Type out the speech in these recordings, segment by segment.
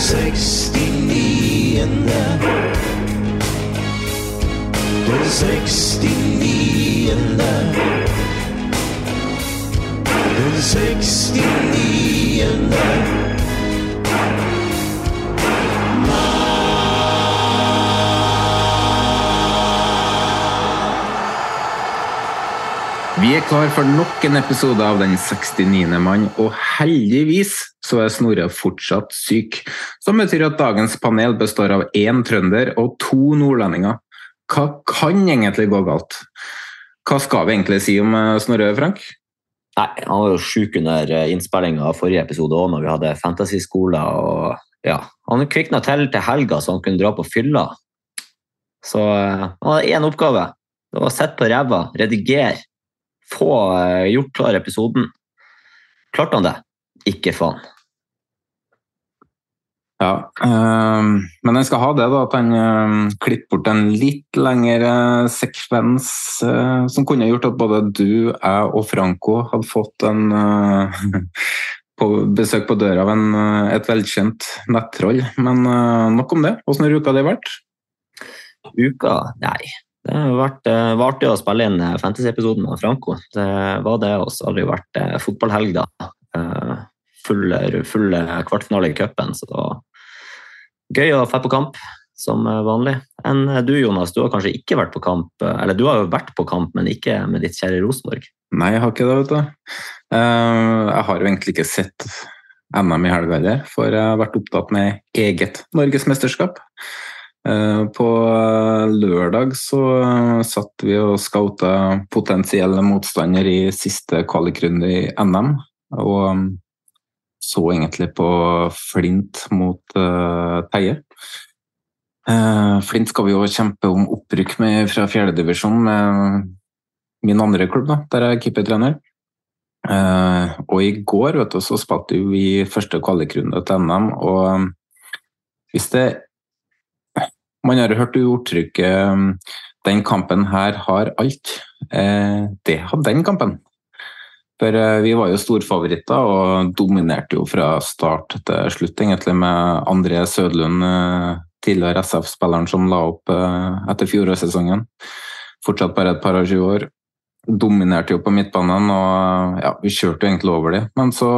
Sekstiniende. Den sekstiniende. Den sekstiniende. Vi er klar for nok en episode av Den 69. mann, og heldigvis så er Snorre fortsatt syk. Som betyr at dagens panel består av én trønder og to nordlendinger. Hva kan egentlig gå galt? Hva skal vi egentlig si om eh, Snorre, Frank? Nei, han var jo sjuk under innspillinga av forrige episode òg, når vi hadde fantasyskole. og ja, Han kvikna til til helga, så han kunne dra på fylla. Så eh, han hadde én oppgave. Det var å sitte på ræva, redigere, få eh, gjort klar episoden. Klarte han det? Ikke faen. Ja, øh, men han skal ha det, da, at han øh, klipper bort en litt lengre sekvens øh, som kunne gjort at både du, jeg og Franco hadde fått en eh, på besøk på døra av en, eh, et velkjent nettroll. Men eh, nok om det. Hvordan har uka di vært? Uka? Nei. Det eh, var artig å spille inn eh, fantasy-episoden med Franco. Det var det også. Aldri vært eh, fotballhelg, da. Full, full kvartfinale i cupen, så det var gøy å dra på kamp som vanlig. Enn du, Jonas, du har kanskje ikke vært på kamp, eller du har jo vært på kamp, men ikke med ditt kjære Rosenborg. Nei, jeg har ikke det, vet du. Jeg har jo egentlig ikke sett NM i helga heller, for jeg har vært opptatt med eget norgesmesterskap. Eh, På lørdag så satt vi og scouta potensielle motstander i siste kvalikrunde i NM, og um, så egentlig på Flint mot uh, Teie. Uh, Flint skal vi jo kjempe om opprykk med fra fjerdedivisjon med min andre klubb, da, der jeg er keepertrener. Uh, og i går vet du, så spilte vi første kvalikrunde til NM, og um, hvis det Man har hørt uttrykket um, 'den kampen her har alt'. Eh, det hadde den kampen. For eh, vi var jo storfavoritter og dominerte jo fra start til slutt, egentlig, med André Sødlund, eh, tidligere SF-spilleren som la opp etter fjorårssesongen. Fortsatt bare et par og tjue år. Dominerte jo på midtbanen, og ja, vi kjørte jo egentlig over dem. Men så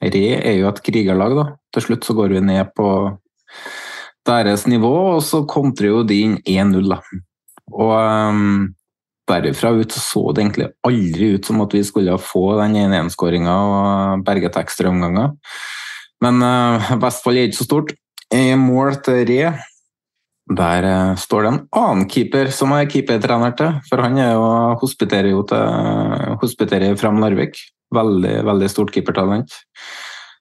Re er jo et krigerlag, da. Til slutt så går vi ned på deres nivå, og så kontrer jo de inn 1-0, da. Og um, derifra ut så det egentlig aldri ut som at vi skulle få den 1-1-skåringa og berget ekstra ekstraomganger. Men uh, Vestfold er ikke så stort. I mål til Re der uh, står det en annen keeper som er keepertrener til, for han jo, hospiterer jo til hospiterer Fram Larvik. Veldig, veldig stort keepertalent.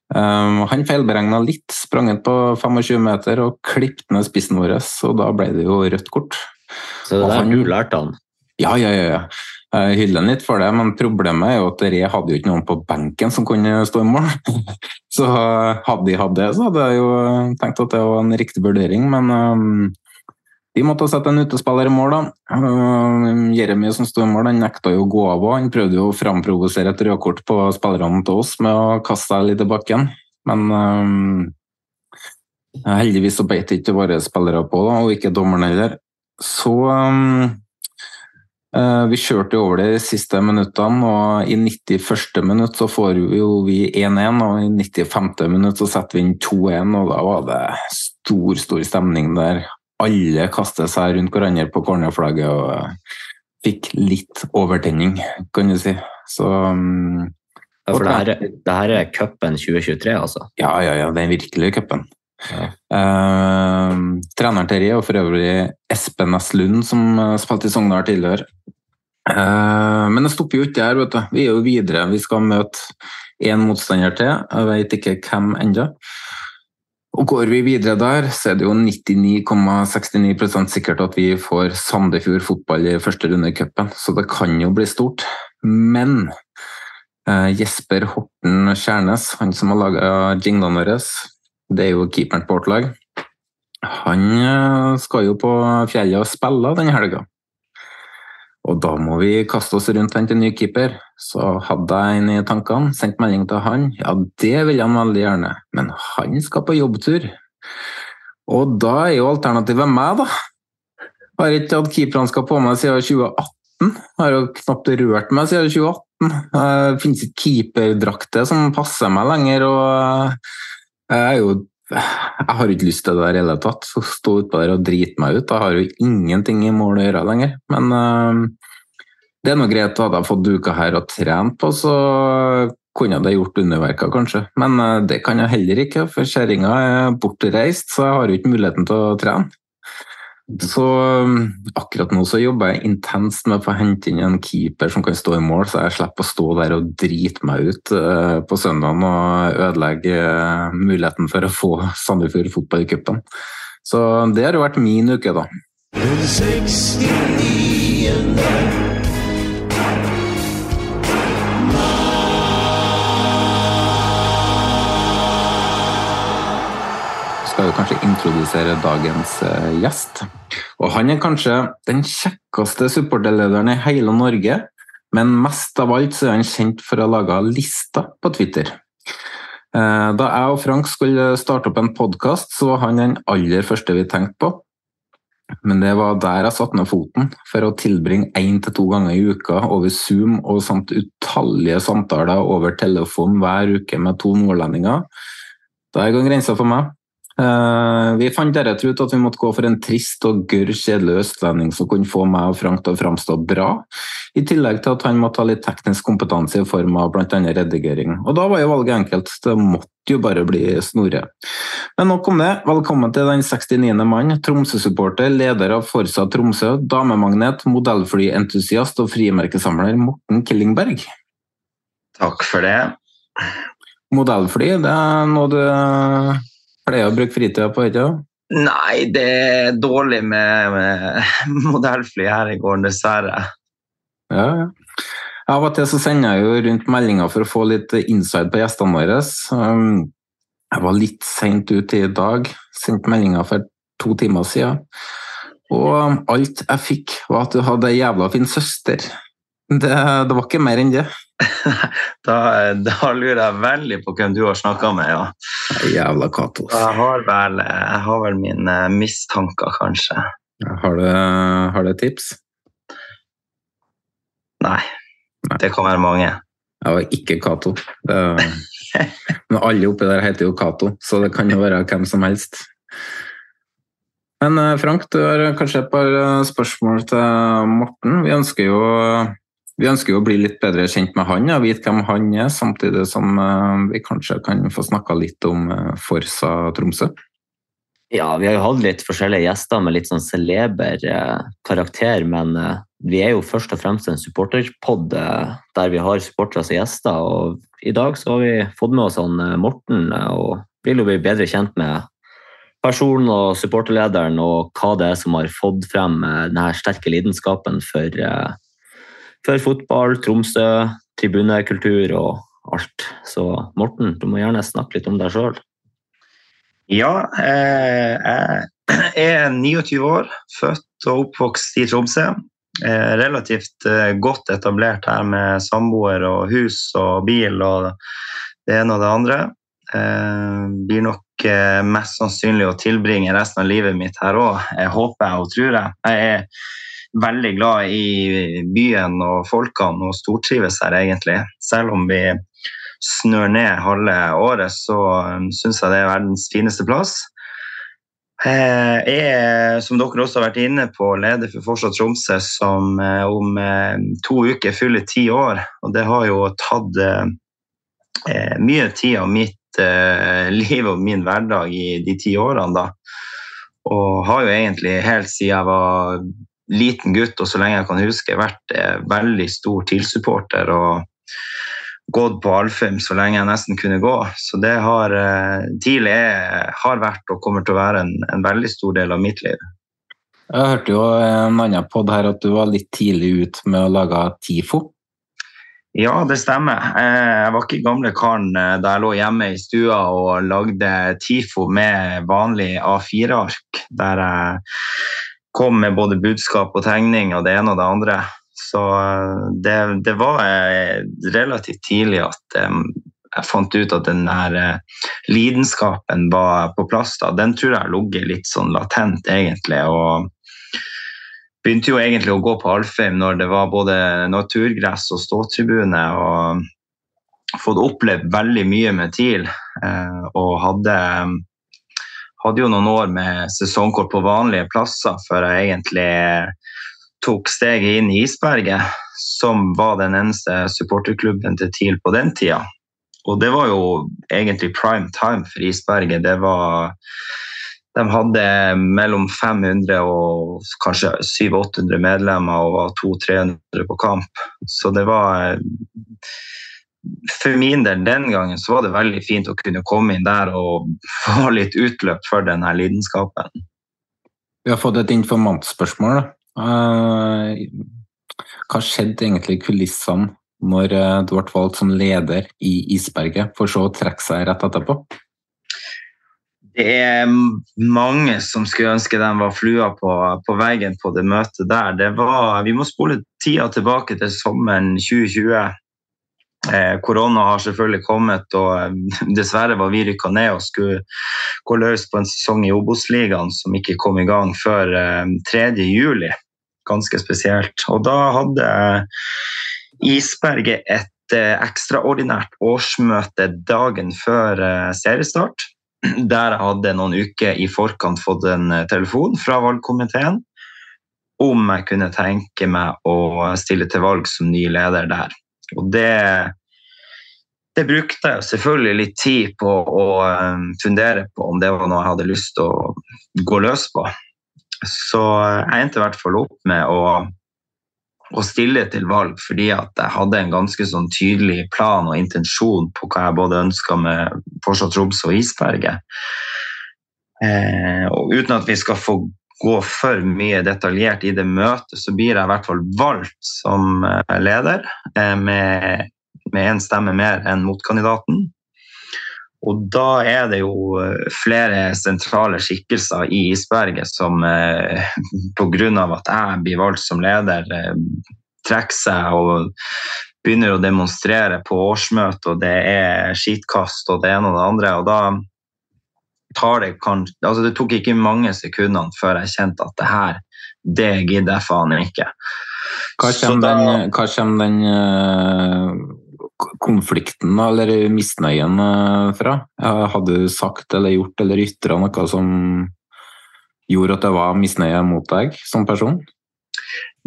Um, han feilberegna litt, sprang ut på 25 meter og klippet ned spissen vår, og da ble det jo rødt kort. Så det der han- du lærte han. Ja, ja, ja. ja. Jeg hyller han litt for det, men problemet er jo at Re hadde jo ikke noen på benken som kunne stå i mål. Så hadde de hatt det, så hadde jeg jo tenkt at det var en riktig vurdering, men um, de måtte sette en utespiller i mål, da. Um, Jeremy som sto i mål, han nekta jo å gå av, han prøvde jo å framprovosere et rødkort på spillerne til oss med å kaste seg litt i bakken, men um, heldigvis så beit ikke våre spillere på, da, og ikke dommeren heller. Så um, Eh, Vi kjørte over de siste minuttene, og i 91. minutt så får vi 1-1, og i 95. minutt så setter vi inn 2-1, og da var det stor, stor stemning der. Alle kastet seg rundt hverandre på cornerflagget og eh, fikk litt overtenning, kan du si. Så um, Ja, for det her, er- det her er cupen 2023, altså. ja, ja, ja, den virkelige cupen. Ja. Uh, treneren Terje og for øvrig Espen S. Lund, som eh, spilte i Sogndal tidligere. Uh, men det stopper jo ikke der, vet du. Vi er jo videre. Vi skal møte én motstander til. Jeg vet ikke hvem ennå. Og går vi videre der, så er det jo 99,69% sikkert at vi får Sandefjord fotball i første runde i cupen, så det kan jo bli stort. Men eh, Jesper Horten Kjærnes, han som har laga jinglene våre, det er jo keeperen på vårt lag, han eh, skal jo på fjellet og spille denne helga. Og da må vi kaste oss rundt han til ny keeper. Så hadde jeg en i tankene, sendt melding til han. Ja, det vil han veldig gjerne, men han skal på jobbtur. Og da er jo alternativet meg, da. Har ikke hatt keeperhansker på meg siden 2018. Har jo knapt rørt meg siden 2018. Det finnes ikke keeperdrakter som passer meg lenger, og jeg er jo jeg har ikke lyst til det der i hele tatt. Så Stå utpå der og drite meg ut. Da har jo ingenting i mål å gjøre lenger. Men uh, det er nå greit. Hadde jeg fått duka her og trent på, så kunne jeg det gjort underverker, kanskje. Men uh, det kan jeg heller ikke, for kjerringa er bortreist, så jeg har jo ikke muligheten til å trene. Så øh, akkurat nå så jobber jeg intenst med å få hente inn en keeper som kan stå i mål, så jeg slipper å stå der og drite meg ut øh, på søndagen og ødelegge øh, muligheten for å få Sandefjord fotball i cupen. Så det har jo vært min uke, da. Den 69. skal jo kanskje introdusere dagens eh, gjest. Og han er kanskje den kjekkeste supporterlederen i hele Norge, men mest av alt så er han kjent for å ha laga lister på Twitter. Eh, Da jeg og Frank skulle starte opp en podkast, så var han den aller første vi tenkte på. Men det var der jeg satte ned foten, for å tilbringe én til to ganger i uka over Zoom og samt utallige samtaler over telefon hver uke med to nordlendinger. Der går grensa for meg. Eh, Vi fant deretter ut at vi måtte gå for en trist og gørr kjedelig østlending som kunne få meg og Frank til å framstå bra, i tillegg til at han måtte ha litt teknisk kompetanse i form av bl.a. redigering. Og da var jo valget enkelt, det måtte jo bare bli Snorre. Men nok om det, velkommen til den 69. mann, Tromsø-supporter, leder av Forsa Tromsø, damemagnet, modellflyentusiast og frimerkesamler Morten Killingberg. Takk for det. Modellfly, det er noe du pleier å bruke fritida på, ikke sant? Nei, det er dårlig med, med modellfly her i gården, dessverre. Ja, ja. Av og til så sender jeg jo rundt meldinger for å få litt inside på gjestene våre. Um, Jeg var litt seint ute i dag, sendte meldinger for to timer siden. Og alt jeg fikk, var at du hadde ei jævla fin søster. Det, det var ikke mer enn det. Da, da lurer jeg veldig på hvem du har snakka med, ja. Jævla Katos. Jeg har vel, jeg har vel mine mistanker, kanskje. Har du, har du tips? Nei, det kan være mange. Jeg var ikke Cato. Men alle oppi der heter jo Cato, så det kan jo være hvem som helst. Men eh, Frank, du har kanskje et par eh, spørsmål til Morten. Vi ønsker jo, vi ønsker jo å bli litt bedre kjent med han og vite hvem han er, samtidig som eh, vi kanskje kan få snakka litt om eh, Forsa Tromsø. Ja, vi har jo hatt litt forskjellige gjester med litt sånn celeber eh, karakter, men vi er jo først og fremst en supporterpod der vi har supportere som gjester. Og i dag så har vi fått med oss han Morten, og vil jo bli bedre kjent med personen og supporterlederen og hva det er som har fått frem denne sterke lidenskapen for, for fotball, Tromsø, tribunekultur og alt. Så Morten, du må gjerne snakke litt om deg sjøl. Ja, eh, jeg er 29 år, født og oppvokst i Tromsø. Eh, relativt eh, godt etablert her med samboer og hus og bil og det ene og det andre. Blir nok mest sannsynlig å tilbringe resten av livet mitt her òg, håper jeg og tror jeg. Jeg er veldig glad i byen og folkene og stortrives her, egentlig. Selv om vi snør ned halve året, så um, syns jeg det er verdens fineste plass. Jeg er, som dere også har vært inne på, leder for Fortsatt Tromsø, som eh, om eh, to uker fyller ti år. Og det har jo tatt eh, mye tid av mitt liv og min hverdag i de ti årene, da. Og har jo egentlig helt siden jeg var liten gutt og så lenge jeg kan huske, vært veldig stor TIL-supporter. og gått på Alfheim så lenge jeg nesten kunne gå. Så det har eh, TIL har vært og kommer til å være en, en, veldig stor del av mitt liv. Jeg hørte jo en annen pod her at du var litt tidlig ut med å lage TIFO. Ja, det stemmer. Eh, jeg var ikke gamle karen eh, da jeg lå hjemme i stua og lagde TIFO med vanlig A4-ark, der jeg kom med både budskap og tegning og det ene og det andre. Så eh, det, det, var eh, relativt tidlig at um, jeg fant ut at den uh, lidenskapen var på plass. da. Den tror jeg har ligget litt sånn latent, egentlig. og begynte jo egentlig å gå på Alfheim når det var både naturgress og ståtribune. og Fått opplevd veldig mye med TIL. Og hadde, hadde jo noen år med sesongkort på vanlige plasser før jeg egentlig tok steget inn i Isberget, som var den eneste supporterklubben til TIL på den tida. Og det var jo egentlig prime time for Isberget. Det var de hadde mellom 500 og kanskje 700-800 medlemmer og var 200-300 på kamp. Så det var For min del den gangen så var det veldig fint å kunne komme inn der og få litt utløp for denne lidenskapen. Vi har fått et informantspørsmål. Eh, hva skjedde egentlig i kulissene når eh, du ble valgt som leder i Isberget, for så å trekke seg rett etterpå? Det er mange som skulle ønske de var flua på, på veggen på det møtet der. Det var, vi må spole tida tilbake til sommeren 2020. Eh, korona har selvfølgelig kommet, og eh, dessverre var vi rykka ned og skulle gå løs på en sesong i Obos-ligaen som ikke kom i gang før eh, 3.7. Ganske spesielt. Og da hadde Isberget et eh, ekstraordinært årsmøte dagen før eh, seriestart. Der jeg hadde noen uker i forkant fått en eh, telefon fra valgkomiteen om jeg kunne tenke meg å stille til valg som ny leder der. Og det, det brukte jeg selvfølgelig litt tid på å um, fundere på om det var noe jeg hadde lyst til å gå løs på. Så jeg endte i hvert fall opp med å, å stille til valg fordi at jeg hadde en ganske sånn tydelig plan og intensjon på hva jeg både ønska med fortsatt Tromsø og Isberget. Eh, og uten at vi skal få gå for mye detaljert i det møtet, så blir jeg i hvert fall valgt som eh, leder eh, med én stemme mer enn motkandidaten. Og da er det jo eh, flere sentrale skikkelser i isberget som pga. at jeg blir valgt som leder, trekker seg og begynner å demonstrere på årsmøtet, og det er skitkast og det ene og det andre. og da det kanskje altså Det tok ikke mange sekundene før jeg kjente at det her, det gidder jeg faen ikke. Hva kommer da, den, hva kommer den uh, konflikten eller misnøyen uh, fra? Hadde du sagt eller gjort eller ytra noe som gjorde at det var misnøye mot deg som person?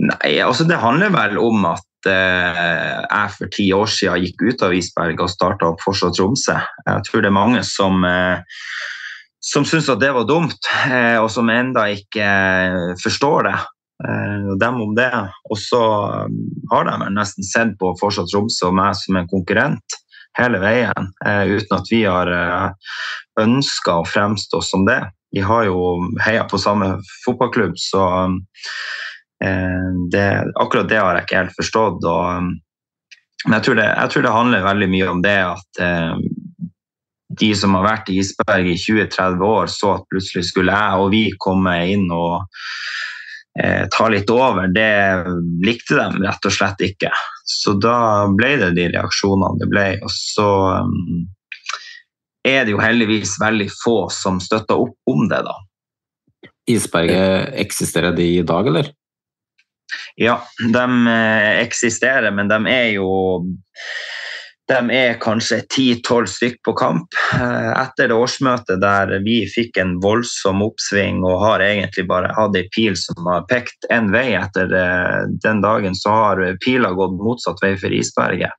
Nei, altså det handler vel om at uh, jeg for ti år siden gikk ut av Isberg og starta opp Fortsatt Tromsø. Jeg tror det er mange som som syns at det var dumt, eh, og som enda ikke eh, forstår det. Og dem om det. Og så har de nesten sett på fortsatt Tromsø og meg som en konkurrent hele veien, uten at vi har ønska å fremstå som det. Vi har jo heia på samme fotballklubb, så det, akkurat det har jeg ikke helt forstått. Og, men jeg tror, det, jeg tror, det, handler veldig mye om det at de som har vært i isberg i 20-30 år, så at plutselig skulle jeg og vi komme inn og eh, ta litt over, det likte de rett og slett ikke. Så da ble det de reaksjonene det ble. Og så um, er det jo heldigvis veldig få som støtter opp om det, da. Isberget, eksisterer de i dag, eller? Ja, de eksisterer, men de er jo de er kanskje ti-tolv stykk på kamp. Etter det årsmøtet der vi fikk en voldsom oppsving og har egentlig bare hatt ei pil som har pekt én vei etter den dagen, så har pila gått motsatt vei for isberget.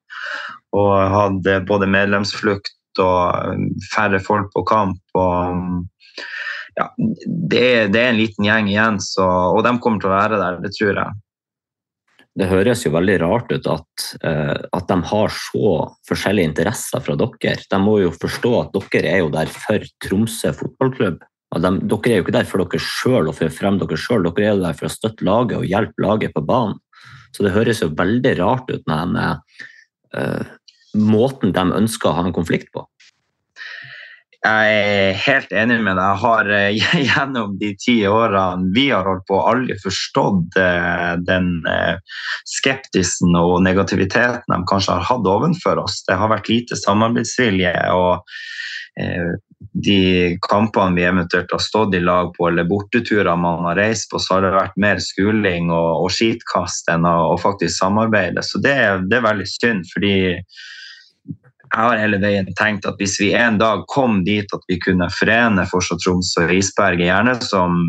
Og hatt både medlemsflukt og færre folk på kamp. og ja, det, det er en liten gjeng igjen, så, og de kommer til å være der, det tror jeg. Det høres jo veldig rart ut at, uh, at de har så forskjellige interesser fra dere. De må jo forstå at dere er jo der for Tromsø fotballklubb. De, dere er jo ikke der for dere sjøl og for å fremme dere sjøl, dere er der for å støtte laget og hjelpe laget på banen. Så det høres jo veldig rart ut med den uh, måten de ønsker å ha en konflikt på. Jeg er helt enig med deg. Jeg har eh, gjennom de ti årene vi har holdt på, aldri forstått eh, den eh, skeptisen og negativiteten de kanskje har hatt overfor oss. Det har vært lite samarbeidsvilje. og de kampene vi eventuelt har stått i lag på, eller borteturer man har reist på, så har det vært mer skuling og, og skitkast enn å faktisk samarbeide. Så det, det er veldig synd, fordi jeg har hele veien tenkt at hvis vi en dag kom dit at vi kunne forene Fortsatt Troms og Isberget, gjerne som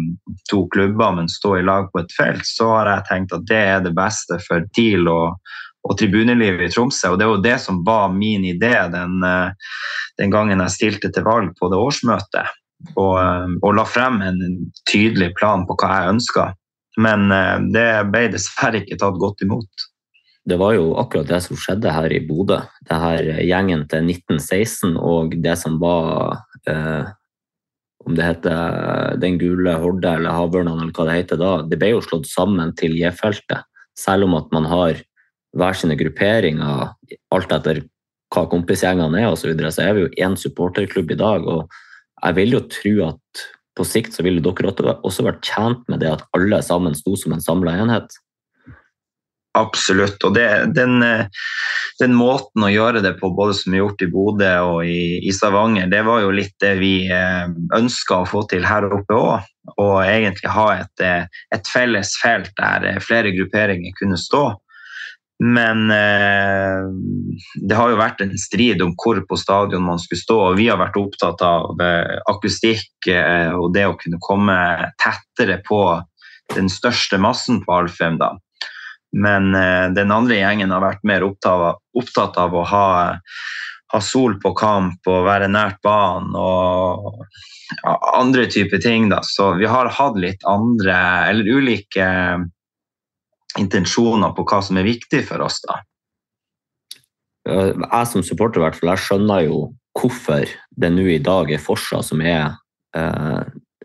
to klubber, men stå i lag på et felt, så har jeg tenkt at det er det beste for TIL og, og tribunelivet i Tromsø. Og det var det som var min idé den, eh, den gangen jeg stilte til valg på det årsmøtet. Og, eh, og la frem en tydelig plan på hva jeg ønska. Men eh, det ble dessverre ikke tatt godt imot det var jo akkurat det som skjedde her i Bodø. Det her gjengen til 1916 og det som var eh, Om det heter Den gule horde eller Havørnene eller hva det heter da. Det ble jo slått sammen til J-feltet. Selv om at man har hver sine grupperinger, alt etter hva kompisgjengene er osv., så, videre, så er vi jo én supporterklubb i dag. og jeg vil jo tro at på sikt så ville dere også vært tjent med det at alle sammen sto som en samla enhet. Absolutt. Og det, den, eh, den, måten å gjøre det på, både som er gjort i Bodø og i, i, Stavanger, det var jo litt det vi eh, ønska å få til her oppe òg. Og egentlig ha et, eh, et, felles felt der flere grupperinger kunne stå. Men eh, det har jo vært en strid om hvor på stadion man skulle stå. og Vi har vært opptatt av akustikk og det å kunne komme tettere på den største massen på Alfheim. da. Men eh, den andre gjengen har vært mer opptatt, av å ha, ha, sol på kamp og være nært banen og ja, andre typer ting. Da. Så vi har hatt litt andre, eller ulike intensjoner på hva som er viktig for oss. da. Jeg som supporter hvert fall, jeg skjønner jo hvorfor det nå i dag er Forsa som er eh,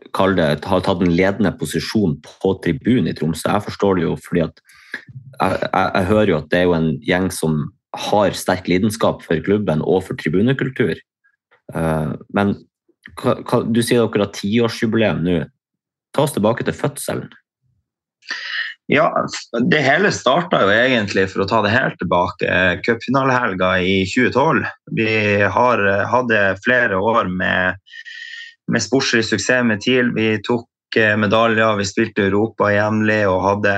det, har tatt en ledende posisjon på tribunen i Tromsø. Jeg forstår det jo fordi at jeg, jeg, hører jo at det er jo en gjeng som har sterk lidenskap for klubben og for tribunekultur. Uh, men hva, hva, du sier dere har tiårsjubileum nå. Ta oss tilbake til fødselen. Ja, det hele starta jo egentlig, for å ta det helt tilbake, cupfinalehelga i 2012. Vi har, hadde flere år med, med sportslig suksess med TIL. Vi tok Eh, medaljer, vi spilte Europa jevnlig og hadde,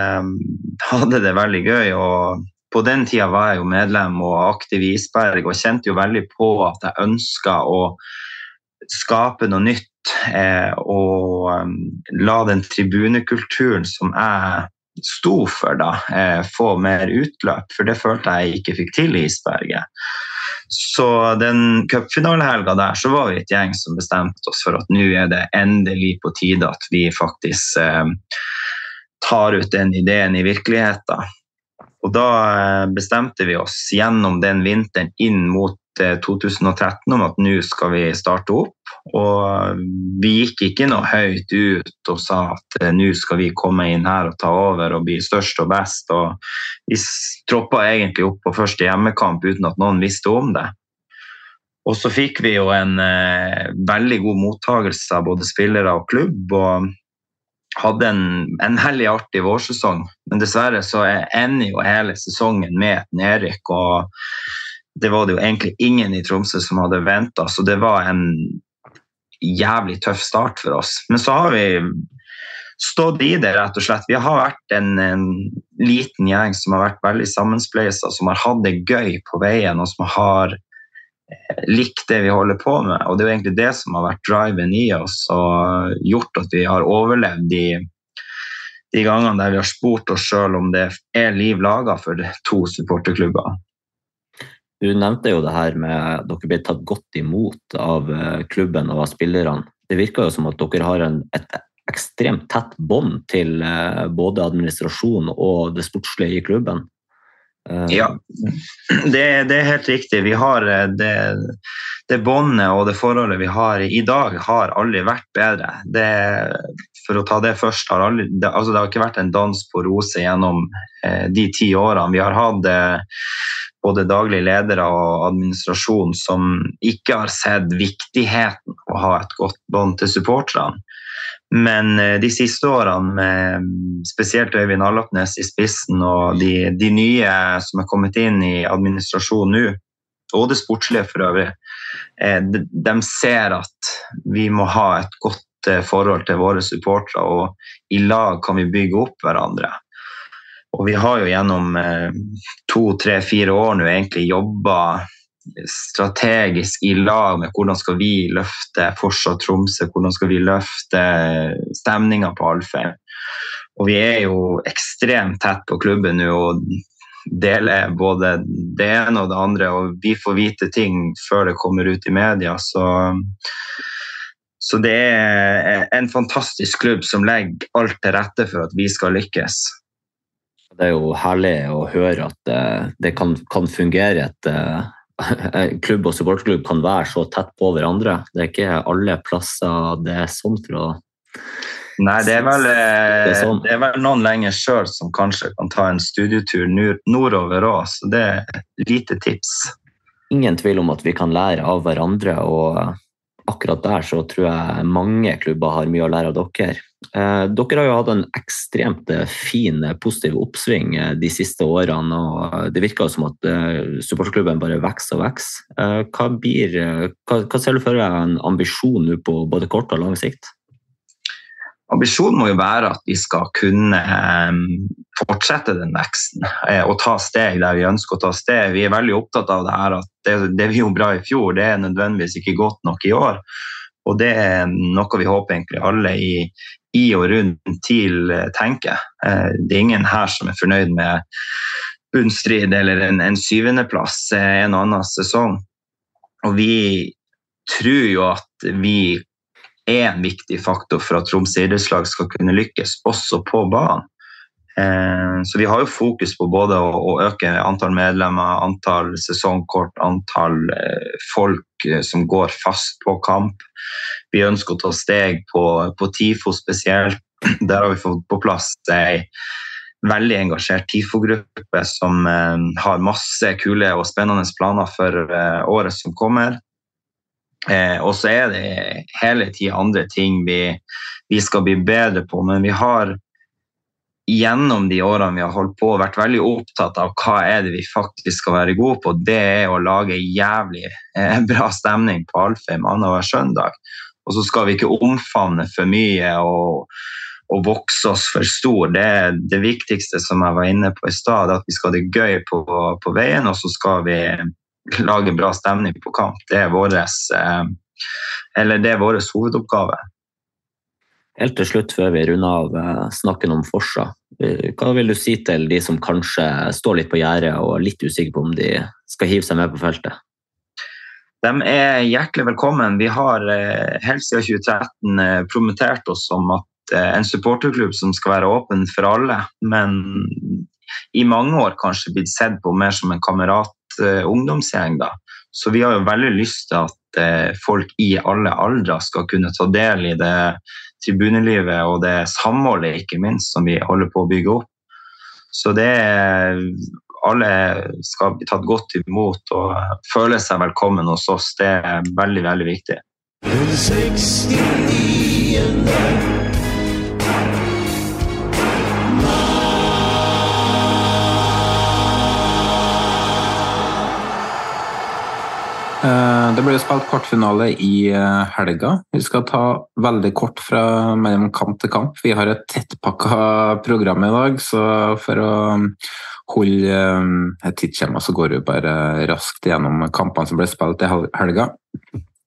hadde, det veldig gøy. og På den tida var jeg jo medlem og aktiv i Isberg og kjente jo veldig på at jeg ønska å skape noe nytt eh, og um, la den tribunekulturen som jeg sto for, da, eh, få mer utløp. For det følte jeg ikke fikk til i Isberget. Så den cupfinalehelga der så var vi et gjeng som bestemte oss for at nå er det endelig på tide at vi faktisk eh, tar ut den ideen i virkeligheten. Og da eh, bestemte vi oss gjennom den vinteren inn mot 2013 eh, om at nå skal vi starte opp. Og vi gikk ikke noe høyt ut og sa at eh, nå skal vi komme inn her og ta over og bli størst og best. Og vi troppa egentlig opp på første hjemmekamp uten at noen visste om det. Og så fikk vi jo en eh, veldig god mottagelse av både spillere og klubb. og hadde en, en hellig artig vårsesong, men dessverre så ender jo hele sesongen med et nedrykk. og det var det jo egentlig ingen i Tromsø som hadde venta, så det var en jævlig tøff start for oss. Men så har vi stått i det, rett og slett. Vi har vært en, en liten gjeng som har vært veldig sammenspleisa, som har hatt det gøy på veien, og som har eh, likt det vi holder på med. Og det er jo egentlig det som har vært driven i oss og gjort at vi har overlevd de, de gangene der vi har spurt oss sjøl om det er liv laga for to supporterklubber. Du nevnte jo det her med at dere ble tatt godt imot av eh, klubben og av spillerne. Det virker jo som at dere har en, et ekstremt tett bånd til eh, både administrasjon og det sportslige i klubben. Eh, ja, det, det, er helt riktig. Vi har det, det båndet og det forholdet vi har i dag, har aldri vært bedre. Det, for å ta det først, har aldri, det, altså det har ikke vært en dans på roser gjennom eh, de ti årene. Vi har hatt eh, både daglige ledere og administrasjon som ikke har sett viktigheten av å ha et godt bånd til supporterne. Men eh, de siste årene, med spesielt Øyvind Allapnes i spissen og de, de, nye som er kommet inn i administrasjonen nå, og det sportslige for øvrig, eh, de, ser at vi må ha et godt eh, forhold til våre supportere, og i lag kan vi bygge opp hverandre. Og vi har jo gjennom eh, to, tre, fire år nå egentlig jobba strategisk i lag med hvordan skal vi løfte fortsatt Tromsø, hvordan skal vi løfte stemninga på Alfheim. Og vi er jo ekstremt tett på klubben nå og deler både det ene og det andre. Og vi får vite ting før det kommer ut i media. Så, så det er en fantastisk klubb som legger alt til rette for at vi skal lykkes. Det er jo herlig å høre at uh, det kan, kan fungere. Et uh, klubb og supporterklubb kan være så tett på hverandre. Det er ikke alle plasser det er sånn for å Nei, det er vel, eh, det er sånn. det er vel noen lenger sjøl som kanskje kan ta en studietur nordover òg, så det er lite tips. Ingen tvil om at vi kan lære av hverandre, og akkurat der så tror jeg mange klubber har mye å lære av dere. Eh, dere har jo hatt en ekstremt eh, fin, eh, positiv oppsving de siste årene. og Det virker som at supporterklubben bare vokser og vokser. Hva, hva, hva, ser du for deg en ambisjon på både kort og lang sikt? Ambisjonen må jo være at vi skal kunne fortsette den veksten og ta steg der vi ønsker å ta steg. Vi er veldig opptatt av det her at det, det vi gjorde bra i fjor, det er nødvendigvis ikke godt nok i år. Og det er noe vi håper egentlig alle i, i og rundt TIL eh, tenker. Eh, det er ingen her som er fornøyd med bunnstrid eller en, en syvendeplass eh, en og annen sesong. Og vi tror jo at vi en viktig faktor for at Troms idrettslag skal kunne lykkes, også på banen. Eh, så vi har jo fokus på både å, øke antall medlemmer, antall sesongkort, antall eh, folk eh, som går fast på kamp. Vi ønsker å ta steg på, på TIFO spesielt. Der har vi fått på plass ei veldig engasjert TIFO-gruppe som har masse kule og spennende planer for året som kommer. Og så er det hele tida andre ting vi, vi skal bli bedre på, men vi har gjennom de årene vi har holdt på, vært veldig opptatt av hva er det vi faktisk skal være gode på. Det er å lage jævlig eh, bra stemning på Alfheim annenhver søndag. Og så skal vi ikke omfavne for mye og, og vokse oss for stor. Det det viktigste som jeg var inne på i stad, at vi skal ha det gøy på, på, veien, og så skal vi lage bra stemning på kamp. Det er vår eh, hovedoppgave. Helt til slutt, før vi runder av eh, snakken om Forsa. Eh, hva vil du si til de som kanskje står litt på gjerdet og er litt usikre på om de skal hive seg med på feltet? De er hjertelig velkommen. Vi har helt siden 2013 promotert oss som at en supporterklubb som skal være åpen for alle, men i mange år kanskje blitt sett på mer som en kamerat-ungdomsgjeng. Så vi har jo veldig lyst til at folk i alle aldre skal kunne ta del i det tribunelivet og det samholdet, ikke minst, som vi holder på å bygge opp. Så det alle skal bli tatt godt imot og føle seg velkommen hos oss. Det er veldig, veldig viktig. 69. det ble spilt kvartfinale i eh, helga. Vi skal ta veldig kort fra mellom kamp til kamp. Vi har et tettpakka program i dag, så for å holde eh, et tidsskjema, så går vi bare raskt gjennom kampene som ble spilt i helga.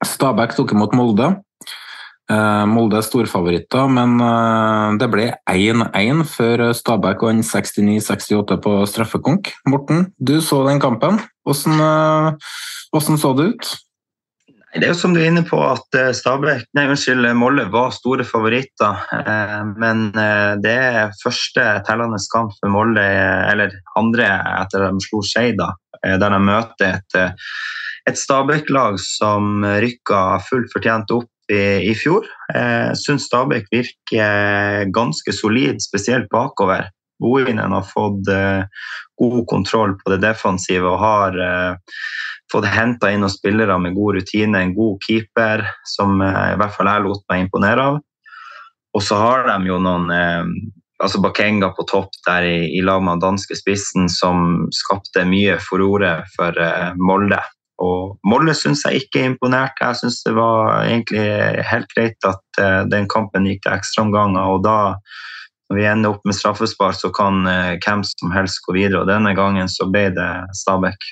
Stabæk tok imot Molde. Molde er storfavoritter, men det ble 1-1 før Stabæk vant 69-68 på straffekonk. Morten, du så den kampen. Hvordan hvordan så det ut? Det er jo som du er inne på at eh, Stabæk, nei, unnskyld, Molle var store favoritter. Eh, men eh, det er første tellende kamp for Molle, eller andre etter at de slo Skeid, der de møter et, et Stabæk-lag som rykka fullt fortjent opp i, i fjor. Jeg syns Stabæk virker ganske solid, spesielt bakover. Bohinen har fått god kontroll på det defensive og har fått henta inn noen spillere med god rutine, en god keeper, som eh, i hvert fall jeg lot meg imponere av. Og så har de jo noen eh, altså Bakenga på topp der i, i lag med danske spissen, som skapte mye furore for eh, Molde. Og Molde syns jeg ikke imponerte. Jeg syns det var egentlig helt greit at eh, den kampen gikk til ekstraomganger. Og da, når vi ender opp med straffespar, så kan eh, hvem som helst gå videre. Og denne gangen så ble det Stabæk.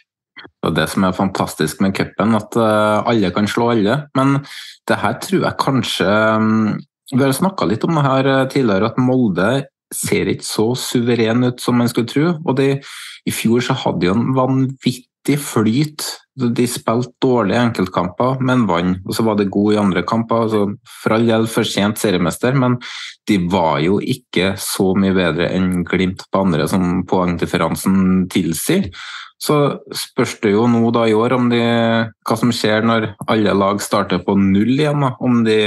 Det det som er fantastisk med cupen, at eh, alle kan slå alle. Men det her tror jeg kanskje mm, Vi har snakka litt om det her eh, tidligere, at Molde ser ikke så suveren ut som man skulle tro. Og det, I fjor så hadde de en vanvittig flyt. De spilte dårlige enkeltkamper, men vant. Og så var det gode i andre kamper. Altså, for all del fortjent seriemester, men de var jo ikke så mye bedre enn Glimt på andre, som poengdifferansen tilsier. Så spørs det jo nå da i år om de, hva som skjer når alle lag starter på null igjen. Da. Om de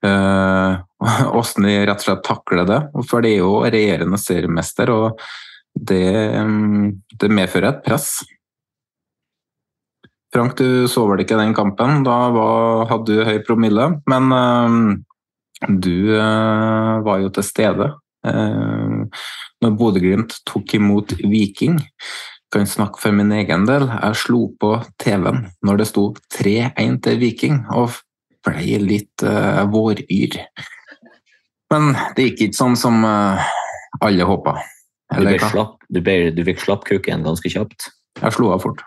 Åssen eh, de rett og slett takler det. For det er jo regjerende seriemester, og det, det, medfører et press. Frank, du så vel ikke den kampen. Da var, hadde du høy promille. Men uh, du uh, var jo til stede uh, når Bodø-Glimt tok imot Viking kan snakke for min egen del. Jeg slo på TV-en når det sto 3-1 til Viking, og ble litt uh, våryr. Men det gikk ikke sånn som alle håpa. Du, slapp, du, ble, du fikk slappkuken ganske kjapt? Jeg slo av fort.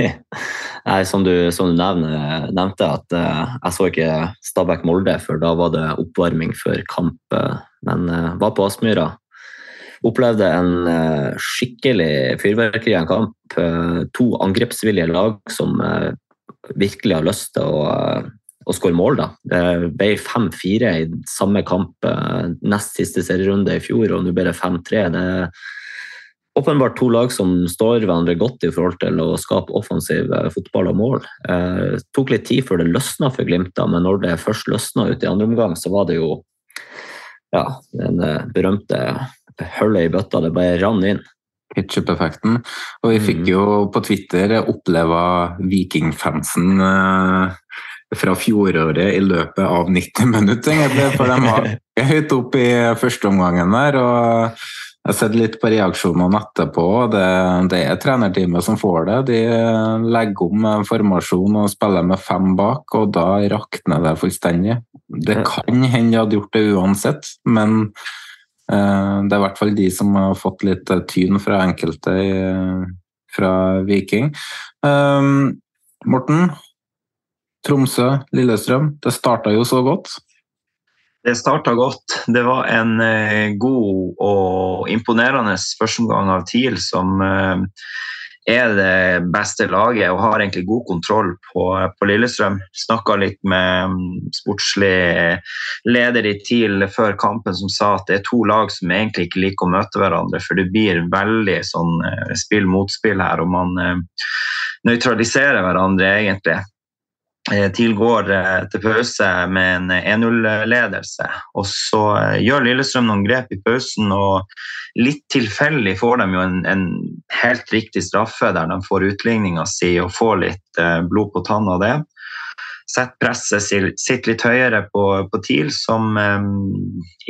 Nei, som du, som du nevner, nevnte, at uh, jeg så ikke Stabæk-Molde, for da var det oppvarming før kamp. men var på Aspmyra opplevde en uh, skikkelig fyrverkeri av en kamp. Uh, to angrepsvillige lag som uh, virkelig har lyst til å, å skåre mål. Da. Det ble 5-4 i samme kamp nest siste serierunde i fjor, og nå ble det 5-3. Det er åpenbart to lag som står hverandre godt i forhold til å skape offensiv fotball og mål. Det tok litt tid før det løsna for Glimt, da, men når det først løsna ut i andre omgang, så var det jo ja, den berømte hullet i bøtta. Det bare rant inn. Hitchup-effekten. Og vi fikk mm. jo på Twitter oppleve vikingfansen eh, fra fjoråret i løpet av 90 minutter, egentlig. For de var høyt opp i første omgangen der. og jeg har sett litt på reaksjonene etterpå. Det, det er trenerteamet som får det. De legger om formasjon og spiller med fem bak, og da rakner det fullstendig. Det kan hende de hadde gjort det uansett, men Eh, det er i hvert fall de som har fått litt eh, tyn fra enkelte fra Viking. Eh, Morten, Tromsø, Lillestrøm. Det starta jo så godt. Det starta godt. Det var en god og imponerende førsteomgang av TIL som er det beste laget og har egentlig god kontroll på, på Lillestrøm. Snakka litt med mm, sportslig leder i TIL før kampen som sa at det er to lag som egentlig ikke liker å møte hverandre, for det blir veldig sånn eh, spill mot spill her, og man eh, nøytraliserer hverandre egentlig. Eh, TIL går eh, til pause med en 1-0-ledelse. Og så eh, gjør Lillestrøm noen grep i pausen, og litt tilfeldig får de jo en, en helt riktig straffe der de får utligninga si og får litt blod på tanna av det. Sett presset sitt litt høyere på, på TIL, som um,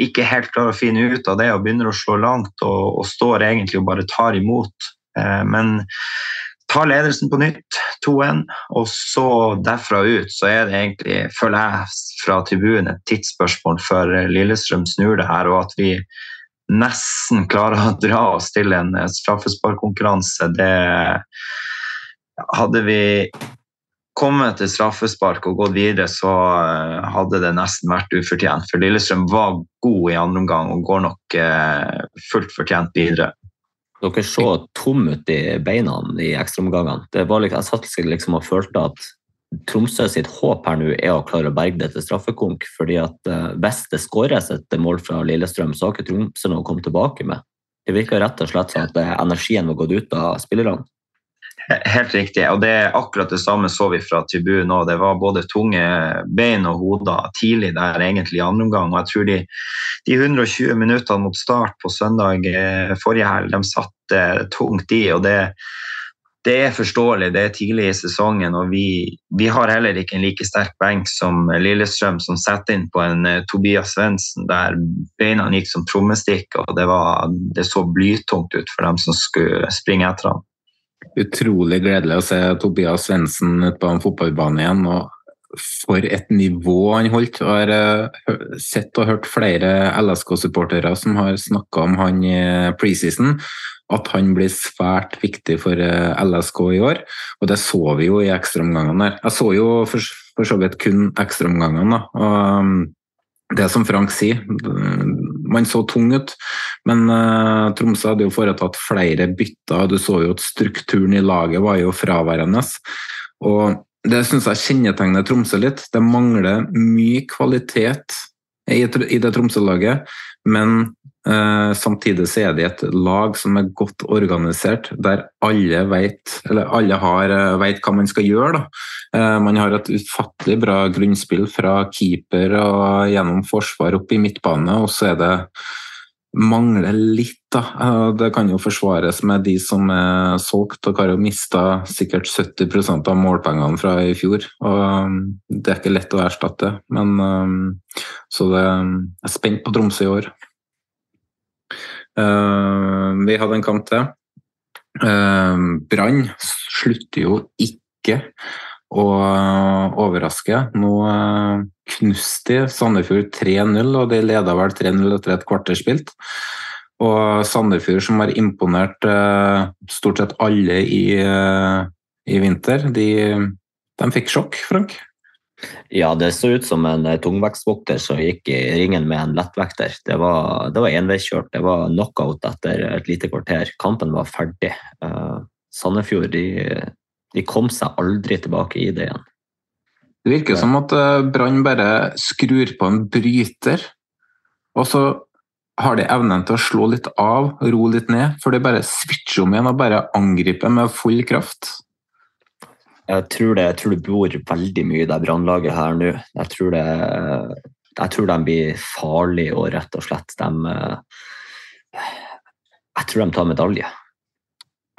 ikke helt klarer å finne ut av det og begynner å slå langt og, og står egentlig og bare tar imot. Uh, men tar ledelsen på nytt, 2-1. Og så derfra ut så er det egentlig, føler jeg, fra tribunen et tidsspørsmål før Lillestrøm snur det her, og at vi nesten klarer å dra oss til en straffesparkkonkurranse. Det hadde vi kommet til straffespark og gått videre, så eh, hadde det nesten vært ufortjent. For Lillestrøm var god i andre omgang og går nok eh, fullt fortjent videre. Dere så tom ut i beina i ekstraomgangene. Liksom, jeg satt liksom og følte at Tromsø sitt håp her nå er å klare å berge det til straffekonk. fordi at uh, Hvis det skåres et mål fra Lillestrøm, så har ikke Tromsø noe å komme tilbake med. Det virker rett og slett som at energien var gått ut av spillerne. Helt riktig. og det er Akkurat det samme så vi fra tribunen òg. Det var både tunge bein og hoder tidlig der egentlig i andre omgang. og jeg tror de, de 120 minuttene mot start på søndag eh, forrige helg, de satt eh, tungt i. og det, det er forståelig, det er tidlig i sesongen, og vi, vi, har heller ikke en like sterk benk som Lillestrøm, som setter inn på en uh, Tobias Svendsen der beina gikk som trommestikk, og det, var, det så blytungt ut for dem som skulle springe etter ham utrolig gledelig å se Tobias Svendsen ute på en fotballbane igjen. og For et nivå han holdt. Jeg har uh, sett og hørt flere LSK-supportere som har snakka om han i preseason. At han blir svært viktig for eh, LSK i år. Og det så vi jo i ekstraomgangene der. Jeg så jo for, for så vidt kun ekstraomgangene. Um, det som Frank sier, man så tung ut. Men uh, Tromsø hadde jo foretatt flere bytter. Du så jo at strukturen i laget var jo fraværende. Og det syns jeg kjennetegner Tromsø litt. Det mangler mye kvalitet i, det Tromsø-laget, men samtidig så er det et lag som er godt organisert, der alle vet, alle har, uh, vet hva man skal gjøre. Da. man har et ufattelig bra grunnspill fra keeper og gjennom forsvar opp i midtbane, og så er det mangler litt. da. Det kan jo forsvares med de som er solgt, og har jo mista sikkert 70% av målpengene fra i fjor. og Det er ikke lett å erstatte, men så det, jeg er spent på Tromsø i år. Uh, vi hadde en kamp til. Uh, Brann slutter jo ikke å overraske. Nå knuste de Sandefjord 3-0, og de leda vel 3-0 etter et kvarter spilt. Og Sandefjord, som har imponert stort sett alle i, i vinter, de, de fikk sjokk, Frank? Ja, det så ut som en eh, tungvektsvokter som gikk i ringen med en lettvekter. Det var, det var enveiskjørt. Det var knockout etter et lite kvarter. Kampen var ferdig. Uh, Sandefjord de, de, kom seg aldri tilbake i det igjen. Det virker som at uh, Brann bare skrur på en bryter, og så har de evnen til å slå litt av, ro litt ned, før de bare switcher om igjen og bare angriper med full kraft. Jeg tror, det, jeg tror det bor veldig mye i det brannlaget her nå. Jeg tror, det, jeg tror de blir farlige og rett og slett de Jeg tror de tar medalje.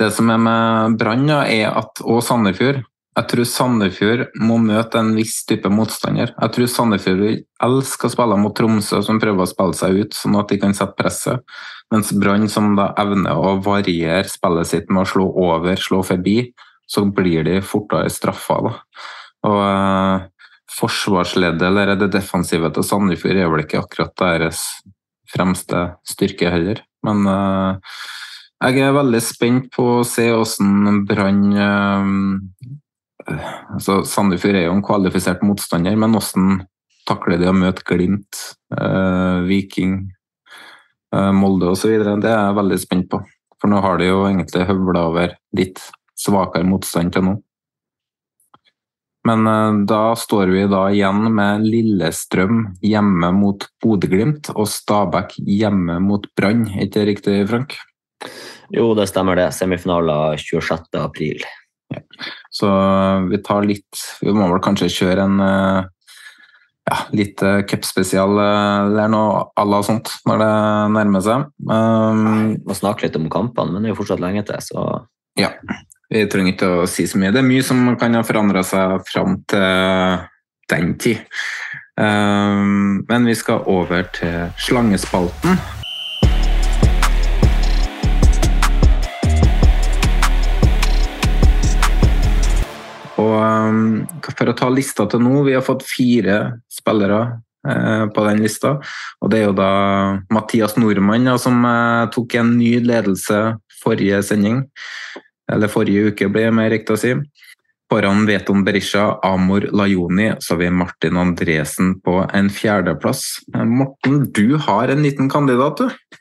Det som er med Brann, og Sandefjord Jeg tror Sandefjord må møte en viss type motstander. Jeg tror Sandefjord vil elske å spille mot Tromsø, som prøver å spille seg ut, sånn at de kan sette presset. Mens Brann, som da evner å variere spillet sitt med å slå over, slå forbi, så blir de fortere straffa. Da. Og eh, Forsvarsleddet eller det defensive til Sandefjord er vel ikke akkurat deres fremste styrke heller. Men eh, jeg er veldig spent på å se hvordan Brann eh, altså Sandefjord er jo en kvalifisert motstander, men hvordan takler de å møte Glimt, eh, Viking, eh, Molde osv.? Det er jeg veldig spent på. For nå har de jo egentlig høvla over litt svakere motstand til nå. Men uh, da står vi da igjen med Lillestrøm hjemme mot Bodø-Glimt og Stabæk hjemme mot Brann. Er ikke det riktig, Frank? Jo, det stemmer det. Semifinaler 26.4. Ja. Så uh, vi tar litt Vi må vel kanskje kjøre en uh, ja, litt cupspesial eller noe à la sånt når det nærmer seg. Um, må snakke litt om kampene, men det er jo fortsatt lenge til, så Ja. Vi trenger ikke å si så mye. Det er mye som kan ha forandra seg fram til den tid. Um, men vi skal over til slangespalten. Og um, for å ta lista til nå, vi har fått fire spillere eh, på den lista. Og det er jo da Mathias Nordmann som eh, tok en ny ledelse forrige sending. Eller forrige uke, det mer riktig å si. Foran Veton Berisha, Amor Lajoni, så har vi Martin Andresen på en fjerdeplass. Morten, du har en liten kandidat, du?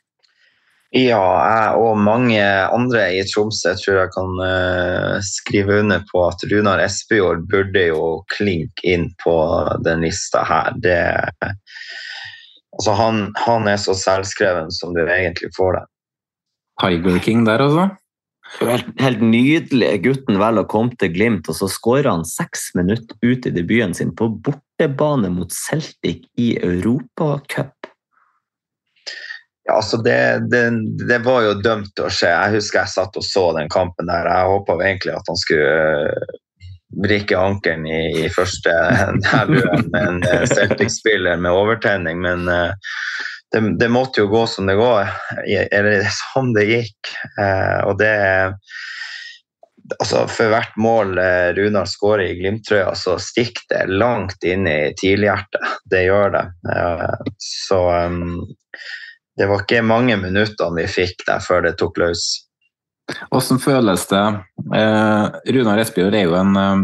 Ja, jeg og mange andre i Tromsø tror jeg kan uh, skrive under på at Runar Espejord burde jo klinke inn på den lista her. Det, altså han, han, er så selvskreven som du egentlig får det. Tiger King der, altså? Helt, helt nydelig. Gutten velger å komme til Glimt, og så skårer han seks minutter ut i debuten sin på bortebane mot Celtic i Europacup. Ja, altså det, det, det, var jo dømt til å skje. Jeg husker jeg satt og så den kampen der. Jeg håpa egentlig at han skulle vrikke uh, ankelen i, i, første derbyet med en uh, Celtic-spiller med overtenning, men uh, det, det, måtte jo gå som det går. Eller som det gikk. Uh, og det altså For hvert mål uh, Runar skårer i Glimt-trøya, så stikker det langt inn i tidlighjertet. Det gjør det. Uh, så det var ikke mange minuttene vi fikk der før det tok løs. Hvordan føles det? Eh, Runar Espejord er jo en eh,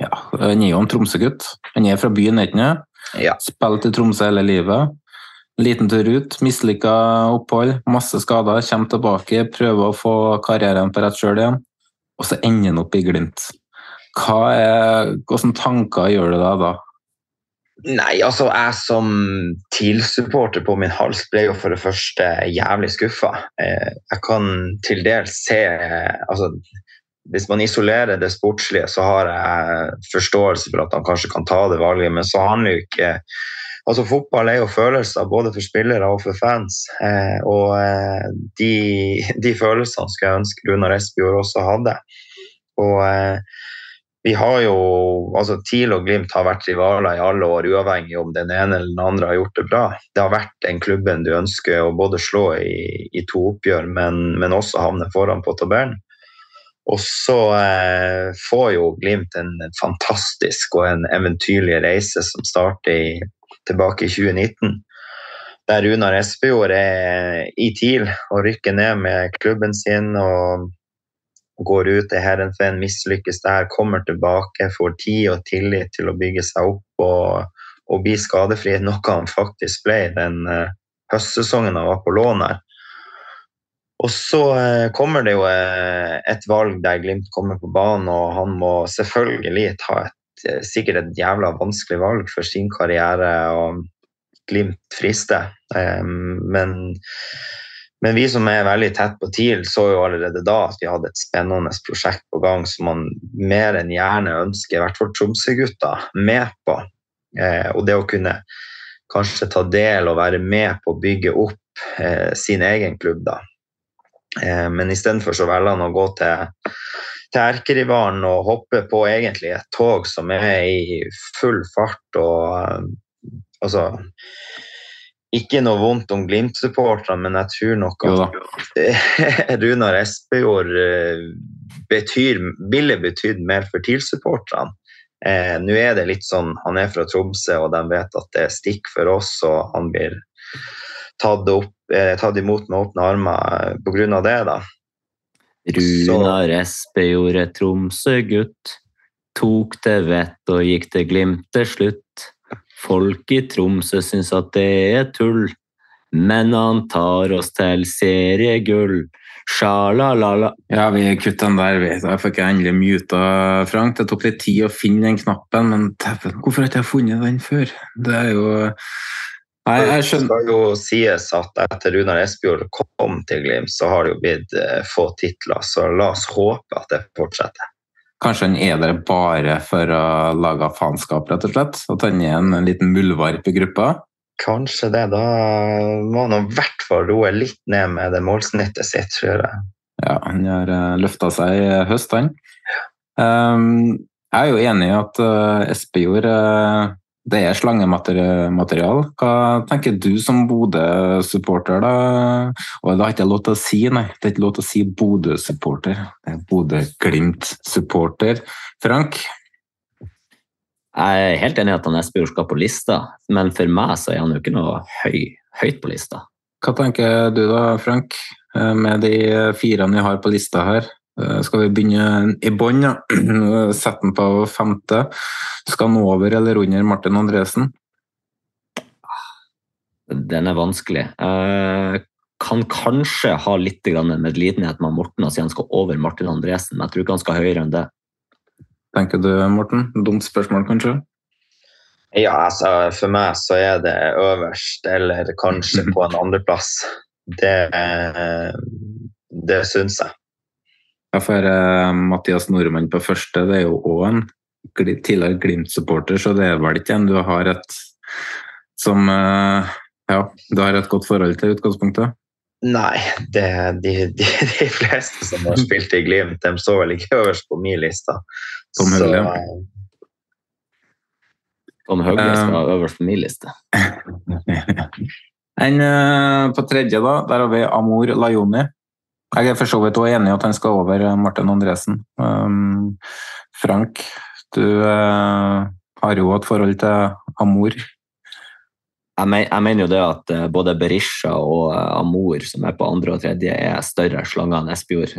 ja, han er jo en Tromsø-gutt. Han er fra byen, ikke sant? Ja. Spilt i Tromsø hele livet. Liten tur ut, mislykka opphold, masse skader. Kommer tilbake, prøver å få karrieren på rett kjøl igjen. Og så ender han opp i Glimt. Hva er, hvilke tanker gjør du deg da? Nei, altså jeg som TIL-supporter på min hals ble jo for det første jævlig skuffa. Eh, jeg kan til dels se altså, Hvis man isolerer det sportslige, så har jeg forståelse for at han kanskje kan ta det valget, men så handler jo ikke Altså, Fotball er jo følelser både for spillere og for fans. Eh, og eh, de, de, følelsene skulle jeg ønske Runar Espejord også hadde. Og vi har jo, altså TIL og Glimt har vært rivaler i alle år, uavhengig om den ene eller den andre har gjort det bra. Det har vært den klubben du ønsker å både slå i, i to oppgjør, men, men, også havne foran på tabellen. Og så eh, får jo Glimt en, fantastisk og en eventyrlig reise som starter i, tilbake i 2019. Der Runar Espejord er i TIL og rykker ned med klubben sin. og går ut til Heerenveen, mislykkes der, kommer tilbake, får tid og tillit til å bygge seg opp og, og bli skadefri, noe han faktisk ble den uh, høstsesongen han var på lån her. Og så uh, kommer det jo uh, et valg der Glimt kommer på banen, og han må selvfølgelig ta et sikkert et jævla vanskelig valg for sin karriere, og Glimt frister. Um, men men vi som er veldig tett på TIL, så jo allerede da at vi hadde et spennende prosjekt på gang som man mer enn gjerne ønsker i hvert fall Tromsø-gutta med på. Eh, og det å kunne kanskje ta del og være med på å bygge opp eh, sin egen klubb, da. Eh, men istedenfor så velger han å gå til, til erkerivalen og hoppe på egentlig et tog som er i full fart og eh, altså ikke noe vondt om Glimt-supporterne, men jeg tror nok at Runar Espejord eh, betyr, ville betydd mer for TIL-supporterne. Eh, Nå er det litt sånn, Han er fra Tromsø, og de vet at det er stikk for oss, og han blir tatt, opp, eh, tatt imot med åpne armer pga. det. da. Runar Espejord er Tromsø-gutt. Tok det vett og gikk til Glimt til slutt. Folk i Tromsø syns at det er tull, men han tar oss til seriegull. Sjalalala. Ja, vi kutta den der. Jeg fikk endelig muta Frank. Det tok litt tid å finne den knappen, men hvorfor har jeg ikke funnet den før? Det er jo Nei, jeg skjønner. Det skal jo sies at etter Runar Espejord kom til Glimt, så har det jo blitt eh, få titler, så la oss håpe at det fortsetter. Kanskje han er der bare for å lage faenskap, rett og slett? At han er en, en liten muldvarp i gruppa? Kanskje det. Da må han i hvert fall roe litt ned med det målsnittet sitt, tror jeg. Ja, han har eh, løfta seg i høst, han. Um, jeg er jo enig i at uh, Espejord uh, det er slangemateriale. Hva tenker du som Bodø-supporter, da? Og det har ikke lov til å si, nei. Det er ikke lov til å si Bodø-supporter. Det er Bodø-Glimt-supporter. Frank? Jeg er helt enig i at han Espejord skal på lista, men for meg så er han jo ikke noe høy, høyt på lista. Hva tenker du da, Frank, eh, med de firene vi har på lista her? Eh, skal vi begynne i bånn? Ja. Sette den på femte. Skal han over eller under Martin Andresen? Den er vanskelig. Jeg kan kanskje ha litt medlidenhet med Morten og si han skal over Martin Andresen, men jeg tror ikke han skal høyere enn det tenker du, Morten? Dumt spørsmål, kanskje? Ja, altså for meg så er det øverst, eller kanskje på en andreplass. Det, det syns jeg. Ja, for uh, Mathias Nordmann på første, det er jo òg en tidligere Glimt-supporter, så det er vel ikke en du har et som uh, Ja, du har et godt forhold til utgangspunktet? Nei, det, de, de, de, fleste som har spilt i Glimt, de står vel ikke øverst på min liste. Tom Høgli. Tom Høgli skal uh, øverst på min liste. En, uh, på tredje, da, der har vi Amor Lajoni. Jeg er for så vidt enig i at han skal over eh, Martin Andresen. Um, Frank, du uh, har jo et forhold til Amor. Jeg, men, jeg, mener jo det at både Berisha og Amor, som er på andre og tredje, er større slanger enn Espejord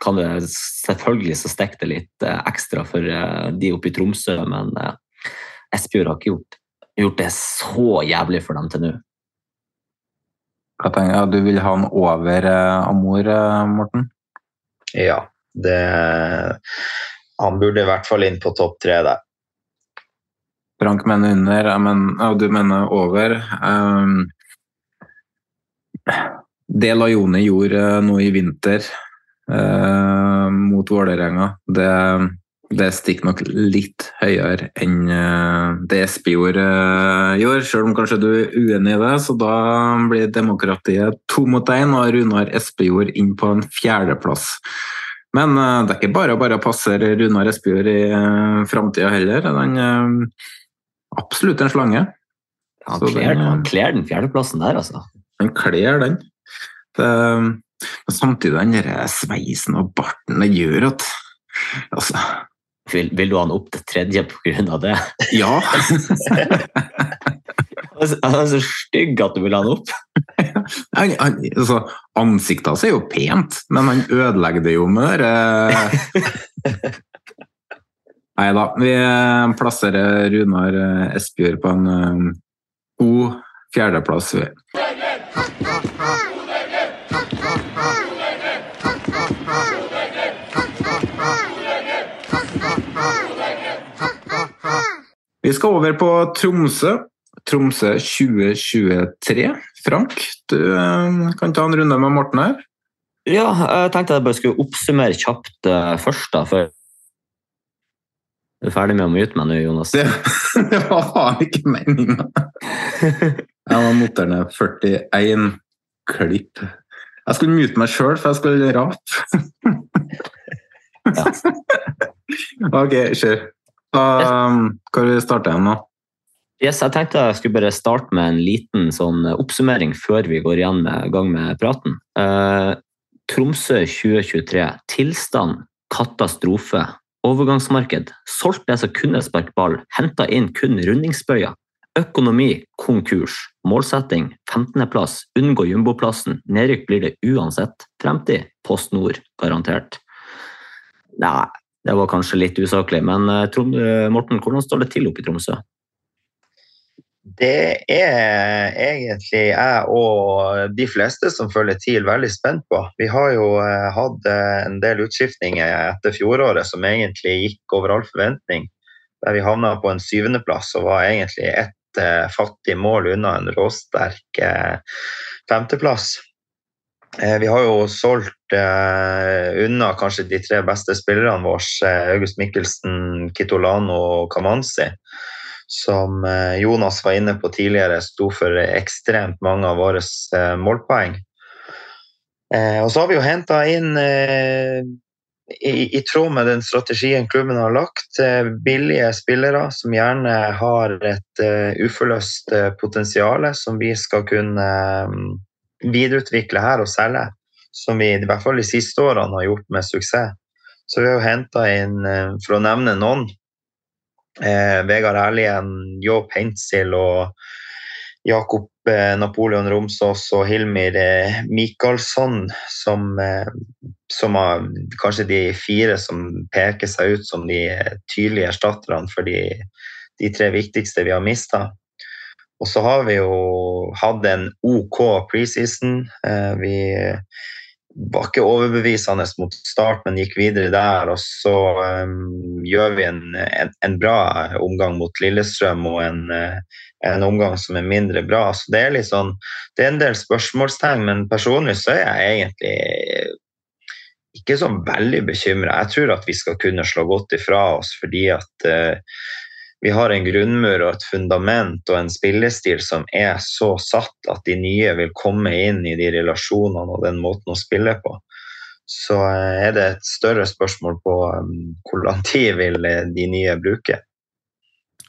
kan det selvfølgelig så stikker det litt eh, ekstra for eh, de oppe i Tromsø, men eh, Espejord har ikke gjort, gjort, det så jævlig for dem til nå. Ja, du vil ha han over Amor, Morten? Ja, det Han burde i hvert fall inn på topp tre der. Frank mener under, men, og du mener over. Um, det Lajone gjorde nå i vinter uh, mot Vålerenga. Det, det stikker nok litt høyere enn uh, det Espejord gjorde, selv om kanskje du er uenig i det. Så da blir demokratiet to mot én, og Runar Espejord inn på en fjerdeplass. Men uh, det er ikke bare å bare passe passere Runar Espejord i framtida heller. Den er absolutt en slange. Han kler, den, kler den fjerdeplassen der, altså. Han kler den. Det, men samtidig, den sveisen og barten, det gjør at altså, vil, vil, du ha den opp til tredje pga. det? Ja. Han er så stygg at du vil ha den opp. han, han, altså, ansiktet hans er jo pent, men han ødelegger det jo med det Nei da, vi plasserer Runar Espejord på en uh, god fjerdeplass. Vi skal over på Tromsø. Tromsø 2023. Frank, du eh, kan ta en runde med Morten her. Ja, jeg tenkte jeg bare skulle oppsummere kjapt uh, først, da, før du er ferdig med å mute meg nå, Jonas? Det, det var ikke meninga! Jeg var notert ned 41 klipp. Jeg skulle mute meg sjøl, for jeg skulle rape. ok, kjør. Um, hvor vi starter igjen nå? Yes, jeg tenkte jeg skulle bare starte med en liten sånn oppsummering før vi går igjen med gang med praten. Uh, Tromsø 2023. Tilstand katastrofe. Overgangsmarked. Solgt det som kunne sparke ball. Henta inn kun rundingsbøyer. Økonomi konkurs. Målsetting 15.-plass. Unngå jumboplassen. Nedrykk blir det uansett. Fremtid Post Nord garantert. Nei, det var kanskje litt usaklig, men eh, eh, Morten, hvordan står det til oppe i Tromsø? Det er egentlig jeg og de fleste som følger TIL veldig spent på. Vi har jo eh, hatt en del utskiftninger etter fjoråret som egentlig gikk over all forventning. Der vi havna på en syvendeplass og var egentlig ett fattig mål unna en råsterk femteplass. Eh, vi har jo solgt eh, unna kanskje de tre beste spillerne våre, eh, August Mikkelsen, Kitolano og Kamanzi. Som Jonas var inne på tidligere, sto for ekstremt mange av våre målpoeng. Og så har vi jo henta inn i, i, tråd med den strategien klubben har lagt, billige spillere som gjerne har et uforløst potensial som vi skal kunne videreutvikle her og selge, som vi i hvert fall de siste årene har gjort med suksess. Så vi har jo henta inn, eh, for å nevne noen, eh, Vegard Erlien, Jo Pencil og Jakob eh, Napoleon Romsås og Hilmir eh, Michaelsson, som, eh, som er kanskje de fire som peker seg ut som de tydelige erstatterne for de, de tre viktigste vi har mista. Og så har vi jo hatt en OK preseason. Vi var ikke overbevisende mot start, men gikk videre der. Og så um, gjør vi en, en, en, bra omgang mot Lillestrøm og en, en, omgang som er mindre bra. Så det er, litt sånn, det er en del spørsmålstegn, men personlig så er jeg egentlig ikke så veldig bekymra. Jeg tror at vi skal kunne slå godt ifra oss fordi at uh, vi har en grunnmur og et fundament og en spillestil som er så satt at de nye vil komme inn i de relasjonene og den måten å spille på. Så eh, er det et større spørsmål på hvordan hvor lang tid vil eh, de nye bruke.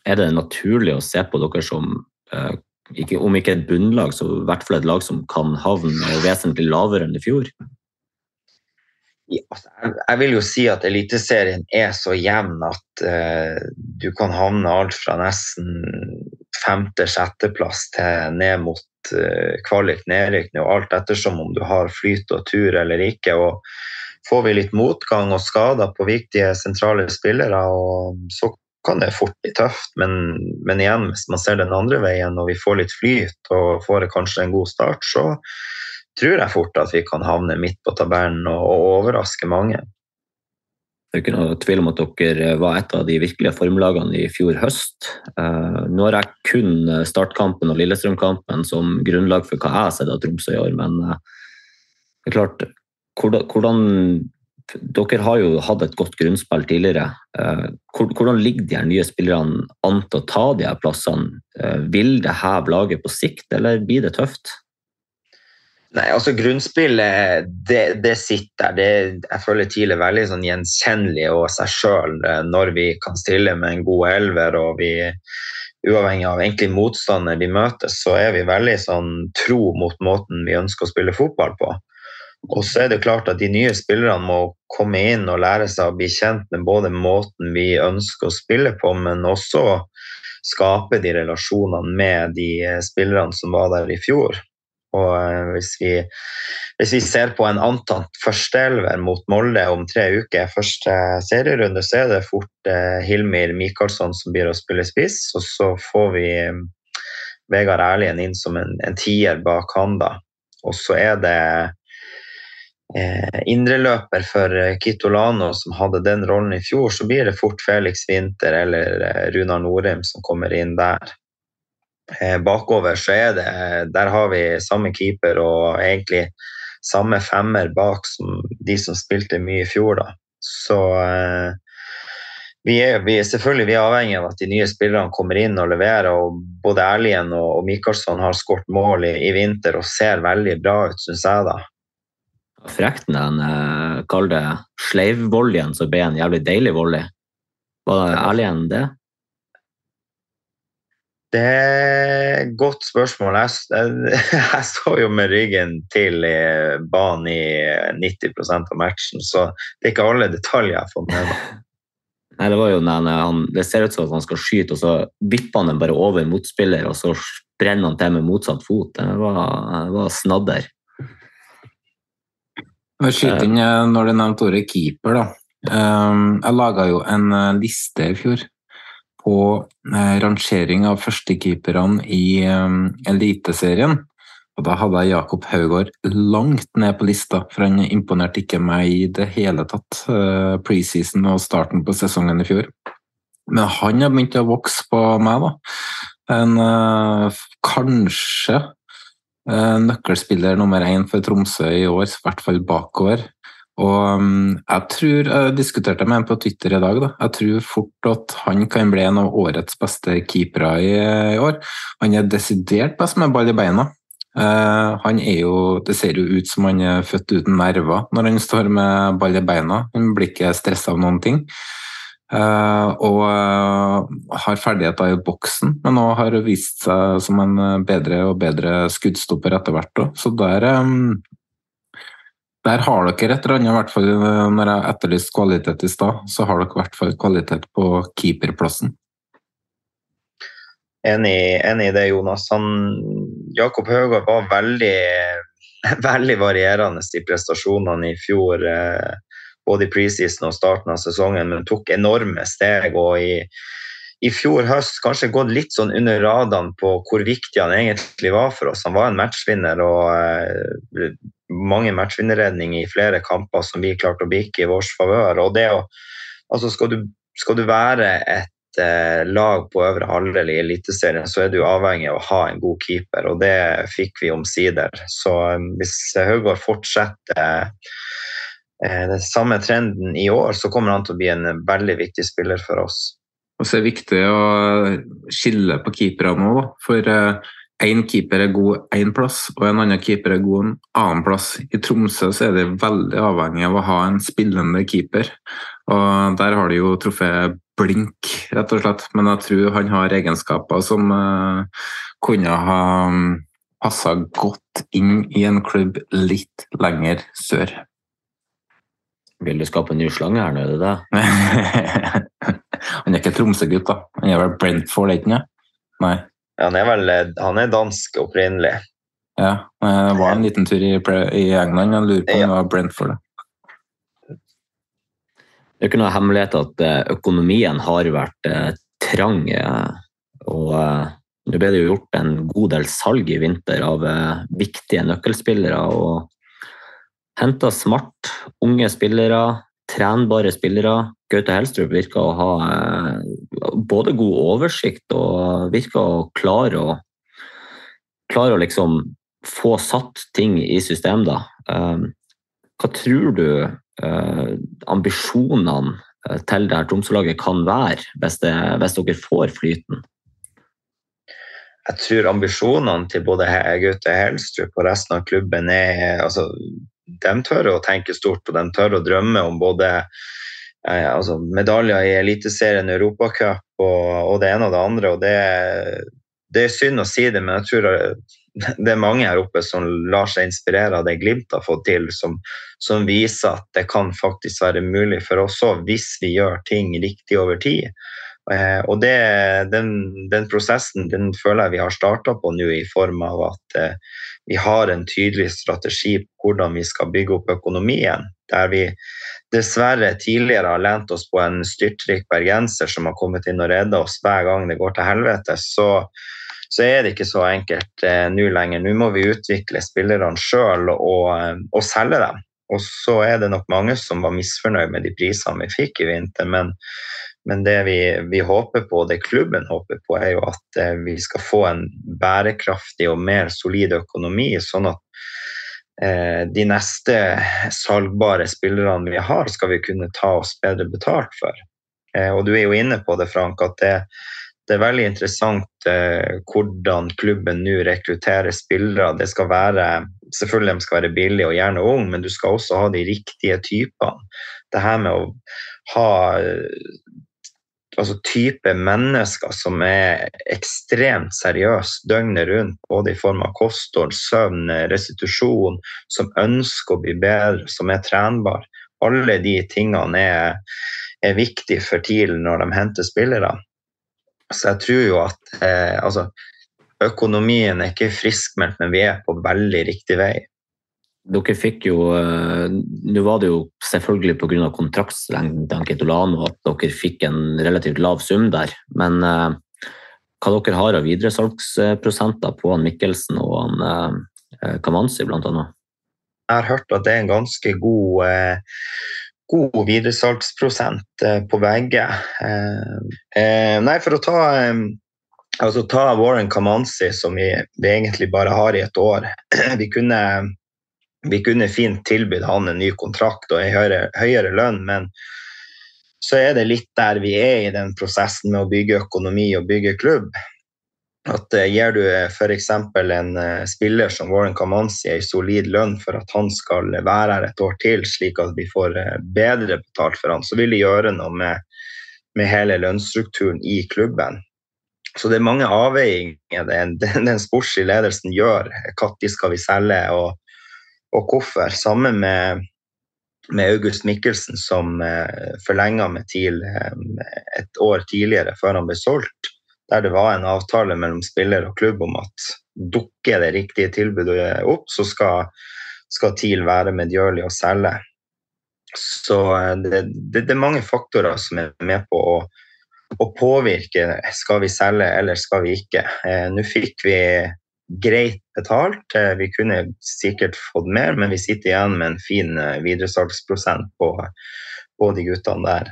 Er det naturlig å se på dere som eh, om ikke et bunnlag, så i hvert fall et lag som kan havne vesentlig lavere enn i fjor? Altså, jeg vil jo si at Eliteserien er så jevn at uh, du kan havne alt fra nesten femte-sjetteplass til ned mot uh, kvalik nedrykk, og alt ettersom om du har flyt og tur eller ikke. og Får vi litt motgang og skader på viktige sentrale spillere, og så kan det fort bli tøft. Men, men igjen, hvis man ser den andre veien og vi får litt flyt og får kanskje en god start, så tror jeg fort at vi kan havne midt på tabellen og, og overraske mange. Det er ikke noe tvil om at dere var et av de virkelige formlagene i fjor høst. Eh, nå har jeg kun startkampen og Lillestrøm-kampen som grunnlag for hva jeg har sett av Tromsø i år, men eh, det er klart hvordan, Dere har jo hatt et godt grunnspill tidligere. Eh, hvordan ligger de her nye spillerne an til å ta de her plassene? Vil det heve laget på sikt, eller blir det tøft? Nei, altså Grunnspillet, det, det sitter der. Jeg føler TIL er veldig sånn gjenkjennelig og seg sjøl eh, når vi kan stille med en god elver. og vi Uavhengig av egentlig motstander vi møter, så er vi veldig sånn tro mot måten vi ønsker å spille fotball på. Og så er det klart at De nye spillerne må komme inn og lære seg å bli kjent med både måten vi ønsker å spille på, men også skape de relasjonene med de spillerne som var der i fjor. Og eh, hvis vi, hvis vi ser på en antatt førsteelver mot Molde om tre uker, første serierunde, så er det fort eh, Hilmir Michaelsson som blir å spille spiss. Og så får vi eh, Vegard Erlien inn som en, en tier bak han, da. Og så er det eh, indreløper for Kitolano som hadde den rollen i fjor, så blir det fort Felix Winther eller Runar Norheim som kommer inn der. Eh, bakover så er det Der har vi samme keeper og egentlig samme femmer bak som de som spilte mye i fjor, da. Så eh, vi er, vi er, selvfølgelig vi er avhengig av at de nye spillerne kommer inn og leverer. og Både Erlien og, og Michaelsson har skåret mål i, i, vinter og ser veldig bra ut, syns jeg. da. Frekt han eh, kaller det sleivvolleyen som ble en jævlig deilig volley. Var Erlien det? Det er et godt spørsmål. Jeg, jeg, jeg står jo med ryggen til banen i 90% av matchen, så det er ikke alle detaljer jeg har fått med meg. Nei, Det var jo han, det ser ut som at han skal skyte, og så vipper han den bare over motspiller, og så brenner han til med motsatt fot. Det var, det var snadder. Skyting, eh, når du nevnte ordet keeper, da. Ehm, jeg laga jo en eh, liste i fjor på eh, rangering av førstekeeperne i um, Eliteserien. Og da hadde jeg Jakob Haugård langt ned på lista, for han imponerte ikke meg i det hele tatt uh, preseason og starten på sesongen i fjor. Men han har begynt å vokse på meg, da. En kanskje nøkkelspiller nummer én for Tromsø i år, i hvert fall bakover. Og um, jeg tror, jeg diskuterte med en på Twitter i dag, da. jeg tror fort at han kan bli en av årets beste keepere i, år. Han er desidert best med ball i beina. Uh, han er jo, Det ser jo ut som han er født uten nerver når han står med ball i beina. Han blir ikke stressa av noen ting. Uh, og uh, har ferdigheter i boksen, men nå har vist seg som en bedre og bedre skuddstopper etter hvert. Så der um, der har dere et eller annet, i hvert fall når jeg etterlyste kvalitet i stad, så har dere i hvert fall kvalitet på keeperplassen. Enig, enig i det, Jonas. Han, Jakob Høgaard var veldig, veldig varierende i prestasjonene i fjor. Eh, både i preseason og starten av sesongen, men tok enorme steg. og i i fjor høst kanskje gått litt sånn under radene på hvor viktig han egentlig var for oss. Han var en matchvinner og eh, mange matchvinnerredninger i flere kamper som vi klarte å bikke i vår favør. Og det å, altså skal, du, skal du være et eh, lag på øvre halvdel i Eliteserien, så er du avhengig av å ha en god keeper, og det fikk vi omsider. Så eh, hvis Haugård fortsetter eh, den samme trenden i år, så kommer han til å bli en veldig viktig spiller for oss. Og så er det viktig å skille på keepere nå, da. For én eh, keeper er god én plass, og en annen keeper er god en annen plass. I Tromsø så er det veldig avhengig av å ha en spillende keeper. Og der har de jo truffet blink, rett og slett. Men jeg tror han har egenskaper som uh, kunne ha mm, passa godt inn i en klubb litt lenger sør. Vil du skape en ny slange her er det det? Han er ikke Tromsø-gutt, da. Han er vel Brentford, ikke sant? Nei. Han er vel han er dansk opprinnelig. Ja, det var en liten tur i, i England. Jeg lurer på om det var Brentford. Det er ikke noe hemmelighet at eh, økonomien har vært eh, trang. Eh, og nå ble det jo gjort en god del salg i vinter av viktige nøkkelspillere. og Henta smart, unge spillere, trenbare spillere. Gaute Helstrup virker å ha eh, både god oversikt og virker å klare å, klare å liksom få satt ting i system. Da. Eh, hva tror du eh, ambisjonene til det her Tromsø-laget kan være, hvis, det, hvis dere får flyten? jeg tror ambisjonene til både Gaute Helstrup og resten av klubben er altså, De tør å tenke stort og de tør å drømme om både altså, medaljer i Eliteserien, Europacup og, og det ene og det andre. og det, det, er synd å si det, men jeg tror det er mange her oppe som lar seg inspirere av det Glimt har fått til, som, som viser at det kan faktisk være mulig for oss òg, hvis vi gjør ting riktig over tid. Eh, og det, den, den, prosessen den føler jeg vi har starta på nå, i form av at eh, vi har en tydelig strategi på hvordan vi skal bygge opp økonomien. Der vi dessverre tidligere har lent oss på en styrtrik bergenser som har kommet inn og redda oss hver gang det går til helvete. Så, så er det ikke så enkelt eh, nå lenger. Nå må vi utvikle spillerne sjøl og, eh, og selge dem. Og så er det nok mange som var misfornøyd med de prisene vi fikk i vinter. Men men det vi, vi, håper på, det klubben håper på, er jo at eh, vi skal få en bærekraftig og mer solid økonomi, sånn at de neste salgbare spillerne vi har, skal vi kunne ta oss bedre betalt for. Eh, og du er jo inne på det, Frank, at det, det er veldig interessant eh, hvordan klubben nå rekrutterer spillere. Det skal være, selvfølgelig de skal være billige og gjerne unge, men du skal også ha de riktige typene. Det her med å ha altså type mennesker som er ekstremt seriøse døgnet rundt, både i form av kosthold, søvn, restitusjon, som ønsker å bli bedre, som er trenbar. Alle de tingene er, er viktige for TIL når de henter spillere. Så jeg tror jo at eh, altså, økonomien er ikke friskmeldt, men vi er på veldig riktig vei. Dere fikk jo eh, Nå var det jo selvfølgelig pga. kontraktslengden Ketolano at dere fikk en relativt lav sum der. Men uh, hva dere har av videresalgsprosenter på han Mikkelsen og han uh, Kamanzi bl.a.? Jeg har hørt at det er en ganske god, god videresalgsprosent på begge. nei, for å ta Altså ta Warren Kamanzi, som vi, vi, egentlig bare har i et år. Vi kunne vi kunne fint tilbudt han en ny kontrakt og en høyere, høyere, lønn, men så er det litt der vi er i den prosessen med å bygge økonomi og bygge klubb. At uh, Gir du eh, f.eks. en uh, spiller som Warren Kamanzi en solid lønn for at han skal være her et år til, slik at vi får bedre betalt for han, så vil det gjøre noe med, med hele lønnsstrukturen i klubben. Så det er mange avveininger den, den, den sportslige ledelsen gjør. Når skal vi selge? og og hvorfor. Sammen med, med August Mikkelsen, som eh, forlenga med TIL eh, et år tidligere, før han ble solgt. Der det var en avtale mellom spiller og klubb om at dukker det riktige tilbudet opp, så skal, skal TIL være medgjørlig å selge. Så eh, det, det, det, er mange faktorer som er med på å, å påvirke skal vi selge eller skal vi ikke. Eh, Nå fikk vi greit betalt. Eh, vi kunne sikkert fått mer, men vi sitter igjen med en fin eh, videresalgsprosent på, på de guttene der.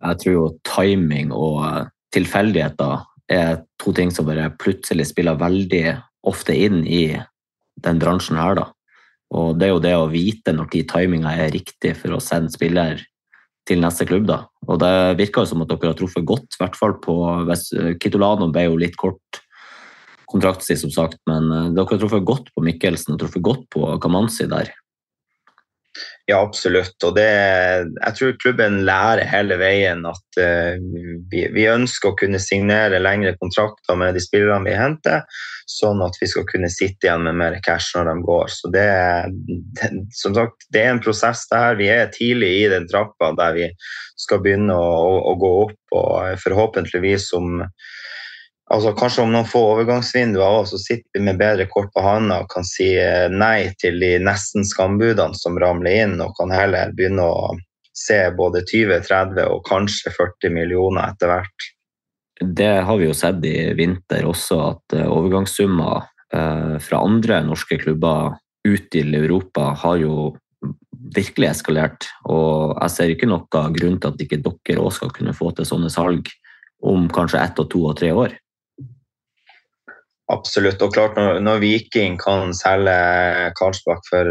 Jeg tror jo timing og eh, tilfeldigheter er to ting som bare plutselig spiller veldig ofte inn i den bransjen her, da. Og det er jo det å vite når timinga er riktig for å sende spiller til neste klubb, da. Og det virker jo som at dere har truffet godt, i hvert fall på Kitolano ble jo litt kort kontraktstid, som sagt, men dere har truffet godt på Mikkelsen og truffet godt på Kamanzi der. Ja, absolutt. Og det, jeg tror klubben lærer hele veien at uh, vi, vi, ønsker å kunne signere lengre kontrakter med de spillerne vi henter, sånn at vi skal kunne sitte igjen med mer cash når de går. Så det, det, som sagt, det er en prosess der. Vi er tidlig i den trappa der vi skal begynne å, å, å gå opp, og forhåpentligvis om altså Kanskje om noen få overgangsvinduer også, så sitter vi med bedre kort på hånda og kan si eh, nei til de nesten skambudene som ramler inn, og kan heller begynne å se både 20, 30 og kanskje 40 millioner etter hvert. Det har vi jo sett i vinter også, at eh, overgangssummer eh, fra andre norske klubber ut til Europa har jo virkelig eskalert. Og jeg ser ikke noen grunn til at ikke dere òg skal kunne få til sånne salg om kanskje ett og to og tre år. Absolutt. Og klart, når, når Viking kan selge Karlsbakk for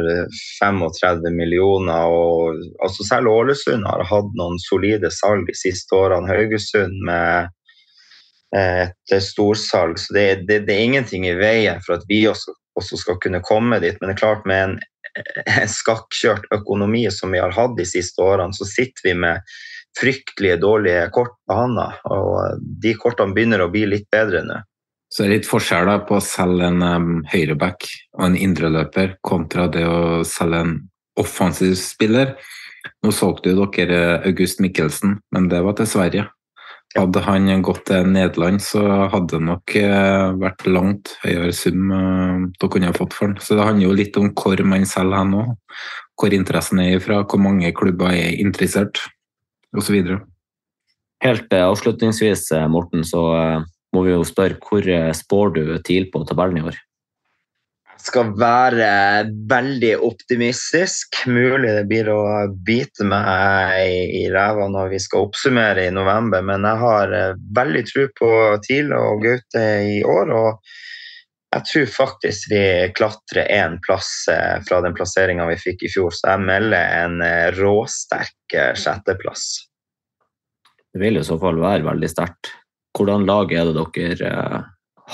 35 millioner, og altså selv Ålesund har hatt noen solide salg de siste årene, Haugesund med eh, et storsalg, så det, det, det, er ingenting i veien for at vi også, også, skal kunne komme dit. Men det er klart, med en, en skakkjørt økonomi som vi har hatt de siste årene, så sitter vi med fryktelige dårlige kort på handa. Og de kortene begynner å bli litt bedre nå. Så det er litt forskjell på å selge en um, høyreback og en indreløper kontra det å selge en offensiv spiller. Nå solgte jo dere August Mikkelsen, men det var til Sverige. Hadde han gått til Nederland, så hadde det nok uh, vært langt høyere sum uh, dere kunne ha fått for han. Så det handler jo litt om hvor man selger hen òg. Hvor interessen er ifra, hvor mange klubber er interessert, osv. Helt avslutningsvis, Morten, så må vi jo spørre hvor eh, spår du TIL på tabellen i år? Jeg skal være veldig optimistisk. Mulig det blir å bite meg i ræva når vi skal oppsummere i november, men jeg har eh, veldig tro på TIL og Gaute i år. og jeg tror faktisk vi klatrer én plass eh, fra den plasseringa vi fikk i fjor, så jeg melder en råsterk sjetteplass. Det vil i så fall være veldig sterkt. Hvordan lag er det dere eh,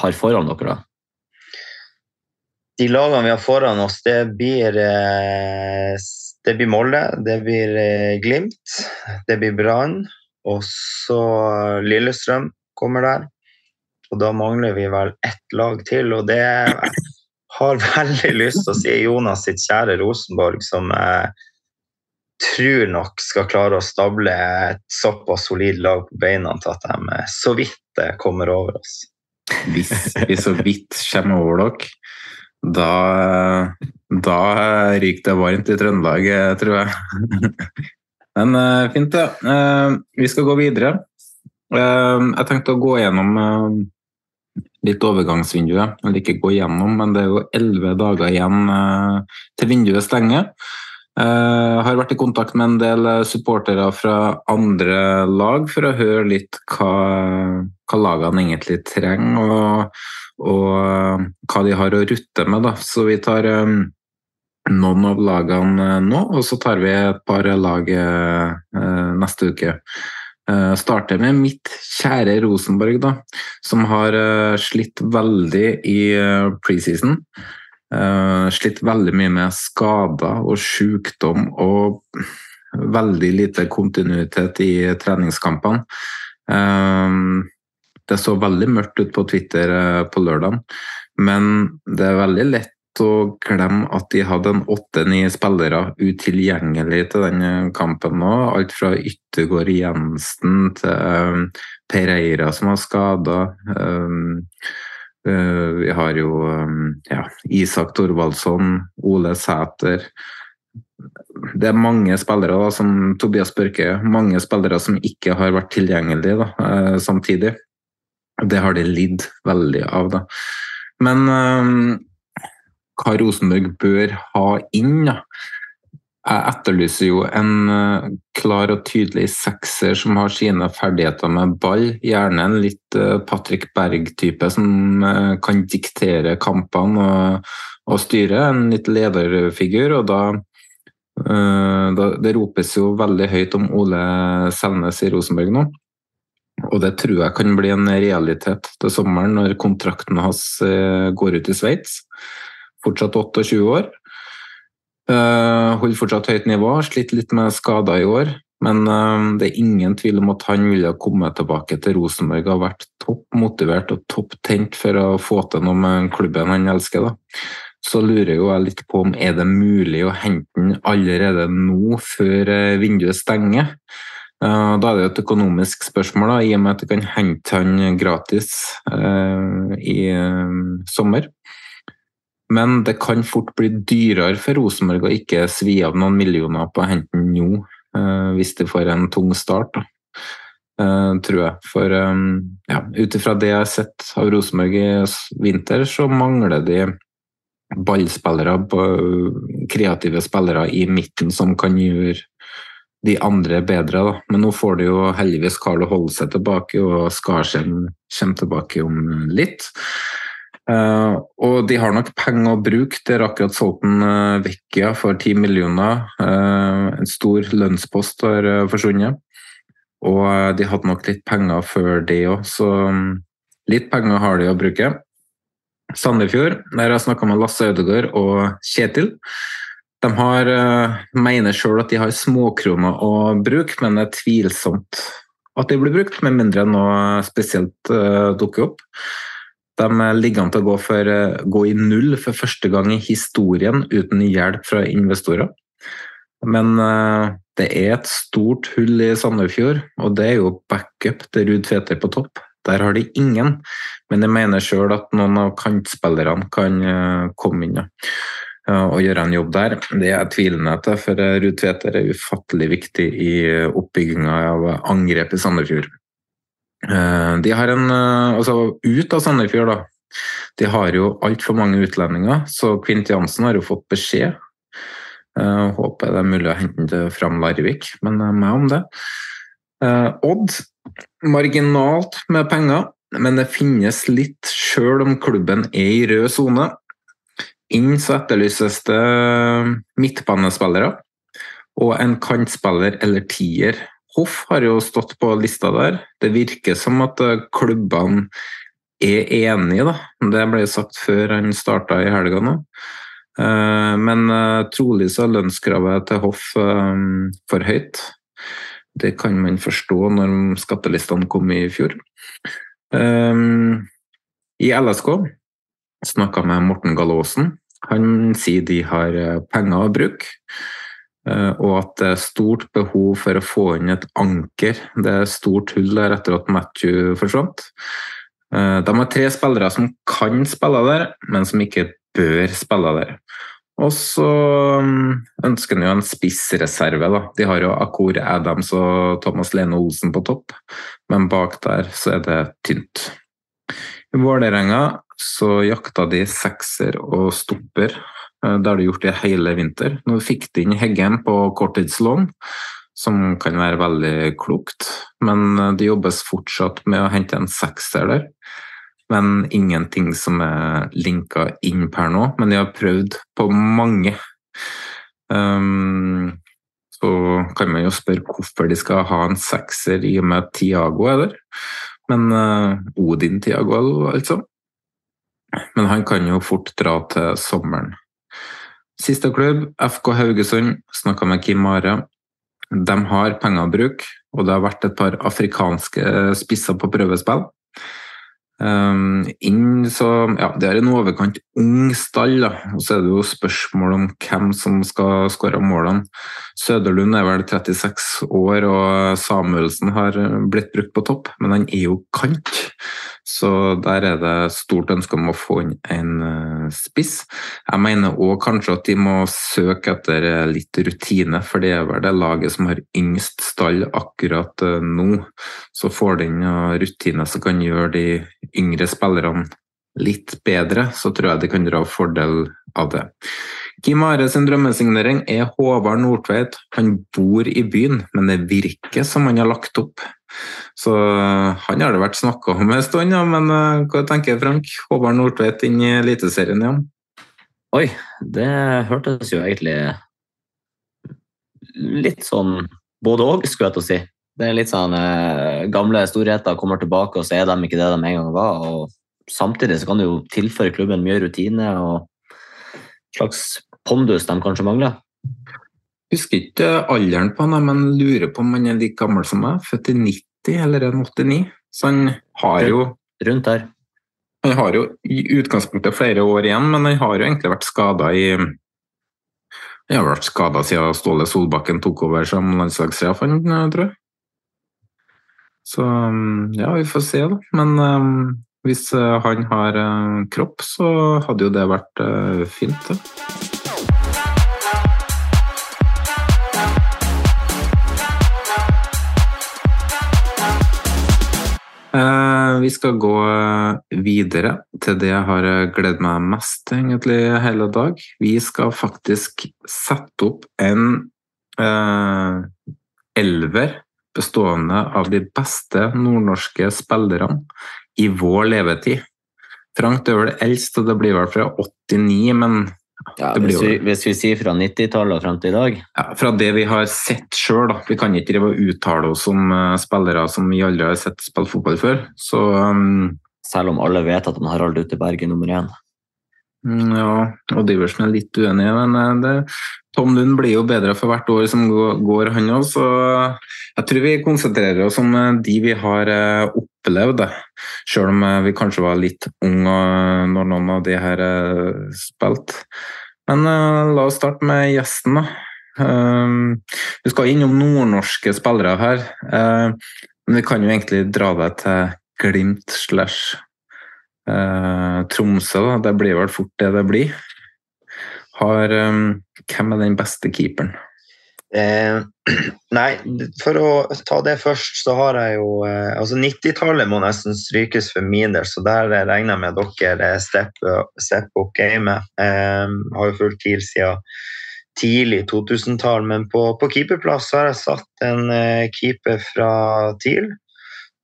har foran dere? da? De lagene vi har foran oss, det blir, eh, det blir Molde, det blir eh, Glimt, det blir Brann, og så Lillestrøm kommer der. Og da mangler vi vel ett lag til, og det har veldig lyst til å si Jonas sitt kjære Rosenborg, som tror nok skal klare å stable et såpass solid lag på beina at de så vidt kommer over oss. Hvis vi så vidt kommer over dere, da, da ryker det varmt i Trøndelag, tror jeg. Men fint. Uh, vi skal gå videre. Jeg tenkte å gå gjennom litt overgangsvinduet. Eller ikke gå gjennom, men det er jo elleve dager igjen til vinduet stenger. Uh, har vært i kontakt med en del eh, supportere fra andre lag for å høre litt hva, hva lagene egentlig trenger, og, og uh, hva de har å rutte med. Da. Så vi tar um, noen av lagene nå, og så tar vi et par lag uh, neste uke. starter med mitt kjære Rosenborg, da, som har slitt veldig i preseason. Uh, slitt veldig mye med skader og sykdom og veldig lite kontinuitet i treningskampene. Uh, det så veldig mørkt ut på Twitter uh, på lørdag, men det er veldig lett å glemme at de hadde en åtte-ni spillere utilgjengelig til den kampen nå. Alt fra Yttergård Jensen til Pereira som var skada. Vi har jo ja, Isak Thorvaldsson, Ole Sæter det er mange spillere, da, som Tobias Børke, mange spillere som ikke har vært tilgjengelige da, eh, samtidig. Det har de lidd veldig av. Da. Men eh, hva Rosenborg bør ha inn da. Jeg etterlyser jo en uh, klar og tydelig sekser som har sine ferdigheter med ball. Gjerne en litt uh, Patrick Berg-type som uh, kan diktere kampene og, og, styre. En litt lederfigur. og da da det ropes jo veldig høyt om Ole Selnes i Rosenborg nå. Og det tror jeg kan bli en realitet til sommeren når kontrakten hans eh, går ut i Sveits. Fortsatt 28 år. Eh, holder fortsatt høyt nivå, slitt litt med skader i år. Men det er ingen tvil om at han ville komme tilbake til Rosenborg og vært topp motivert og topp tent for å få til noe med klubben han elsker. Da så lurer jo jeg litt på om er det mulig å hente den allerede nå, før eh, vinduet stenger. Da er det jo et økonomisk spørsmål, da, i og med at du kan hente han gratis uh, i sommer. Men det kan fort bli dyrere for Rosenborg å ikke svi av noen millioner på å hente ham nå, uh, hvis de får en tung start. tror jeg. For um, ja, ut ifra det jeg har sett av Rosenborg i vinter, så mangler de ballspillere, kreative spillere i midten som kan gjøre de andre bedre. Da. Men nå får du jo heldigvis Carlo Holse tilbake, og Skarsheim kommer tilbake om litt. Uh, og de har nok penger å bruke. Det har akkurat solgt en uh, Vecchia for 10 millioner. Uh, en stor lønnspost har forsvunnet. Og de hadde nok litt penger før det òg, så um, litt penger har de å bruke. Sandefjord, der jeg snakka med Lasse Ødegaard og Kjetil. De har, mener sjøl at de har småkroner å bruke, men det er tvilsomt at de blir brukt, med mindre noe spesielt dukker opp. De ligger an til å gå, for, uh, gå, i null for første gang i historien uten hjelp fra investorer. Men det er et stort hull i Sandefjord, og det er jo backup til Ruud Tveter på topp. Der har de ingen, men jeg mener sjøl at noen av kantspillerne kan eh, komme inn og gjøre en jobb der. Det er jeg tvilende til, for eh, Ruud Tveter er ufattelig viktig i oppbygginga av angrep i Sandefjord. Eh, de har en Altså, ut av Sandefjord, da. De har jo altfor mange utlendinger, så Kvint Jansen har jo fått beskjed. Uh, håper det er mulig å hente den fram Larvik, men meg om det. Odd marginalt med penger, men det finnes litt sjøl om klubben er i rød sone. Inn så etterlyses det midtbanespillere og en kantspiller eller tier. Hoff har jo stått på lista der. Det virker som at klubbene er enige, da. Det ble sagt før han starta i helga nå. Eh, men eh, trolig så er lønnskravet til Hoff eh, for høyt. Det kan man forstå når skattelistene kom i fjor. I LSK snakka med Morten Gallaasen. Han sier de har eh, penger å bruke, eh, og at det er stort behov for å få inn et anker. Det er stort hull der etter at Matthew forsvant. Eh, de har tre spillere som kan spille der, men som ikke bør spille der. Og så um, ønsker han jo en spissreserve. da. De har jo Akor Adams og Thomas Lene Olsen på topp, men bak der så er det tynt. I Vålerenga så jakta de sekser og stopper. Eh, det har de gjort i hele vinter. Nå fikk de inn Heggen på korttidslån, som kan være veldig klokt, men eh, det jobbes fortsatt med å hente en sekser der men ingenting som er linka inn per nå. Men de har prøvd på mange. Um, så kan man jo spørre hvorfor de skal ha en sekser i og med Tiago er der. Men uh, Odin Tiago, altså. Men han kan jo fort dra til sommeren. Siste klubb, FK Haugesund, snakka med Kim Are. De har penger å bruke, og det har vært et par afrikanske spisser på prøvespill. Um, inn så, ja, Det er en overkant ung stall, da. og så er det jo spørsmål om hvem som skal skåre målene. Søderlund er vel 36 år, og Samuelsen har blitt brukt på topp, men han er jo kant. Så der er det stort ønske om å få inn en uh, spiss. Jeg mener òg kanskje at de må søke etter uh, litt rutine, for det er vel det laget som har yngst stall akkurat uh, nå. Så får de inn rutine som kan gjøre de yngre spillerne litt bedre, så tror jeg de kan dra fordel av det. Kim Are sin drømmesignering er Håvard Nordtveit. Han bor i byen, men det virker som han har lagt opp. Så han har det vært snakka om en stund, ja, men uh, hva tenker Frank? Håvard Nordtveit inn i Eliteserien igjen? Oi, det hørtes jo egentlig litt sånn både òg, skulle jeg til å si. Det er litt sånn eh, Gamle storheter kommer tilbake, og så er de ikke det de en gang var. og Samtidig så kan det jo tilføre klubben mye rutine og slags pondus de kanskje mangler. Husker ikke alderen på han, men lurer på om han er like gammel som meg. Født i 90 eller 89. Så han har jo Rundt der. Han har jo i utgangspunktet flere år igjen, men han har jo egentlig vært skada i Han har vært skada siden Ståle Solbakken tok over som landslagssjef, tror jeg. Så um, ja, vi får se, da. Men um, hvis uh, han har uh, kropp, så hadde jo det vært uh, fint. Vi skal gå videre til det jeg har gledet meg mest egentlig hele dag. Vi skal faktisk sette opp en elver bestående av de beste nordnorske spillerne i vår levetid. Frank, du er vel eldst, og det blir vel fra 89, men ja, hvis, vi, hvis, vi, sier fra 90-tallet og frem til i dag? Ja, Fra det vi har sett sjøl. Vi kan ikke drive og uttale oss om uh, spillere som vi aldri har sett spille fotball før. Så, um, Selv om alle vet at Harald Utteberg er nummer én? Mm, ja, og Diversen er litt uenig, men uh, det, Tom Lund blir jo bedre for hvert år som går, han òg. Så jeg tror vi konsentrerer oss om de vi har opp opplevd. Selv om eh, vi kanskje var litt unge når noen av de her eh, spilte. Men la oss starte med gjesten, da. Uh, vi skal innom nordnorske spillere her. Uh, men vi kan jo egentlig dra deg til Glimt slash Tromsø. Da. Det blir vel fort det det blir. Har, um, hvem er den beste keeperen? Eh, nei, for å ta det først, så har jeg jo eh, Altså 90-tallet må nesten strykes for min del, så der regner jeg med at dere stepper step up gamet. Eh, har jo fulgt TIL siden tidlig 2000-tall, men på, på keeperplass har jeg satt en eh, keeper fra TIL.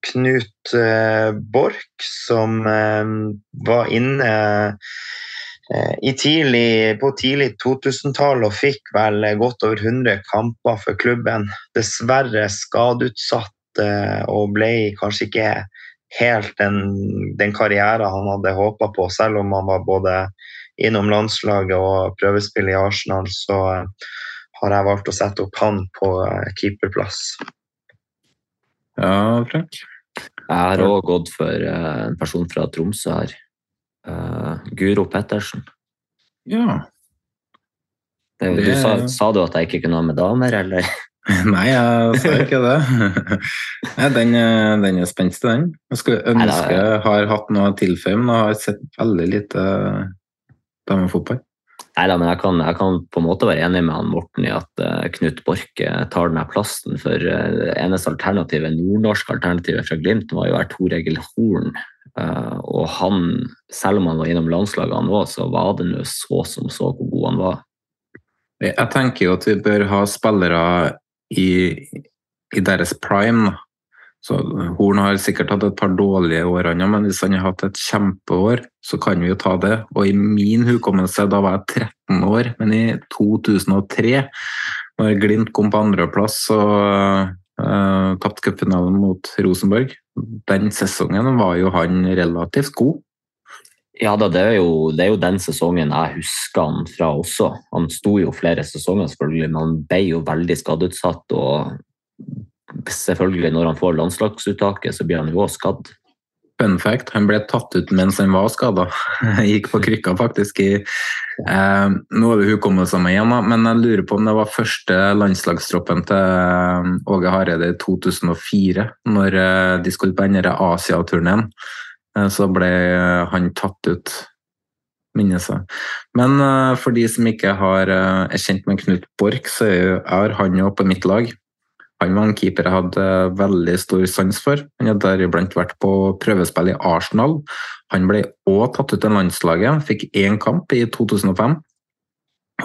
Knut eh, Borch, som eh, var inne Eh, tidlig, på tidlig 2000-tall og fikk vel godt over 100 kamper for klubben. Dessverre skadeutsatt eh, og ble kanskje ikke helt den, den karrieren han hadde håpa på. Selv om han var både innom landslaget og prøvespill i Arsenal, så eh, har jeg valgt å sette opp han på keeperplass. Ja, Frank? Jeg har òg gått for en person fra Tromsø her uh, Guro Pettersen. Ja. Det, det... Du sa, sa, du at jeg ikke kunne ha med damer, eller? Nei, jeg sa ikke det. Nei, den, den er spenstig, den. Jeg skulle ønske jeg har hatt noe å tilføye, men jeg har sett veldig lite damefotball. Nei da, men jeg kan, jeg kan, på en måte være enig med han Morten i at uh, Knut Borch tar denne plassen. For uh, eneste alternativet, nordnorske alternativet fra Glimt var jo Tor Egil Horn. Uh, og han, selv om han var innom landslaget nå, så var det nå så som så hvor god han var. Jeg tenker jo at vi bør ha spillere i, i deres prime. Så Horn har sikkert hatt et par dårlige år, men hvis han har hatt et kjempeår, så kan vi jo ta det. Og i min hukommelse, da var jeg 13 år, men i 2003, når Glimt kom på andreplass og uh, Tapt cupfinalen mot Rosenborg, den sesongen var jo han relativt god. Ja da, det er, jo, det er, jo, den sesongen jeg husker han fra også. Han sto jo flere sesonger, selvfølgelig, men han ble jo veldig skadeutsatt. og selvfølgelig Når han får landslagsuttaket, så blir han jo også skadd. Fun fact, han ble tatt ut mens han var skada. Gikk på krykka faktisk i eh, Nå er det hukommelsen min igjen, da, men jeg lurer på om det var første landslagstroppen til eh, Åge Hareide i 2004, når eh, de skulle på denne Asia-turneen. Eh, så ble han tatt ut, minnes jeg. Men for de som ikke har, er kjent med Knut Borch, så er han jo på mitt lag. Han var en keeper jeg hadde veldig stor sans for. Han hadde deriblant vært på prøvespill i Arsenal. Han ble òg tatt ut av landslaget, fikk én kamp i 2005.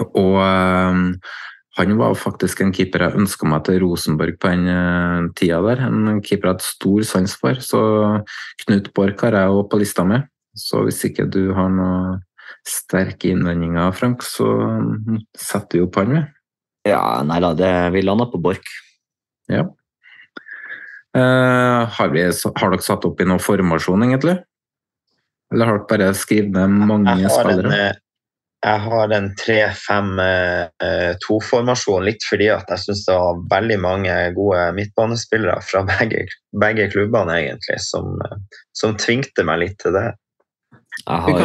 Og um, han var faktisk en keeper jeg ønska meg til Rosenborg på den uh, tida der. En keeper jeg hadde stor sans for, så Knut Borch har jeg òg på lista med. Så hvis ikke du har noen sterke innvendinger, Frank, så setter vi opp han med. Ja, nei da, vi landa på Borch. Ja. Uh, har, vi, har, dere satt opp i noen formasjon, egentlig? Eller har dere bare skrevet ned mange jeg spillere? En, eh, jeg har en 3-5-2-formasjon, litt fordi at jeg syns det var veldig mange gode midtbanespillere fra begge, begge klubbene, egentlig, som, som, tvingte meg litt til det. Jeg har,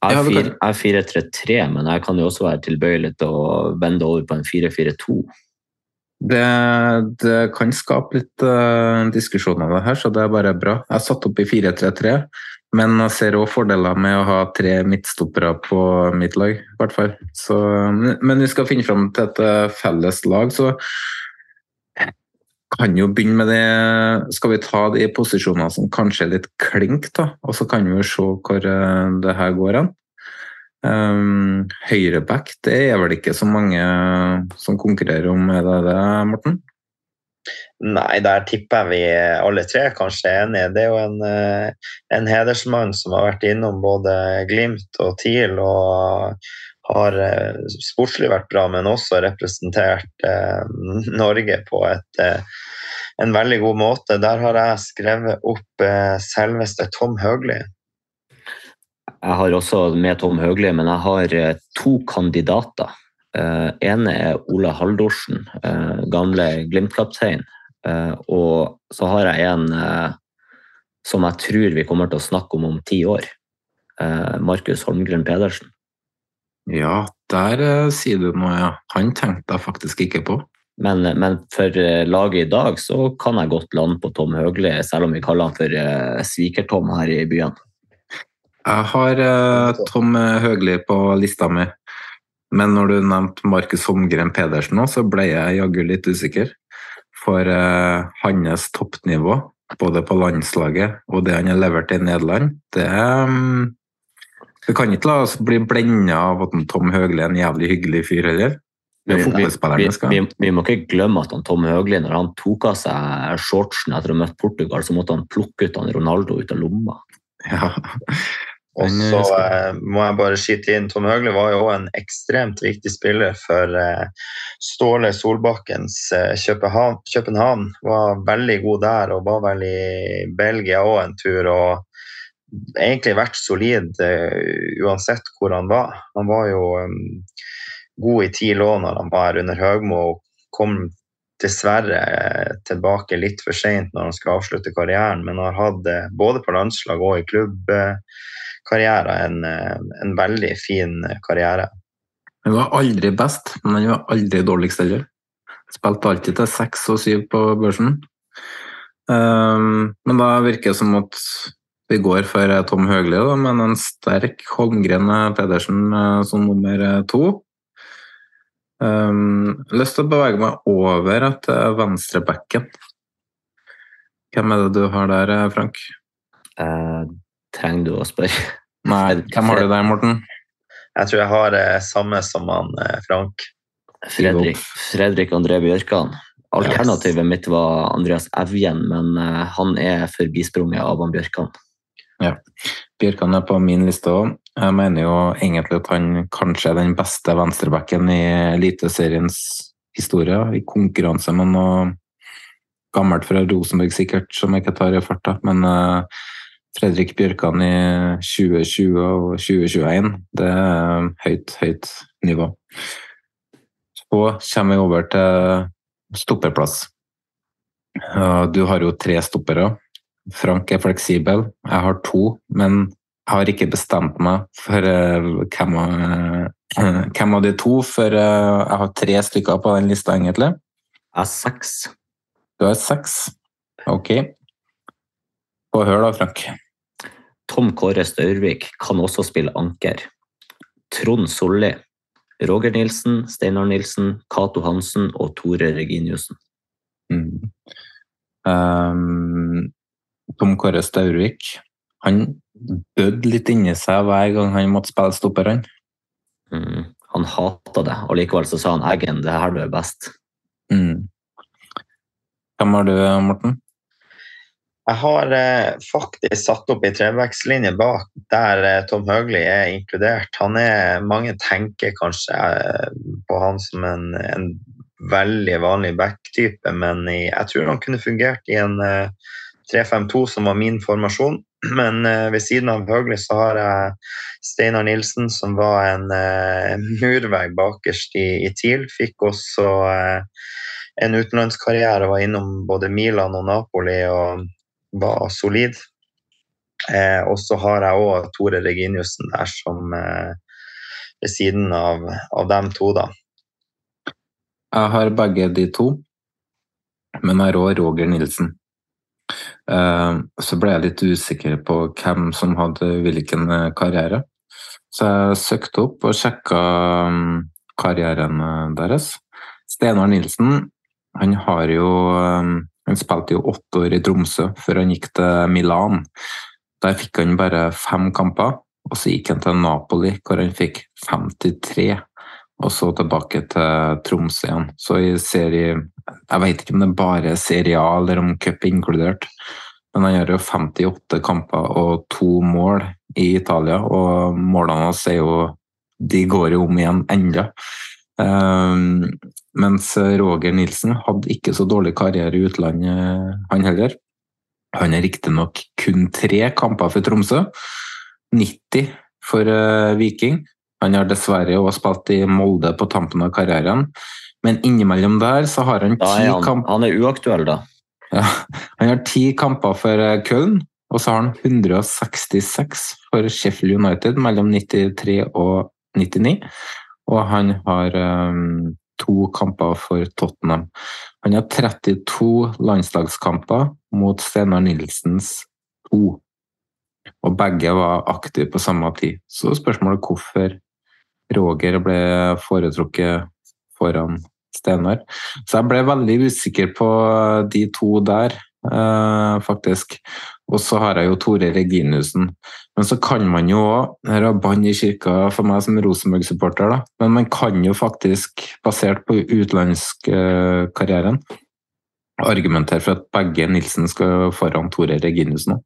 jeg har 4-3-3, men jeg kan jo også være tilbøyelig til å vende over på en 4-4-2. Det, det, kan skape litt uh, diskusjon om det her, så det er bare bra. Jeg har satt opp i 4-3-3, men jeg ser òg fordeler med å ha tre midtstoppere på mitt lag. I hvert fall. Så, men vi skal finne fram til et uh, felles lag, så kan jo begynne med det Skal vi ta de posisjonene som kanskje er litt klink, da? Og så kan vi jo se hvor uh, det her går hen. Um, Høyreback, det er vel ikke så mange som konkurrerer om, er det det, Morten? Nei, der tipper vi alle tre kanskje er enige. Det er jo en, eh, en hedersmann som har vært innom både Glimt og TIL og har eh, sportslig vært bra, men også representert eh, Norge på et, eh, en veldig god måte. Der har jeg skrevet opp eh, selveste Tom Høgli. Jeg har også med Tom Høgli, men jeg har eh, to kandidater. Uh, ene er Ole Haldorsen, uh, gamle Glimt-kaptein. Uh, og så har jeg en som jeg tror vi kommer til å snakke om om ti år. Markus Holmgren Pedersen. Ja, der sier du noe, ja. Han tenkte jeg faktisk ikke på. Men, men, for laget i dag så kan jeg godt lande på Tom Høgli, selv om vi kaller han for Sviker-Tom her i byen. Jeg har uh, Tom Høgli på lista mi, men når du nevnte Markus Holmgren Pedersen nå, så ble jeg jaggu litt usikker. For uh, hans toppnivå, både på landslaget og det han har levert i Nederland, det um, Vi kan ikke la oss bli blenda av at Tom Høgli er en jævlig hyggelig fyr heller. Vi, vi, vi, vi, må ikke glemme at Tom Høgli, når han tok av seg shortsen etter å ha møtt Portugal, så måtte han plukke ut han Ronaldo ut av lomma. Ja, og så eh, må jeg bare skyte inn Tom Høgli var jo en ekstremt viktig spiller for eh, Ståle Solbakkens eh, København. København. Var veldig god der og var vel i Belgia òg en tur. og Egentlig vært solid uh, uansett hvor han var. Han var jo um, god i ti lån når han var her under Høgmo og kom dessverre tilbake litt for seint når han skal avslutte karrieren, men har hatt både på landslag og i klubb karriere en, eh, en veldig fin karriere. Han var aldri best, men han var aldri dårligst heller. Spilte alltid til seks og syv på børsen. Um, men da virker det som at vi går for Tom Høgli, da, men en sterk Holmgren Pedersen uh, som nummer to. Um, lyst til å bevege meg over til venstrebacken. Hvem er det du har der, Frank? Uh, trenger du å spørre? Nei, hvem har du der, Morten? Jeg tror jeg har det eh, samme som han eh, Frank. Fredrik, Fredrik André Bjørkan. Alternativet yes. mitt var Andreas Evjen, men uh, han er forbisprunget av han Bjørkan. Ja, Bjørkan er på min liste òg. Jeg mener jo egentlig at han kanskje er den beste venstrebacken i Eliteseriens historie, i konkurranse med noe gammelt fra Rosenborg sikkert, som jeg ikke tar i farta. Men uh, Fredrik Bjørkan i 2020 og 2021. Det er høyt, høyt nivå. Så kommer vi over til stopperplass. Du har jo tre stoppere. Frank er fleksibel. Jeg har to, men jeg har ikke bestemt meg for uh, hvem, av de to, for uh, jeg har tre stykker på den lista, egentlig. Jeg har seks. Du har seks? Ok. Få høre da, Frank. Tom Kåre Staurvik kan også spille anker. Trond Solli. Roger Nilsen, Steinar Nilsen, Cato Hansen og Tore Reginiussen. Mm. Um, Tom Kåre Staurvik han bød litt inni seg hver gang han måtte spille stopper. Han, mm. han hata det, og likevel så sa han Eggen, det her du er best. Mm. Hvem har du, Morten? Jeg har eh, faktisk satt opp ei trevekslinje bak der eh, Tom Høgli er inkludert. Han er, Mange tenker kanskje eh, på han som en, en veldig vanlig back-type, men i, jeg tror han kunne fungert i en 3-5-2 som var min formasjon. Men ved siden av Høgli så har jeg Steinar Nilsen, som var en murvegg bakerst i, i TIL. Fikk også en utenlandskarriere, og var innom både Milan og Napoli. og var solid. Eh, og så har jeg òg Tore Reginiussen der som eh, ved siden av, av, dem to, da. Jeg har begge de to, men jeg har òg Roger Nilsen. Eh, så ble jeg litt usikker på hvem som hadde hvilken eh, karriere. Så jeg søkte opp og sjekka um, karrieren eh, deres. Steinar Nilsen han har jo han spilte jo åtte år i Tromsø før han gikk til Milan. Der fikk han bare fem kamper, og så gikk han til Napoli hvor han fikk 53. Og så tilbake til Tromsø igjen. Så i serie Jeg vet ikke om det bare er Serie A eller om cup er inkludert, men han gjør jo 58 kamper og to mål i Italia, og målene hans er jo De går jo om igjen. Um, mens Roger Nilsen hadde ikke så dårlig karriere i utlandet, han heller. Han har riktignok kun tre kamper for Tromsø. 90 for uh, Viking. Han har dessverre også spilt i Molde på tampen av karrieren. Men innimellom der så har han ti kamper Han er uaktuell, da. Ja, han har ti kamper for Köln, og så har han 166 for Sheffield United mellom 93 og 99. Og han har um, to kamper for Tottenham. Han har 32 landslagskamper mot Steinar Nilsens to. Og begge var aktive på samme tid. Så spørsmålet hvorfor Roger ble foretrukket foran Steinar. Så jeg ble veldig usikker på de to der, faktisk. Og så har jeg jo Tore Reginussen. Men så kan man jo òg Her er bann i kirka for meg som Rosenborg-supporter, da. Men man kan jo faktisk, basert på utenlandskarrieren, argumentere for at begge Nilsen skal foran Tore Reginussen òg.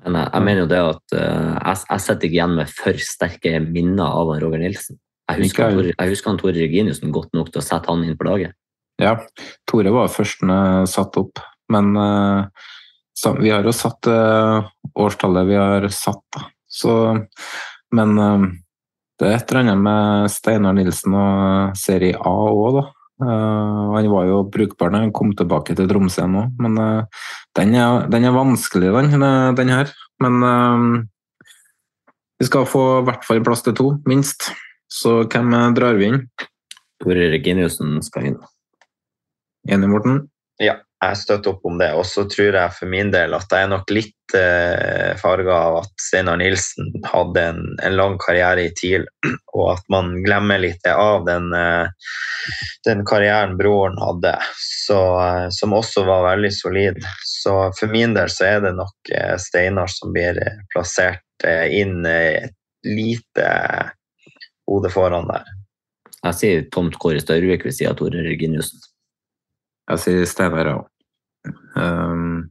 Men jeg, jeg, mener jo det at uh, jeg, jeg sitter ikke igjen med for sterke minner av Roger Nilsen. Jeg husker, jeg husker han Tore Reginiussen godt nok til å sette han inn på laget. Ja, Tore var først satt opp, men uh, så vi har jo satt uh, årstallet vi har satt, da. Så, men uh, det er et eller annet med Steinar Nilsen og Serie A òg, da. Uh, han var jo brukbar da han kom tilbake til Tromsø nå, men den er, den, er, vanskelig, den, den her. Men vi skal få i hvert fall plass til to, minst. Så hvem drar vi inn? Tore Reginiussen skal inn. Enig, Morten? Ja jeg støtter opp om det. Og så tror jeg for min del at jeg er nok litt eh, farga av at Steinar Nilsen hadde en, en, lang karriere i TIL, og at man glemmer litt av den, eh, den karrieren broren hadde, så, eh, som også var veldig solid. Så for min del så er det nok eh, Steinar som blir plassert eh, inn et lite hode foran der. Jeg sier Tomt Kåre Størvik ved siden av Tore Reginiussen. Jeg sier Steinar, ja. Um,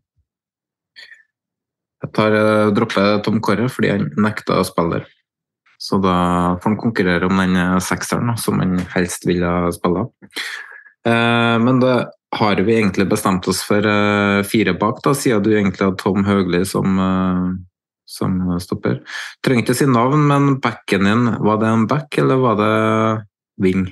jeg tar, uh, dropper Tom Kåre fordi han nekta å spille der. Så da får han konkurrere om den eh, sekseren som han helst ville spille. Uh, men da har vi egentlig bestemt oss for fire bak, da, siden du egentlig har Tom Høgli som, som stopper. Trenger ikke si navn, men backen din, var det en back eller var det wing?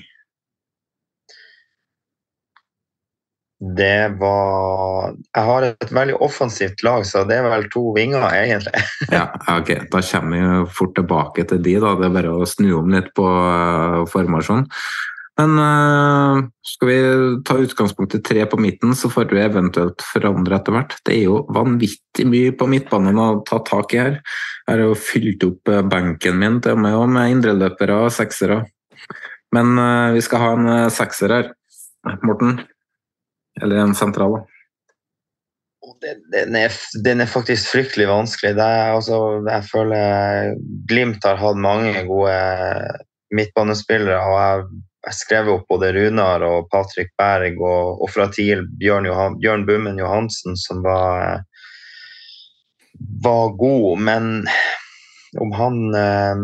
Det var Jeg har et veldig offensivt lag, så det er vel to vinger, egentlig. ja, ok. Da kommer vi jo fort tilbake til de, da. Det er bare å snu om litt på uh, formasjonen. Men uh, skal vi ta utgangspunkt i tre på midten, så får vi eventuelt forandre etter hvert. Det er jo vanvittig mye på midtbanen å ta tak i her. Jeg har jo fylt opp uh, benken min til og med, med indreløpere og seksere. Men uh, vi skal ha en sekser her. Morten, eller en sentral? Den er, den er, faktisk fryktelig vanskelig. Er, altså, jeg føler Glimt har hatt mange gode midtbanespillere. og jeg jeg skrev opp både Runar og Patrick Berg og, og fra TIL Bjørn, Johan, Bjørn Bummen Johansen, som var, var god. Men om han eh,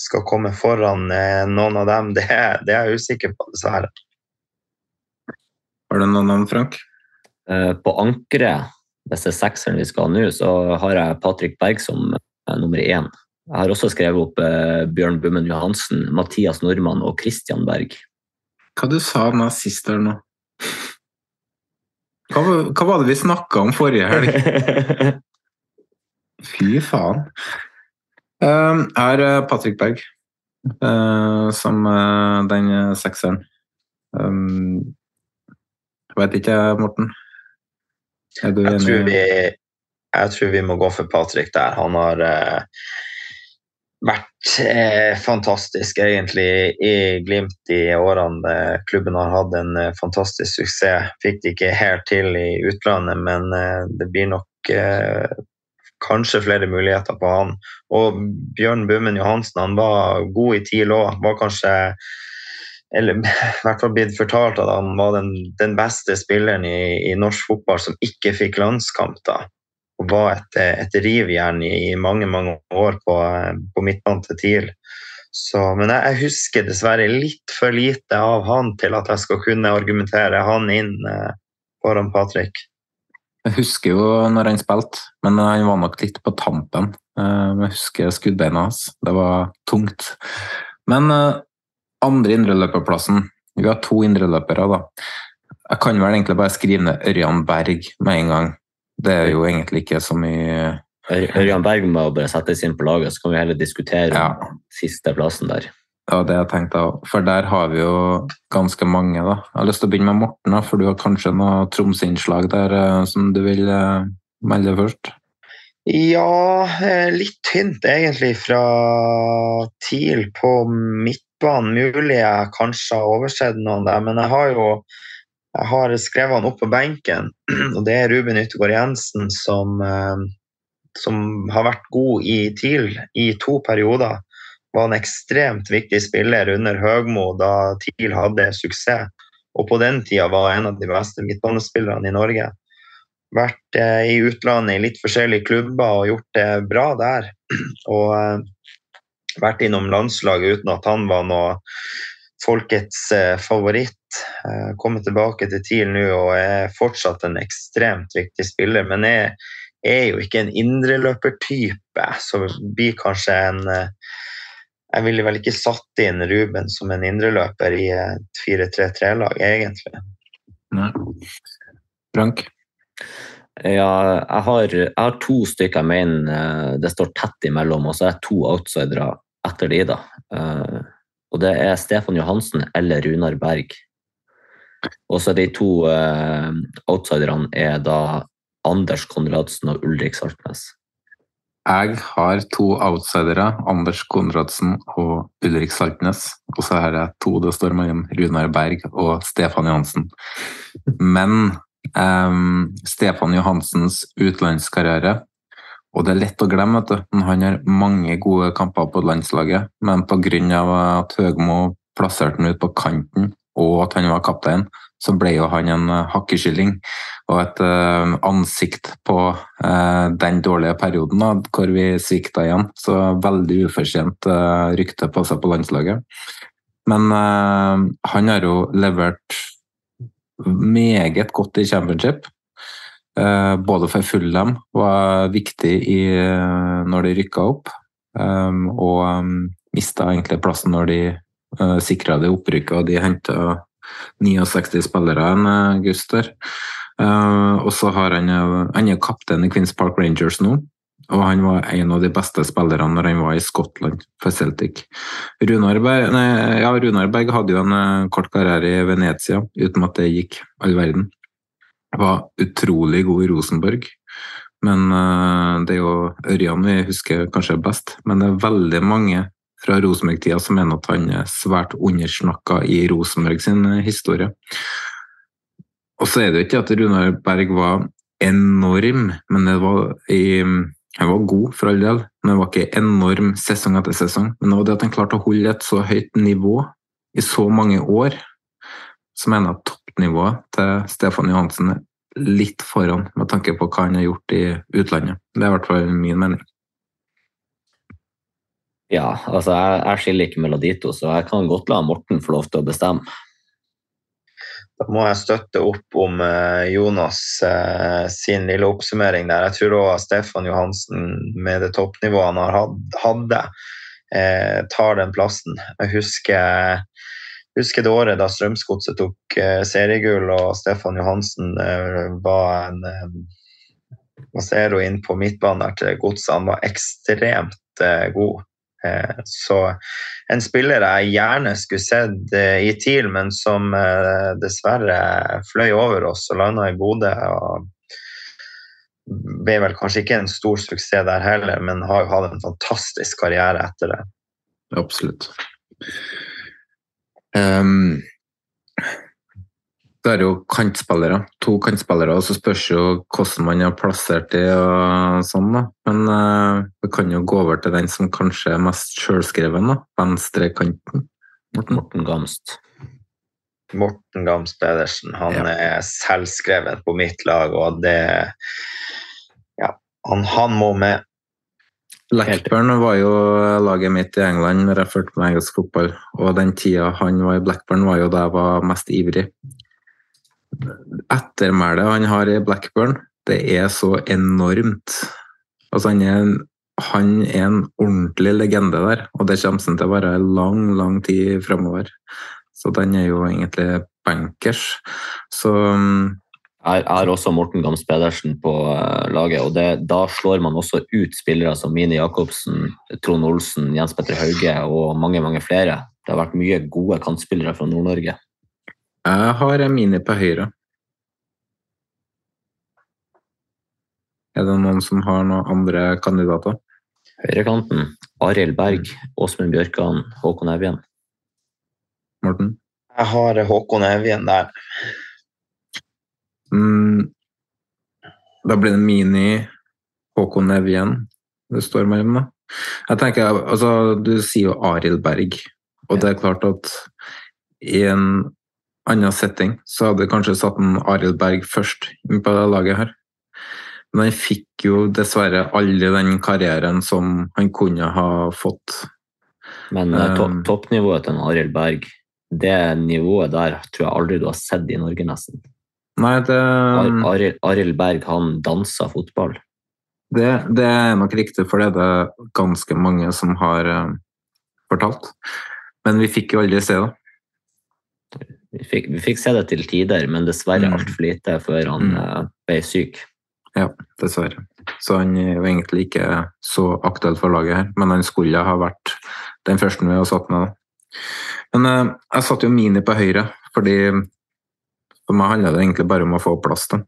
skal komme foran eh, noen av dem, det, det er jeg usikker på, dessverre. Har du noen navn, Frank? Eh, på ankeret, hvis det er sekseren vi skal ha nå, så har jeg Patrick Berg som eh, nummer én. Jeg har også skrevet opp eh, Bjørn Bummen Johansen, Mathias Nordmann og Christian Berg. Hva du sa du sist her nå? Hva, hva, var det vi snakka om forrige helg? Fy faen. Uh, jeg har Patrick Berg som den sekseren. Jeg vet ikke, Morten? Er du jeg enig? Tror vi, jeg tror vi må gå for Patrick der. Han har eh, vært eh, fantastisk, egentlig, i Glimt i årene klubben har hatt en eh, fantastisk suksess. Fikk det ikke helt til i utlandet, men eh, det blir nok eh, kanskje flere muligheter på han. Og Bjørn Bummen Johansen han var god i TIL òg. Var kanskje eller i hvert fall blitt fortalt at han var den, den beste spilleren i, i, norsk fotball som ikke fikk landskamp. da, Og var et, et rivjern i, mange mange år på, på midtbanen til TIL. Men jeg, jeg, husker dessverre litt for lite av han til at jeg skal kunne argumentere han inn eh, foran Patrick. Jeg husker jo når han spilte, men han var nok litt på tampen. Eh, jeg husker skuddbeina hans. Det var tungt. Men eh, andre indreløperplassen. Vi har to indreløpere, da. Jeg kan vel egentlig bare skrive ned Ørjan Berg med en gang. Det er jo egentlig ikke så mye Ørjan Berg må bare settes inn på laget, så kan vi heller diskutere ja. sisteplassen der. Ja, det jeg tenkte jeg For der har vi jo ganske mange, da. Jeg har lyst til å begynne med Morten, da, for du har kanskje noe Tromsø-innslag der eh, som du vil eh, melde først? Ja, eh, litt tynt egentlig fra TIL på midt midtbanen mulig jeg kanskje har oversett noen der, men jeg har jo jeg har skrevet han opp på benken. Og det er Ruben Yttergård Jensen som, eh, som har vært god i TIL i to perioder. Var en ekstremt viktig spiller under Høgmo da TIL hadde suksess. Og på den tida var en av de beste midtbanespillerne i Norge. Vært eh, i utlandet i litt forskjellige klubber og gjort det bra der. Og eh, vært innom landslaget uten at han var noe folkets eh, favoritt. Eh, kommet tilbake til TIL nå og er fortsatt en ekstremt viktig spiller. Men jeg er jo ikke en indreløpertype, så blir kanskje en eh, Jeg ville vel ikke satt inn Ruben som en indreløper i et 4-3-3-lag, egentlig. Nei. Frank? Ja, jeg har, jeg har, to stykker jeg mener det står tett imellom, og så er jeg to outsidere etter de, da. Uh, og det er Stefan Johansen eller Runar Berg. Og så de to uh, outsiderne er da Anders Konradsen og Ulrik Saltnes. Jeg har to outsidere, Anders Konradsen og Ulrik Saltnes. Og så har jeg to det står mellom Runar Berg og Stefan Johansen. Men um, Stefan Johansens utenlandskarriere og det er lett å glemme, vet du. Han har mange gode kamper på landslaget, men pga. at Høgmo plasserte han ut på kanten, og at han var kaptein, så ble jo han en hakkeskylling hakkeskilling og et uh, ansikt på uh, den dårlige perioden da, hvor vi svikta igjen. Så veldig ufortjent uh, rykte på seg på landslaget. Men han har jo levert meget godt i championship. Eh, både for Fulham var viktig i, eh, når de rykka opp, um, og mista egentlig plassen når de sikra det opprykket og de henta 69 spillere en august der. Og så har han, han er kaptein i Queens Park Rangers nå. Og han var en av de beste spillerne når han var i Skottland for Celtic. Runar Berg, ja, hadde jo en uh, kort karriere i Venezia, uten at det gikk all verden. Var utrolig god i Rosenborg. Men uh, det er jo Ørjan vi husker kanskje best. Men det er veldig mange fra Rosenborg-tida som mener at han er svært undersnakka i Rosenborg sin historie. Og så er det jo ikke at Runar Berg var enorm, men det var i han var god, for all del, men var ikke enorm sesong etter sesong. Men det var det at han klarte å holde et så høyt nivå i så mange år, så mener jeg at toppnivået til Stefan Johansen er litt foran med tanke på hva han har gjort i utlandet. Det er i hvert fall min mening. Ja, altså jeg, jeg skiller ikke mellom de to, så jeg kan godt la Morten få lov til å bestemme. Da må jeg støtte opp om eh, Jonas eh, sin lille oppsummering der. Jeg tror òg Stefan Johansen, med det toppnivået han har hadde, eh, tar den plassen. Jeg husker, husker det året da Strømsgodset tok seriegull og Stefan Johansen var en Masero inn på midtbanen til Godset. Han var ekstremt god. Eh, så en spiller jeg gjerne skulle sett eh, i TIL, men som eh, dessverre fløy over oss og landa i Bodø. og ble vel kanskje ikke en stor suksess der heller, men har jo hatt en fantastisk karriere etter det. Absolutt. Um, det er jo kantspillere, to kantspillere, og så spørs jo hvordan man har plassert det og sånn, da. Men uh, vi kan jo gå over til den som kanskje er mest sjølskreven, da. Venstrekanten. Morten. Morten Gamst. Morten Gamst Pedersen. Han ja. er selvskreven på mitt lag, og det Ja, han, han må med. Blackburn var jo laget mitt i England når jeg fulgte med engelsk fotball. Og den tida han var i Blackburn, var jo da jeg var mest ivrig ettermælet han har i Blackburn, det er så enormt. Altså, han er, en, han er en ordentlig legende der, og det kommer til å være lang, lang tid framover. Så den er jo egentlig bankers. Så jeg har også Morten Gams Pedersen på eh, laget, og det, da slår man også ut spillere som Mini Jacobsen, Trond Olsen, Jens Petter Hauge og mange mange flere. Det har vært mye gode kantspillere fra Nord-Norge. Jeg har Mini på høyre. Er det noen som har noen andre kandidater? Høyrekanten. Arild Berg, Åsmund Bjørkan, Håkon Evjen. Morten? Jeg har Håkon Evjen der. Mm, da blir det Mini Håkon Evjen det står mellom, da. Jeg tenker, altså, Du sier jo Arild Berg, og det er klart at i en annen setting, så hadde jeg kanskje satt en Arild Berg først inn på det laget her. Men han fikk jo dessverre aldri den karrieren som han kunne ha fått. Men uh, to toppnivået til Arild Berg, det nivået der tror jeg aldri du har sett i Norge, nesten. Nei, det Arild Berg, han dansa fotball. Det, det, er nok riktig, for det er det ganske mange som har uh, fortalt. Men vi fikk jo aldri se det. Vi fikk, vi fikk, se det til tider, men dessverre mm. altfor lite før han mm. uh, ble syk. Ja, dessverre. Så han er jo egentlig ikke så aktuell for laget her, men han skulle ha vært den første vi har satt ned. Men uh, jeg satte jo Mini på høyre, fordi for meg handler det egentlig bare om å få plass til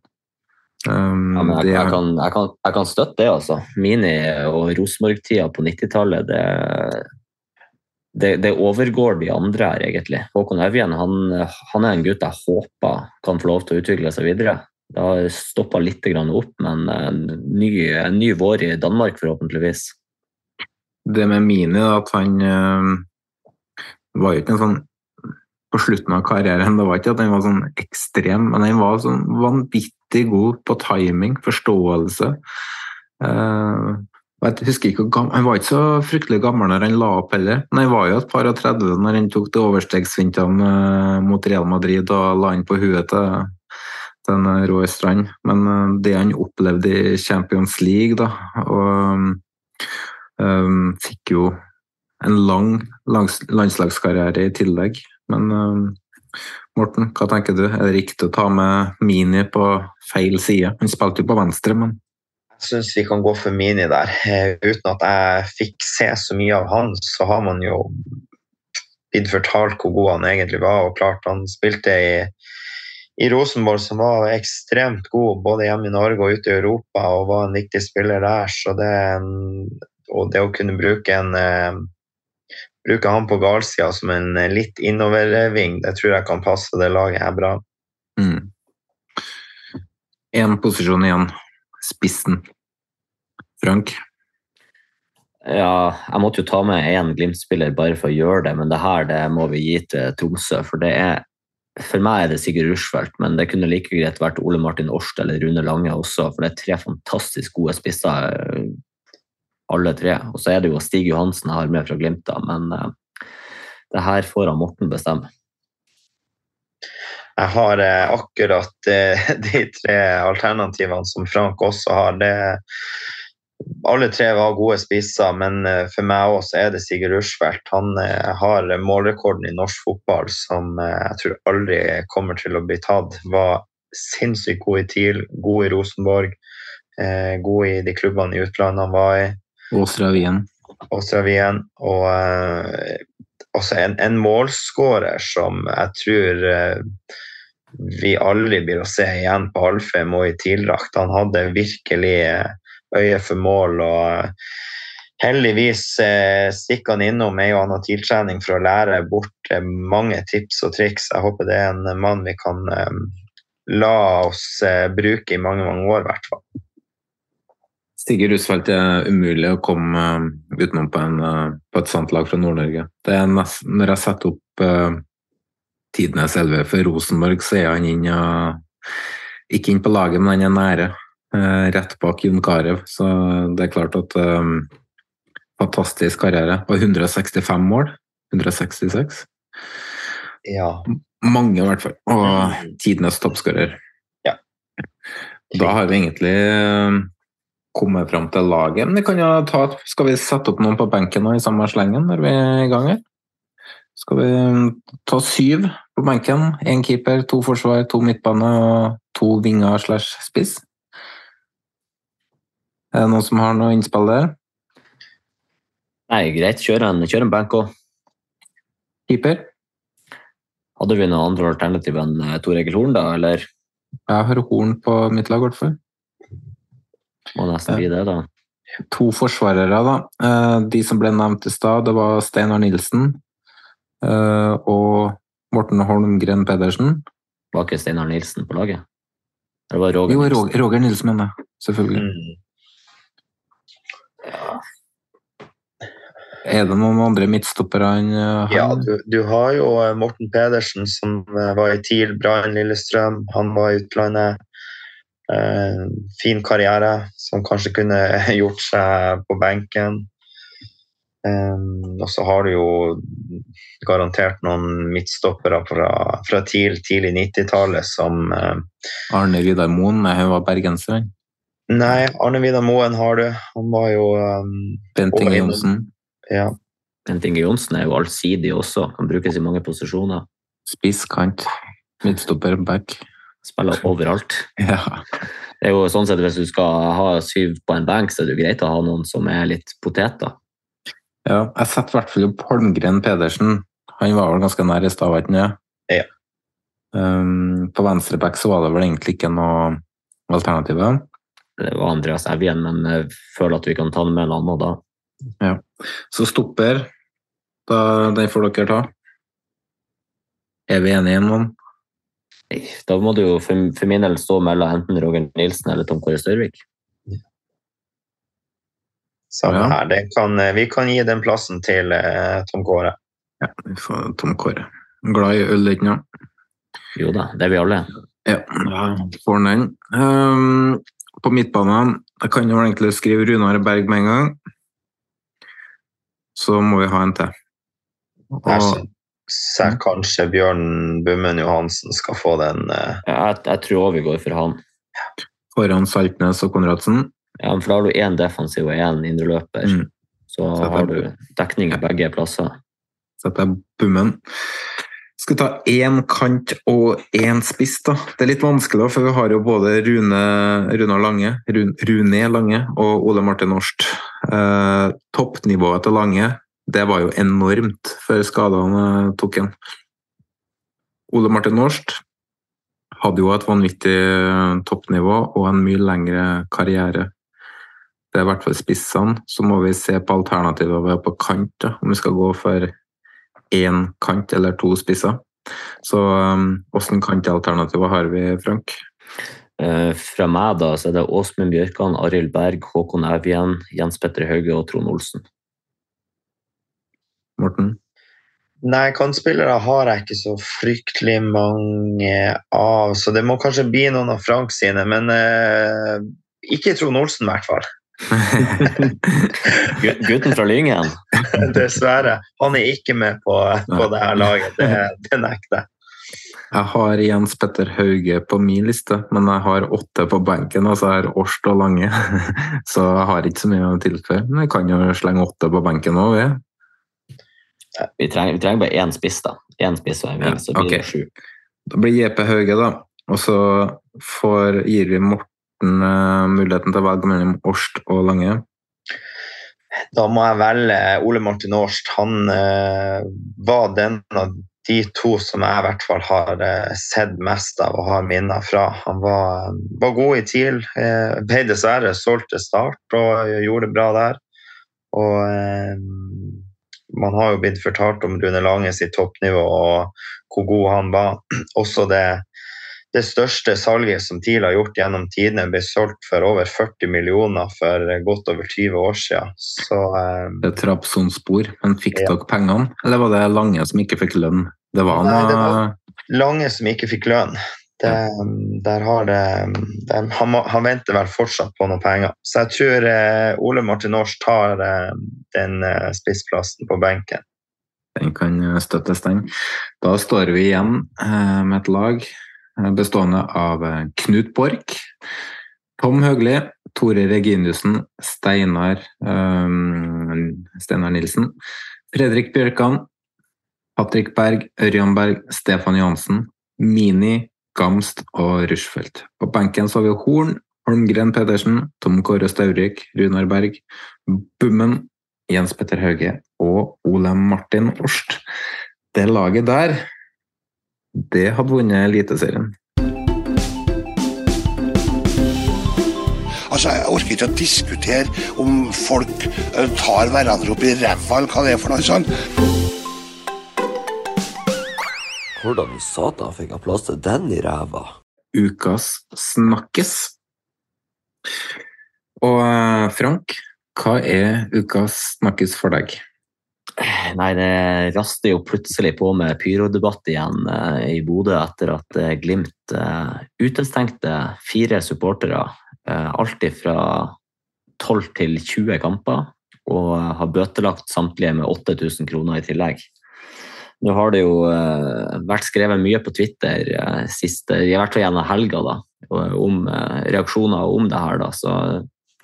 um, ja, jeg, jeg, kan, jeg, kan, jeg, kan, støtte det, altså. Mini og Rosenborg-tida på 90-tallet, det det, det, overgår de andre her, egentlig. Håkon Evjen han, han, er en gutt jeg håper kan få lov til å utvikle seg videre. Det har stoppa litt opp, men en ny, en ny, vår i Danmark, forhåpentligvis. Det med Mini, at han øh, var jo ikke en sånn På slutten av karrieren, det var ikke at han var sånn ekstrem, men han var sånn vanvittig god på timing, forståelse. Uh, jeg husker ikke Han var ikke så fryktelig gammel når han la opp heller. Men han var jo et par og 30 når han tok det overstegsvintene eh, mot Real Madrid og la inn på huet til, den en eh, Strand. Men eh, det han opplevde i Champions League, da, og um, fikk jo en lang landslagskarriere i tillegg. Men um, Morten, hva tenker du? Er det riktig å ta med Mini på feil side? Han spilte jo på venstre, men Jeg syns vi kan gå for Mini der. Eh, uten at jeg fikk se så mye av han, så har man jo blitt fortalt hvor god han egentlig var. Og klart, han spilte i, i Rosenborg, som var ekstremt god både hjemme i Norge og ute i Europa, og var en viktig spiller der. Så det, og det å kunne bruke en eh, bruke han på galsida som en litt innoverving, det tror jeg kan passe det laget her bra. Én mm. posisjon igjen. Spissen. Frank? Ja, jeg måtte jo ta med én Glimt-spiller bare for å gjøre det, men det her det må vi gi til Tromsø. For det er for meg er det Sigurd Rushfeldt, men det kunne like greit vært Ole Martin Årst eller Rune Lange også, for det er tre fantastisk gode spisser, alle tre. Og så er det jo Stig Johansen jeg har med fra Glimt, da, men uh, det her får han Morten bestemme. Jeg har uh, akkurat uh, de tre alternativene som Frank også har. Det, alle tre var gode spisser, men for meg også er det Sigurd Rushfeldt. Han har målrekorden i norsk fotball som jeg tror aldri kommer til å bli tatt. Var sinnssykt god i TIL, god i Rosenborg, god i de klubbene i utlandet han var i. Åstra Wien. Åstra Wien. Og også en, en målskårer som jeg tror eh, vi aldri blir å se igjen på Alfheim og i TIL-drakt. Han hadde virkelig uh, øye for mål. og Heldigvis eh, stikker han innom ei og anna TIL-trening for å lære bort eh, mange tips og triks. Jeg håper det er en mann vi kan eh, la oss bruke i mange mange år, i hvert fall. Stige Rusfeldt er umulig å komme uh, utenom på, en, uh, på, et sånt lag fra Nord-Norge. Det er nesten, Når jeg setter opp uh, tidenes elleve for Rosenborg, så er han inn, ikke inn på laget, men han er nære. rett bak Jon Carew, så det er klart at Fantastisk karriere. Og 165 mål. 166. Ja. Mange, i hvert fall. Og tidenes toppskårer. Ja. Da har vi egentlig komme fram til laget. Men vi kan jo ta, skal vi sette opp noen på benken nå i samme slengen når vi er i gang her? Skal vi mm, ta syv på benken? Én keeper, to forsvar, to midtbane og to vinger slash spiss? Er det noen som har noe innspill der? Nei, greit. Kjør en, kjør en benk òg. Keeper? Hadde vi noen andre alternativ enn eh, Tor Egil Horn, da, eller? Jeg har Horn på mitt lag, i hvert fall. Må nesten bli det, da. To forsvarere, da. Eh, de som ble nevnt i stad, det var Steinar Nilsen eh, og Morten Holmgren Pedersen. Var ikke Steinar Nilsen på laget? Eller var Roger jo, Roger, Roger Nilsen, mener jeg. Selvfølgelig. Mm. Ja. Er det noen andre midtstoppere han har? Ja, du, du, har jo Morten Pedersen, som var i TIL, Brann Lillestrøm. Han var i utlandet. Uh, fin karriere som kanskje kunne gjort seg på benken. Um, og så har du jo garantert noen midtstoppere fra, fra TIL tidlig 90-tallet som uh, Arne Vidar Moen, han var bergenser? Nei, Arne Vidar Moen har du. Han var jo um, Bent Inge Johnsen. Ja. Bent Inge Johnsen er jo allsidig også, kan brukes i mange posisjoner. Spisskant, midtstopper, back. Spiller overalt. Ja. Det er jo sånn sett Hvis du skal ha syv på en benk, så er det jo greit å ha noen som er litt poteter. Ja, jeg setter i hvert fall opp Holmgren Pedersen. Han var vel ganske nær i stad, ikke sant? Ja. Um, på venstreback så var det vel egentlig ikke noe alternativ? Det var Andreas Evjen, men jeg føler at vi kan ta den med en annen da. Ja. Så stopper, da, den får dere ta. Er vi enige om noen? Da må du jo for, for min del stå mellom enten Roger Nilsen eller Tom Kåre Størvik. Samme her. Kan, vi kan gi den plassen til eh, Tom Kåre. Ja, vi får Tom Kåre. Glad i øl, ikke sant? Jo da, det er vi alle. Ja, da får han den. Um, på midtbanen Jeg kan jo egentlig skrive Runar Berg med en gang. Så må vi ha en til. Og, så mm. kanskje Bjørn Bummen Johansen skal få den. Uh... Jeg, jeg, tror òg vi går for han. Foran Saltnes og Konradsen? Ja, for da har du én defensiv og én indreløper. Mm. Så, så har du dekning i begge plasser. Setter jeg Bummen. Skal ta én kant og én spiss, da. Det er litt vanskelig, for vi har jo både Rune, Rune Lange, Rune, Rune Lange og Ole Martin Årst. Eh, toppnivået til Lange det var jo enormt før skadene tok igjen. Ole Martin Norst hadde jo et vanvittig toppnivå og en mye lengre karriere. Det er i hvert fall spissene. Så må vi se på alternativer på kant, da, om vi skal gå for én kant eller to spisser. Så åssen um, kantalternativer har vi, Frank? Uh, fra meg da, så er det Åsmund Bjørkan, Arild Berg, Håkon Evjen, Jens Petter Hauge og Trond Olsen. Morten? Nei, kantspillere har jeg ikke så fryktelig mange av, så det må kanskje bli noen av Frank sine. Men eh, ikke Trond Olsen, i hvert fall. Gutten fra Lyngen? Dessverre. Han er ikke med på, på det her laget. Det, det nekter jeg. Jeg har Jens Petter Hauge på min liste, men jeg har åtte på benken. Altså jeg har Årst og Lange, så jeg har ikke så mye å tilføye. Men jeg kan jo slenge åtte på benken òg, vi. Trenger, vi trenger bare én spiss, da. Én spiss og en ving, så blir okay. det sju. Da blir JP Hauge, da. Og så får, gir vi Morten uh, muligheten til å velge mellom Årst og Lange? Da må jeg velge Ole Martin Årst. Han uh, var den av de to som jeg i hvert fall har uh, sett mest av og har minner fra. Han var, var god i TIL. Uh, ble dessverre solgt til Start og gjorde det bra der. Og man har jo blitt fortalt om Rune Lange sitt toppnivå og hvor god han var. Også det det største salget som TIL har gjort gjennom tidene, ble solgt for over 40 millioner for godt over 20 år siden. Så, eh, det trapp som spor, men fikk ja. dere pengene? Eller var det Lange som ikke fikk lønn? Det var, Nei, det var Lange som ikke fikk lønn. Det, der har det, det han, han, venter vel fortsatt på noen penger. Så jeg tror eh, Ole Martin Aars tar eh, den eh, spissplassen på benken. Den kan støttes, den. Da står vi igjen eh, med et lag Eh, bestående av eh, Knut Borch, Tom Høgli, Tore Reginiussen, Steinar, Steinar Nilsen, Fredrik Bjørkan, Patrick Berg, Ørjan Berg, Stefan Johansen, Mini, Gamst og Rushfeldt. På benken så har vi Horn, Holmgren Pedersen, Tom Kåre Staurik, Runar Berg, Bummen, Jens Petter Hauge og Ole Martin Orst. Det laget der det hadde vunnet Eliteserien. Altså, Jeg orker ikke å diskutere om folk tar hverandre opp i ræva, eller hva det er for noe sånt. Hvordan i satan fikk jeg plass til den i ræva? Ukas snakkes. Og eh, Frank, hva er ukas snakkes for deg? Nei, det raster jo plutselig på med pyrodebatt igjen eh, i Bodø etter at eh, Glimt eh, utestengte fire supportere. Eh, alt fra 12 til 20 kamper, og har bøtelagt samtlige med 8000 kroner i tillegg. Nå har det jo eh, vært skrevet mye på Twitter sist, siste, i hvert fall gjennom helga da, om reaksjoner om det her. Da. Så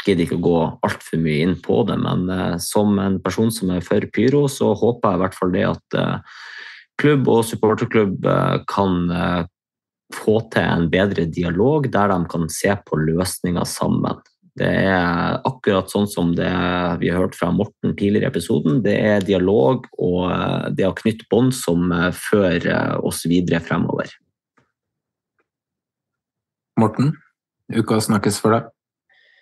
gidder ikke å gå altfor mye inn på det, men uh, som en person som er for pyro, så håper jeg i hvert fall det at uh, klubb og supporterklubb uh, kan få til en bedre dialog der de kan se på løsninger sammen. Det er akkurat sånn som det vi har hørt fra Morten tidligere i episoden. Det er dialog og det å knytte bånd som fører oss videre fremover. Morten, uka snakkes for deg.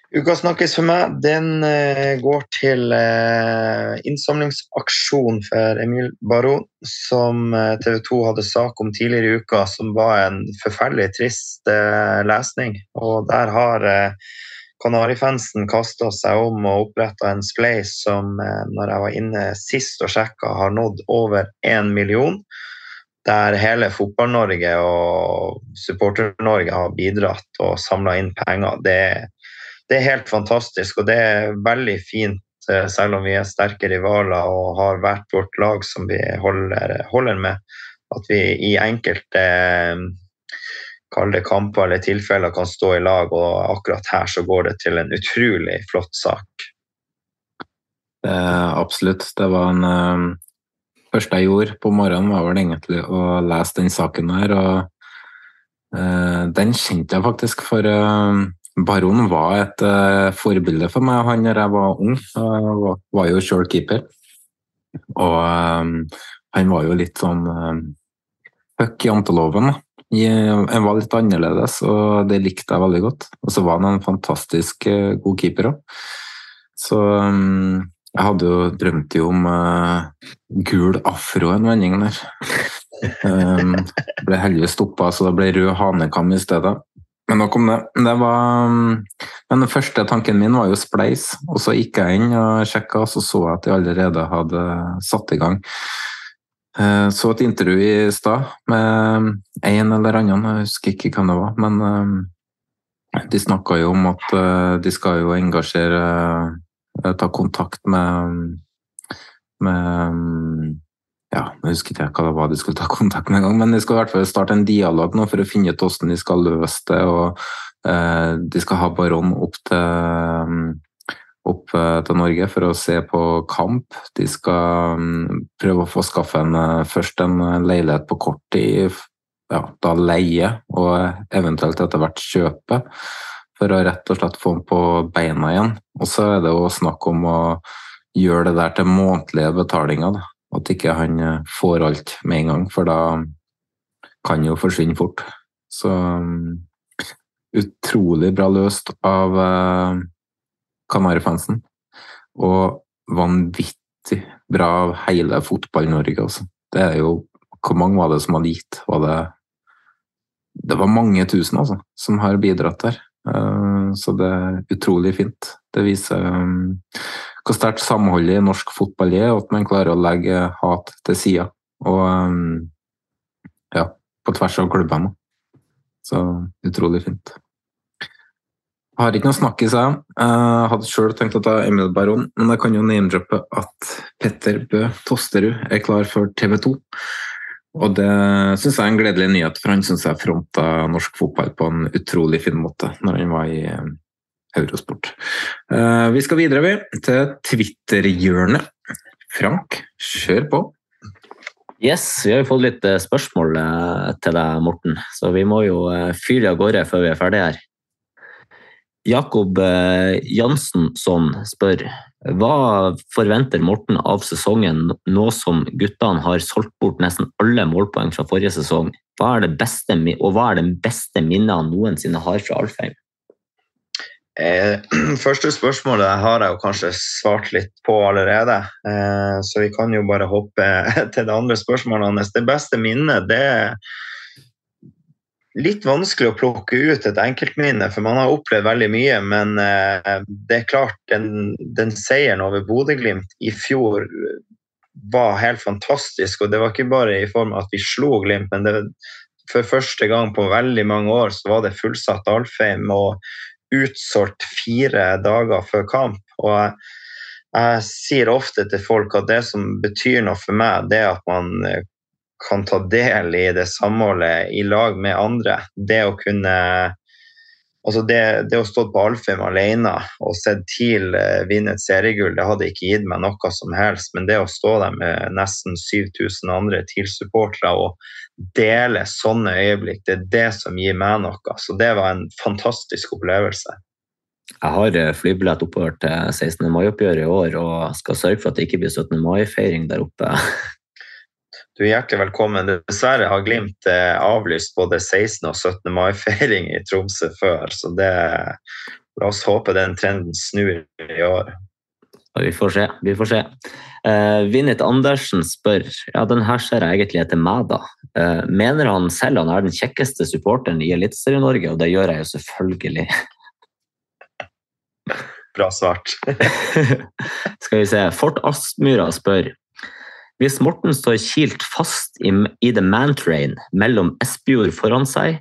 Uka snakkes for meg. Den går til innsamlingsaksjon for Emil Baron, som eh, TV 2 hadde sak om tidligere i uka, som var en forferdelig trist lesning. Og der har Kanarifansen kasta seg om og oppretta en spleis som, når jeg var inne sist og sjekka, har nådd over én million. Der hele Fotball-Norge og Supporter-Norge har bidratt og samla inn penger. Det det er helt fantastisk, og det er veldig fint, eh, selv om vi er sterke rivaler og har hvert vårt lag som vi holder, holder med, at vi i enkelte eh, kall det kamper eller tilfeller kan stå i lag, og akkurat her så går det til en utrolig flott sak. Eh, absolutt. Det var en eh, første jeg gjorde på morgenen, var vel egentlig å lese den saken her. og eh, Den kjente jeg faktisk, for uh, Baron var et uh, forbilde for meg. Han da jeg var ung, var, var jo sjøl keeper. Og han var jo litt sånn fuck janteloven. Han var litt annerledes, og det likte jeg veldig godt. Og så var han en fantastisk god keeper òg. Så um, jeg hadde jo drømt jo om uh, gul afro en vending der. um, ble heldigvis stoppa, så det ble rød hanekam i stedet. Men nok om det. det var, um, men den første tanken min var jo spleis, og så gikk jeg inn og sjekka, og så så jeg at de allerede hadde satt i gang. Uh, så et intervju i stad med en eller annen, jeg husker ikke hvem det var. men um, de snakka jo om at de skal jo engasjere Eh, ta kontakt med, med ja, Jeg husker ikke hva det var de skulle ta kontakt med en gang, men de skal i hvert fall starte en dialog nå for å finne ut hvordan de skal løse det. og eh, De skal ha Baron opp til, opp eh, til Norge for å se på kamp. De skal um, prøve å få skaffe en, eh, først en leilighet på kort tid, ja, da leie, og eventuelt etter hvert kjøpe for å rett og slett få den på beina igjen. Og så er det jo snakk om å gjøre det der til månedlige betalinger. Da. At ikke han eh, får alt med en gang, for da kan jo forsvinne fort. Så um, utrolig bra løst av Kanarifansen. Og vanvittig bra av hele Fotball-Norge, altså. Det er jo Hvor mange var det som hadde gitt? Var det Det var mange tusen, altså, som har bidratt der. Eh, så det er utrolig fint. Det viser um, hvor sterkt samholdet i norsk fotball er, og at man klarer å legge hat til sida. Og um, ja, på tvers av klubbene. Så utrolig fint. Har ikke noe snakk i seg. Jeg hadde sjøl tenkt å ta Emil Baron, men jeg kan jo name-droppe at Petter Bø Tosterud er klar for TV 2. Og det syns jeg er en gledelig nyhet, for han syns jeg fronta norsk fotball på en utrolig fin måte når han var i eh, Eurosport. Uh, vi skal videre, vi, til Twitter-hjørnet. Frank, kjør på. Yes, vi har jo fått litt eh, spørsmål til deg, Morten, så vi må jo fyre av gårde før vi er ferdige her. Jakob Jansson spør hva forventer Morten av sesongen nå som guttene har solgt bort nesten alle målpoeng fra forrige sesong? Hva er det beste, og hva er det beste minnet han noensinne har fra Alfheim? Eh, første spørsmålet har jeg kanskje svart litt på allerede, eh, så vi kan jo bare hoppe til det andre spørsmålet hans. Det beste minnet, det er litt vanskelig å plukke ut et enkeltminne, for man har opplevd veldig mye. Men eh, det er klart, den, den seieren over Bodø-Glimt i fjor var helt fantastisk. Og det var ikke bare i form av at vi slo Glimt, men det, for første gang på veldig mange år så var det fullsatt Alfheim og utsolgt fire dager før kamp. Og jeg, sier ofte til folk at det som betyr noe for meg, det er at man kan ta del i det samholdet i lag med andre. Det å kunne altså det, det å stå på Alfheim alene og sett TIL eh, vinne et seriegull, det hadde ikke gitt meg noe som helst. Men det å stå der med nesten 7000 andre TIL-supportere og dele sånne øyeblikk, det er det som gir meg noe. Så det var en fantastisk opplevelse. Jeg har eh, flybillett oppover til 16. mai-oppgjøret i år og skal sørge for at det ikke blir 17. mai-feiring der oppe. Du er hjertelig velkommen. Dessverre har Glimt eh, avlyst både 16. og 17. mai-feiring i Tromsø før, så det, la oss håpe den trenden snur i år. Vi får se. vi får se. Uh, Vinnit Andersen spør ja, den her ser jeg egentlig etter meg. da. Uh, mener han selv han er den kjekkeste supporteren i Eliteserien-Norge, og det gjør jeg jo selvfølgelig. Bra svart. Skal vi se. Fort Aspmyra spør hvis Morten står kilt fast i, i the man-train mellom Espejord foran seg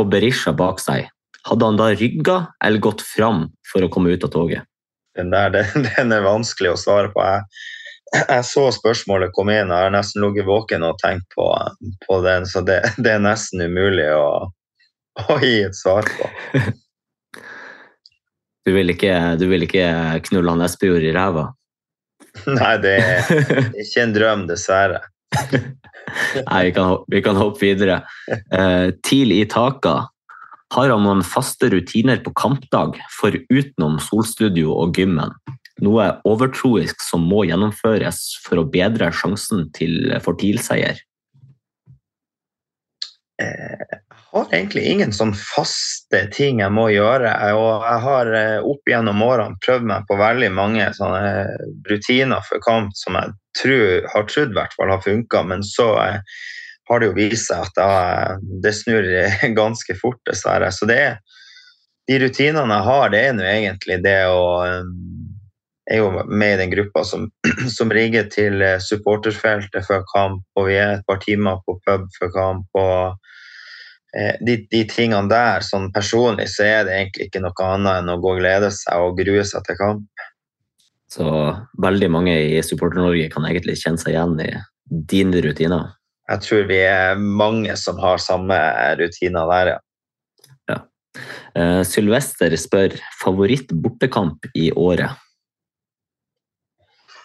og Berisha bak seg, hadde han da rygga eller gått fram for å komme ut av toget? Den der den, den er vanskelig å svare på. Jeg, jeg så spørsmålet komme inn, og jeg har nesten ligget våken og tenkt på, på den, så det, det, er nesten umulig å, å gi et svar på. Du vil ikke, du vil ikke knulle han Espejord i ræva? Nei, det er ikke en drøm, dessverre. Nei, vi kan, vi kan hoppe videre. Eh, TIL i Taka. Har han noen faste rutiner på kampdag for utenom solstudio og gymmen? Noe overtroisk som må gjennomføres for å bedre sjansen til for TIL-seier? Jeg har egentlig ingen sånn faste ting jeg må gjøre. Og jeg har opp gjennom årene prøvd meg på veldig mange sånne rutiner for kamp som jeg tror, har trodd hvert fall har funka, men så har det jo vist seg at det snur ganske fort, dessverre. Så det er de rutinene jeg har, det er nå egentlig det å Jeg er jo med i den gruppa som, som rigger til supporterfeltet før kamp, og vi er et par timer på pub før kamp. og de, de, tingene der, sånn personlig, så er det egentlig ikke noe annet enn å gå og glede seg og grue seg til kamp. Så veldig mange i Supporter-Norge kan egentlig kjenne seg igjen i dine rutiner? Jeg tror vi er mange som har samme rutiner der, ja. ja. Uh, Sylvester spør favoritt bortekamp i året?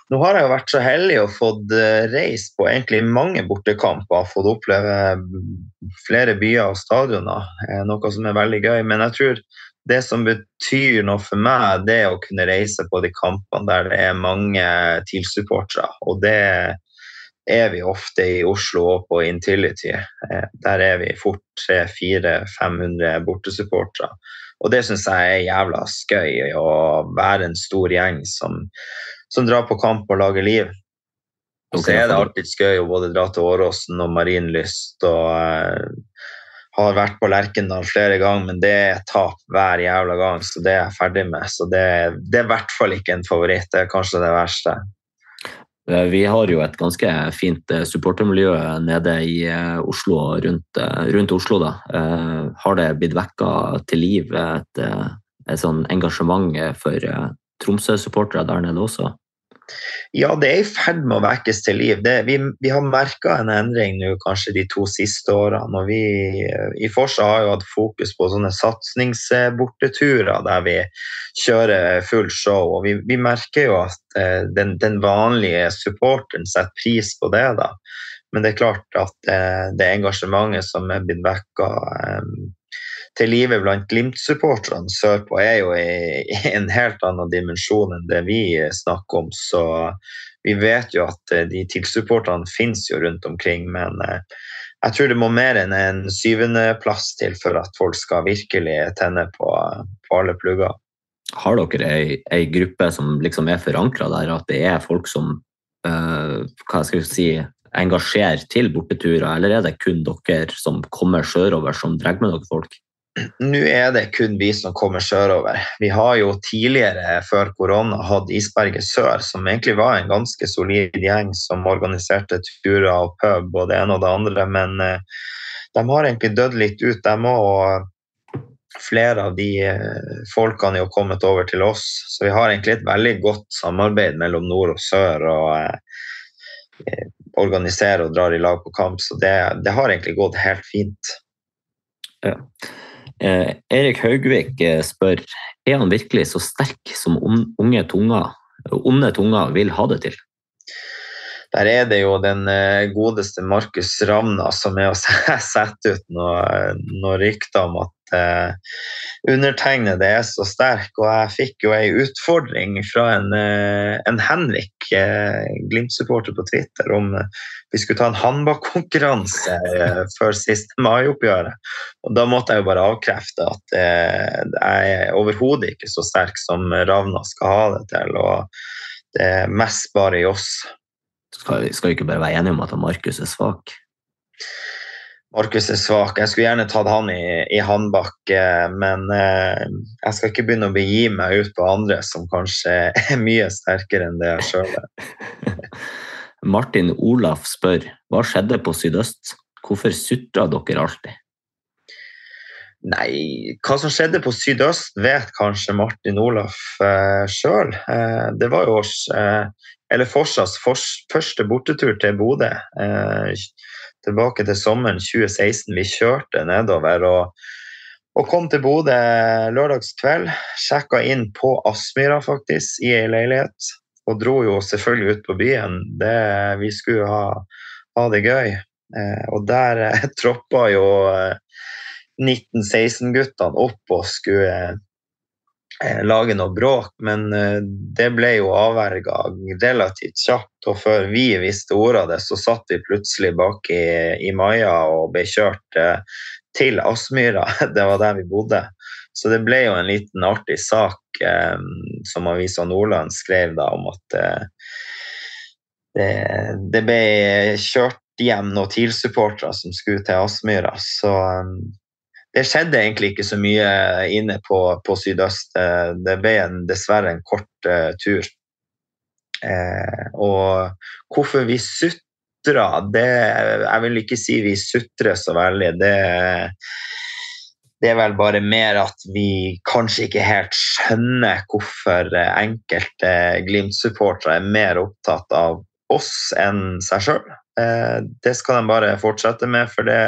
Nå har jeg jo vært så heldig og fått reist på egentlig mange bortekamper. Fått oppleve flere byer og stadioner, noe som er veldig gøy. Men jeg tror det som betyr noe for meg, det er å kunne reise på de kampene der det er mange TIL-supportere. Og det er vi ofte i Oslo og på Intility. Der er vi fort 300-400-500 bortesupportere. Og det syns jeg er jævla skøy, å være en stor gjeng som som drar på kamp og lager liv. Og så er det alltid gøy å både dra til Åråsen og Marienlyst og uh, har vært på Lerkendal flere ganger, men det er tap hver jævla gang, så det er jeg ferdig med. Så det, det er i hvert fall ikke en favoritt. Det er kanskje det verste. Vi har jo et ganske fint supportermiljø nede i Oslo og rundt, rundt, Oslo. Da. Har det blitt vekka til liv et, et sånn engasjement for Tromsø-supportere der nede også? Ja, det er i ferd med å vekkes til liv. Det, vi, vi, har merka en endring nå kanskje de to siste årene. og vi I Forsa har jo hatt fokus på sånne satsingsborteturer der vi kjører full show. og Vi, vi merker jo at eh, den, den, vanlige supporteren setter pris på det. da. Men det er klart at eh, det engasjementet som er blitt vekka eh, til live blant Glimt-supporterne sørpå er jo i, en helt annen dimensjon enn det vi snakker om. Så vi vet jo at eh, de TIL-supporterne finnes jo rundt omkring, men eh, jeg tror det må mer enn en syvendeplass til for at folk skal virkelig tenne på, på alle plugger. Har dere ei, ei gruppe som liksom er forankra der, at det er folk som uh, hva skal jeg si, engasjerer til borteturer, eller er det kun dere som kommer sørover som drar med dere folk? Nå er det kun vi som kommer sørover. Vi har jo tidligere, før korona, hatt Isberget Sør, som egentlig var en ganske solid gjeng som organiserte turer og pub og det ene og det andre, men uh, de har egentlig dødd litt ut, dem òg. Flere av de uh, folkene er jo kommet over til oss, så vi har egentlig et veldig godt samarbeid mellom nord og sør. og uh, organiserer og drar i lag på kamp, så det, det har egentlig gått helt fint. Ja. Eh, Erik Haugvik eh, spør er han virkelig så sterk som unge tunger, onde tunger vil ha det til. Der er det jo den eh, godeste Markus Ravna som er å sette ut noen noe rykter om at uh, undertegnede er så sterk. Og jeg fikk jo ei utfordring fra en, uh, en Henrik, uh, Glimt-supporter på Twitter, om vi skulle ta en håndbakkonkurranse før siste mai-oppgjøret. Og da måtte jeg jo bare avkrefte at jeg er overhodet ikke så sterk som Ravna skal ha det til. Og det er mest bare i oss. Skal, skal vi ikke bare være enige om at Markus er svak? Markus er svak. Jeg skulle gjerne tatt han i, i håndbak, men eh, jeg skal ikke begynne å begi meg ut på andre som kanskje er mye sterkere enn det jeg sjøl er. Martin Olaf spør hva skjedde på Sydøst? Hvorfor sutra dere alltid? Nei, hva som skjedde på Sydøst, vet kanskje Martin Olaf eh, sjøl. Eh, det var jo eh, eller Forsas første bortetur til Bodø. Eh, tilbake til sommeren 2016. Vi kjørte nedover og, og kom til Bodø lørdagskveld. Sjekka inn på Aspmyra, faktisk, i ei leilighet. Og dro jo selvfølgelig ut på byen. Det, vi skulle ha, ha det gøy. Eh, og der eh, troppa jo eh, 1916-guttene opp og skulle lage noe bråk, men eh, det ble jo avverga relativt kjapt. Og før vi visste ordet av det, så satt vi plutselig bak i, i Maja og ble kjørt eh, til Aspmyra. Det var der vi bodde. Så det ble jo en liten artig sak eh, som Avisa Nordland skrev da om at eh, det, det ble kjørt hjem noen TIL-supportere som skulle til Aspmyra. Så det skjedde egentlig ikke så mye inne på, på sydøst. Eh, Det ble en, dessverre en kort uh, tur. Eh, og hvorfor vi sutra, det Jeg vil ikke si vi sutrer så veldig. Det, det er vel bare mer at vi kanskje ikke helt skjønner hvorfor eh, enkelte Glimt-supportere er mer opptatt av oss enn seg sjøl. Det skal de bare fortsette med, for det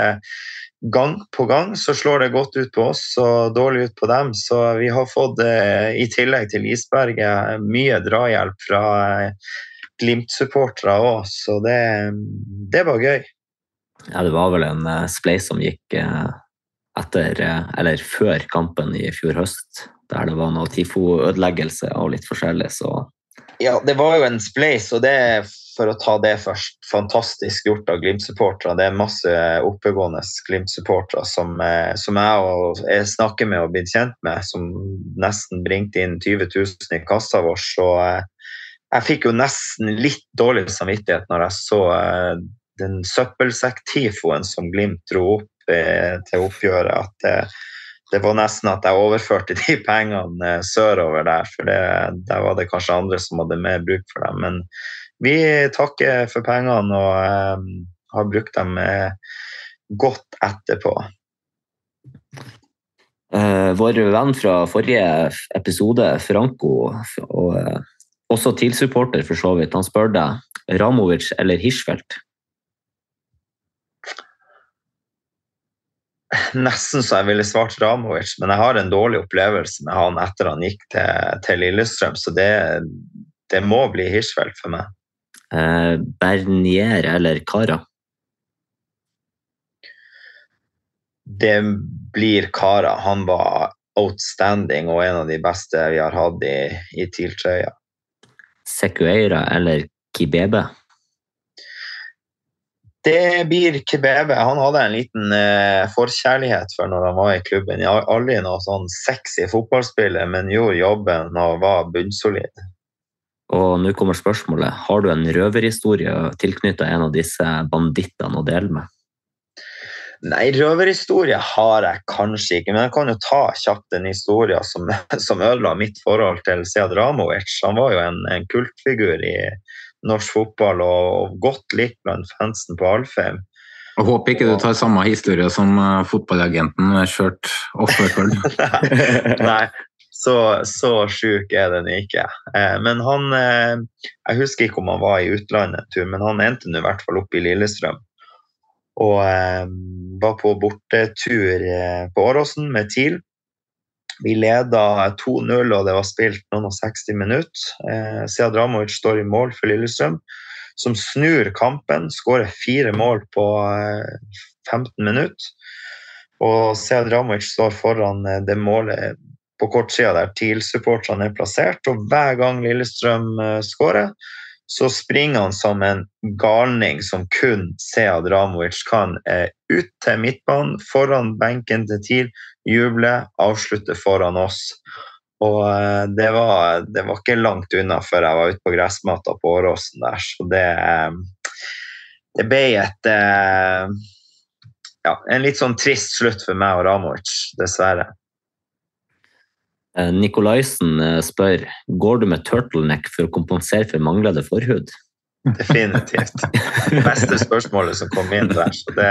gang på gang så slår det godt ut på oss og dårlig ut på dem. Så vi har fått, eh, i tillegg til isberget, mye drahjelp fra eh, Glimt-supportere òg, så det, det var gøy. Ja, det var vel en eh, spleis som gikk etter, eller før kampen i fjor høst, der det var noe tifo-ødeleggelse og litt forskjellig, så Ja, det var jo en spleis, og det er for å ta det først, fantastisk gjort av Glimt-supportere. Det er masse oppegående Glimt-supportere som, eh, som jeg, jeg snakker med og blitt kjent med, som nesten bringte inn 20 000 i kassa vår. Så eh, jeg fikk jo nesten litt dårlig samvittighet når jeg så eh, den søppelsekk-tifoen som Glimt dro opp til oppgjøret. at det, var nesten at jeg overførte de pengene eh, sørover der, for det, der var det kanskje andre som hadde mer bruk for dem. Men vi takker for pengene og eh, har brukt dem eh, godt etterpå. Eh, vår venn fra forrige episode, Franco, og eh, også TIL-supporter for så vidt, han spør deg Ramovic eller Hirschfeldt? Nesten så jeg ville svart Ramovic, men jeg har en dårlig opplevelse med han etter han gikk til, til Lillestrøm, så det, det må bli Hirschfeldt for meg. Eh, Bernier eller Kara? Det blir Kara. Han var outstanding og en av de beste vi har hatt i, i TIL-trøya. Secueira eller Kibebe? Det blir Kebebe. Han hadde en liten eh, forkjærlighet for når han var i klubben. Jeg har aldri noen sånn sexy fotballspiller, men gjorde jobben og var bunnsolid. Og nå kommer spørsmålet, har du en røverhistorie tilknyttet en av disse bandittene å dele med? Nei, røverhistorie har jeg kanskje ikke, men jeg kan jo ta kjapt en historie som, som ødela mitt forhold til Sead Ramovic. Han var jo en, en kultfigur i norsk fotball og godt likt blant fansen på Alfheim. Jeg håper ikke du tar samme historie som uh, fotballagenten kjørt offerfølg. Nei, så, så sjuk er den ikke. Eh, men han eh, Jeg husker ikke om han var i utlandet en tur, men han endte nå i hvert fall oppe i Lillestrøm. Og eh, var på bortetur eh, på Åråsen med TIL. Vi leda 2-0, og det var spilt noen og 60 minutter. Eh, Sead Ramovic står i mål for Lillestrøm, som snur kampen. Skårer fire mål på eh, 15 minutter. Og Sead Ramovic står foran eh, det målet på kortsida der TIL-supporterne er plassert. Og hver gang Lillestrøm eh, skårer, så springer han som en galning som kun Sead Ramovic kan. Eh, ut til midtbanen, foran benken til TIL, juble, avslutte foran oss. Og eh, det var, det var ikke langt unna før jeg var ute på gressmatta på Åråsen der, så det, eh, det ble et ja, en litt sånn trist slutt for meg og Ramovic, dessverre. Eh, Nikolaisen eh, spør går du med turtleneck for å kompensere for manglende forhud. Definitivt. Det Beste spørsmålet som kom inn der. Så det,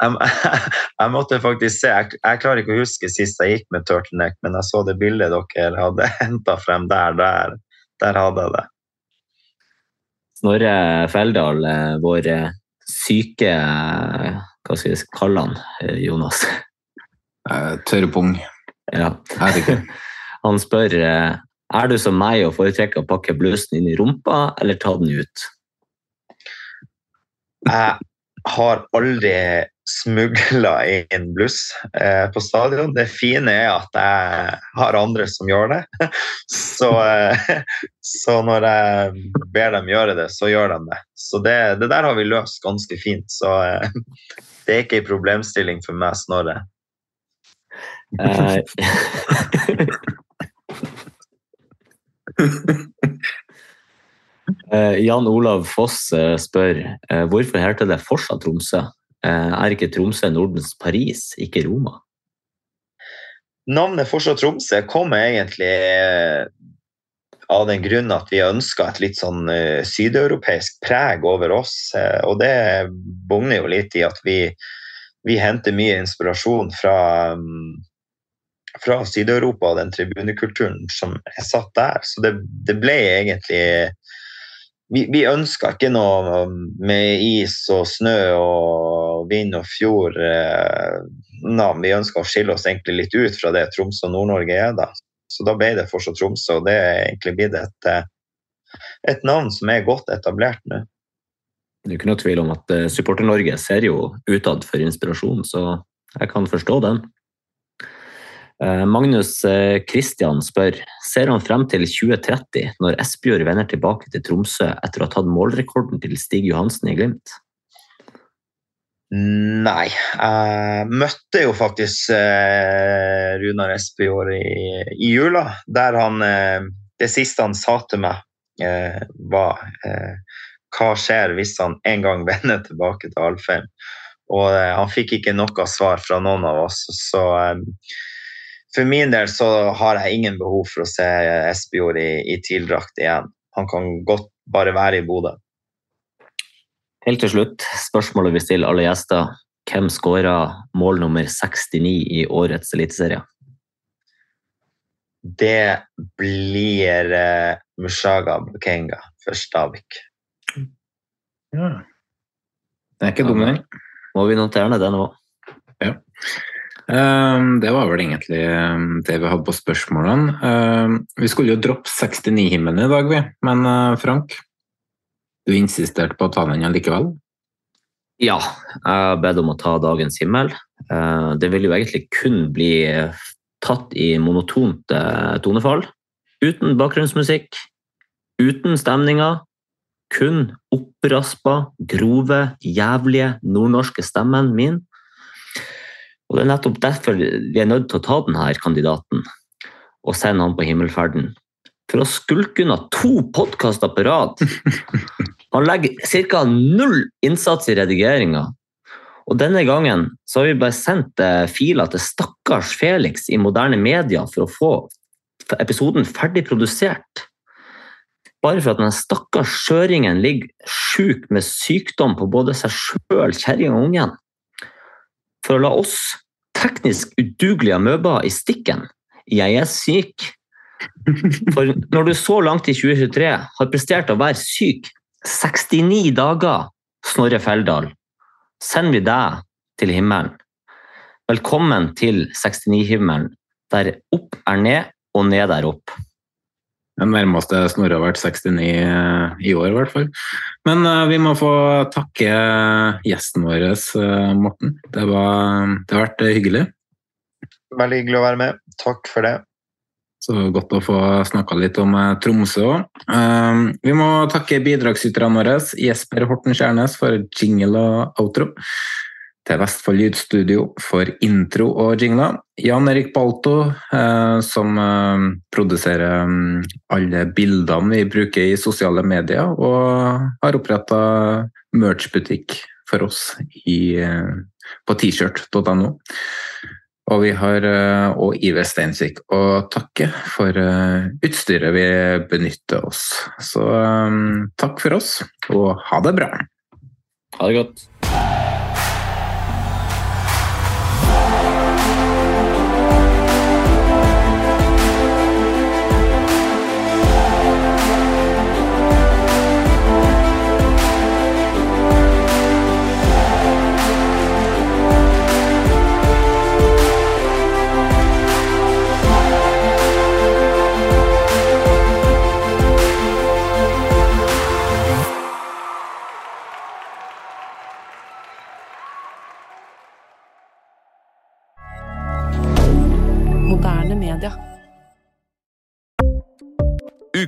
jeg, jeg måtte faktisk se, jeg, jeg, klarer ikke å huske sist jeg gikk med turtleneck, men jeg så det bildet dere hadde henta frem der, der, der hadde jeg det. Snorre Feldal, eh, vår syke Hva skal vi kalle han, Jonas? Tørrpung. Ja. Han spør er du som meg og foretrekker å pakke blusen inn i rumpa eller ta den ut. Jeg har aldri smugla inn bluss eh, på stadion. Det fine er at jeg har andre som gjør det. Så, eh, så når jeg ber dem gjøre det, så gjør de det. Så det, det der har vi løst ganske fint. Så eh, det er ikke en problemstilling for meg, Snorre. Eh, Jan Olav Foss eh, spør eh, hvorfor heter det fortsatt Tromsø? Er ikke Tromsø Nordens Paris, ikke Roma? Navnet fortsatt Tromsø kommer egentlig av den grunn at vi ønska et litt sånn sydeuropeisk preg over oss. Og det bugner jo litt i at vi, vi henter mye inspirasjon fra, mm, fra Syd-Europa og den tribunekulturen som er satt der. Så det, det ble egentlig vi, vi ønska ikke noe med is og snø og vind og fjord. Eh. Vi ønska å skille oss egentlig litt ut fra det Tromsø og Nord-Norge er da. Så da ble det fortsatt Tromsø, og det er egentlig blitt et, eh, et navn som er godt etablert nå. Det er ikke noe tvil om at eh, Supporter-Norge ser jo utad for inspirasjon, så jeg kan forstå den. Eh, Magnus Kristian eh, spør ser han frem til 2030, når Espejord vender tilbake til Tromsø etter å ha tatt målrekorden til Stig Johansen i Glimt? Nei. Jeg møtte jo faktisk eh, Runar Espejord i, i, jula, der han Det siste han sa til meg, var hva skjer hvis han en gang vender tilbake til Alfheim? Og han fikk ikke noe svar fra noen av oss. så for min del så har jeg ingen behov for å se Espejord i, i TIL-drakt igjen. Han kan godt bare være i Bodø. Helt til slutt, spørsmålet vi stiller alle gjester. Hvem skåra mål nummer 69 i årets eliteserie? Det blir uh, Mushaga Bukenga for Stabik. Ja. Det er ikke dum, den. Må vi notere ned det nå? Ja. Ehm, det var vel egentlig ehm, det vi hadde på spørsmålene. Ehm, vi skulle jo droppe 69-himmelen i dag, vi. Men eh, Frank, du insisterte på å ta den likevel? Ja, jeg bedt om å ta dagens himmel. Det vil jo egentlig kun bli tatt i monotont eh, tonefall. Uten bakgrunnsmusikk, uten stemninger. Kun oppraspa, grove, jævlige nordnorske stemmen min og Det er nettopp derfor vi er nødt til å ta denne kandidaten og sende han på himmelferden. For å skulke unna to podkaster på rad. Han legger ca. null innsats i redigeringa. Og denne gangen så har vi bare sendt eh, filer til stakkars Felix i moderne media for å få episoden ferdig produsert. Bare for at den stakkars skjøringen ligger sjuk med sykdom på både seg sjøl, kjerringa og ungen for å la oss teknisk udugelige amøber i stikken. Jeg er syk. For når du så langt i 2023 har prestert å være syk 69 dager, Snorre Feldal, sender vi deg til himmelen. Velkommen til 69-himmelen, der opp er ned og ned er opp. Den nærmeste Snorre har vært 69 eh, i år, i hvert fall. Men uh, vi må få takke gjesten vår, uh, Morten. Det, var, det har vært hyggelig. Veldig hyggelig å være med. Takk for det. Så godt å få snakka litt om Tromsø òg. vi må takke bidragsyterne våre, Jesper Horten Skjærnes for jingle og outro til Vestfold Lydstudio for intro og jingler. Jan Erik Balto, eh, som eh, produserer um, alle bildene vi bruker i sosiale medier, og har oppretta merchbutikk for oss i, eh, på t-shirt.no. Og vi har òg Iver Steinsvik å takke for utstyret vi benytter oss. Så takk for oss, og ha det bra. Ha det godt.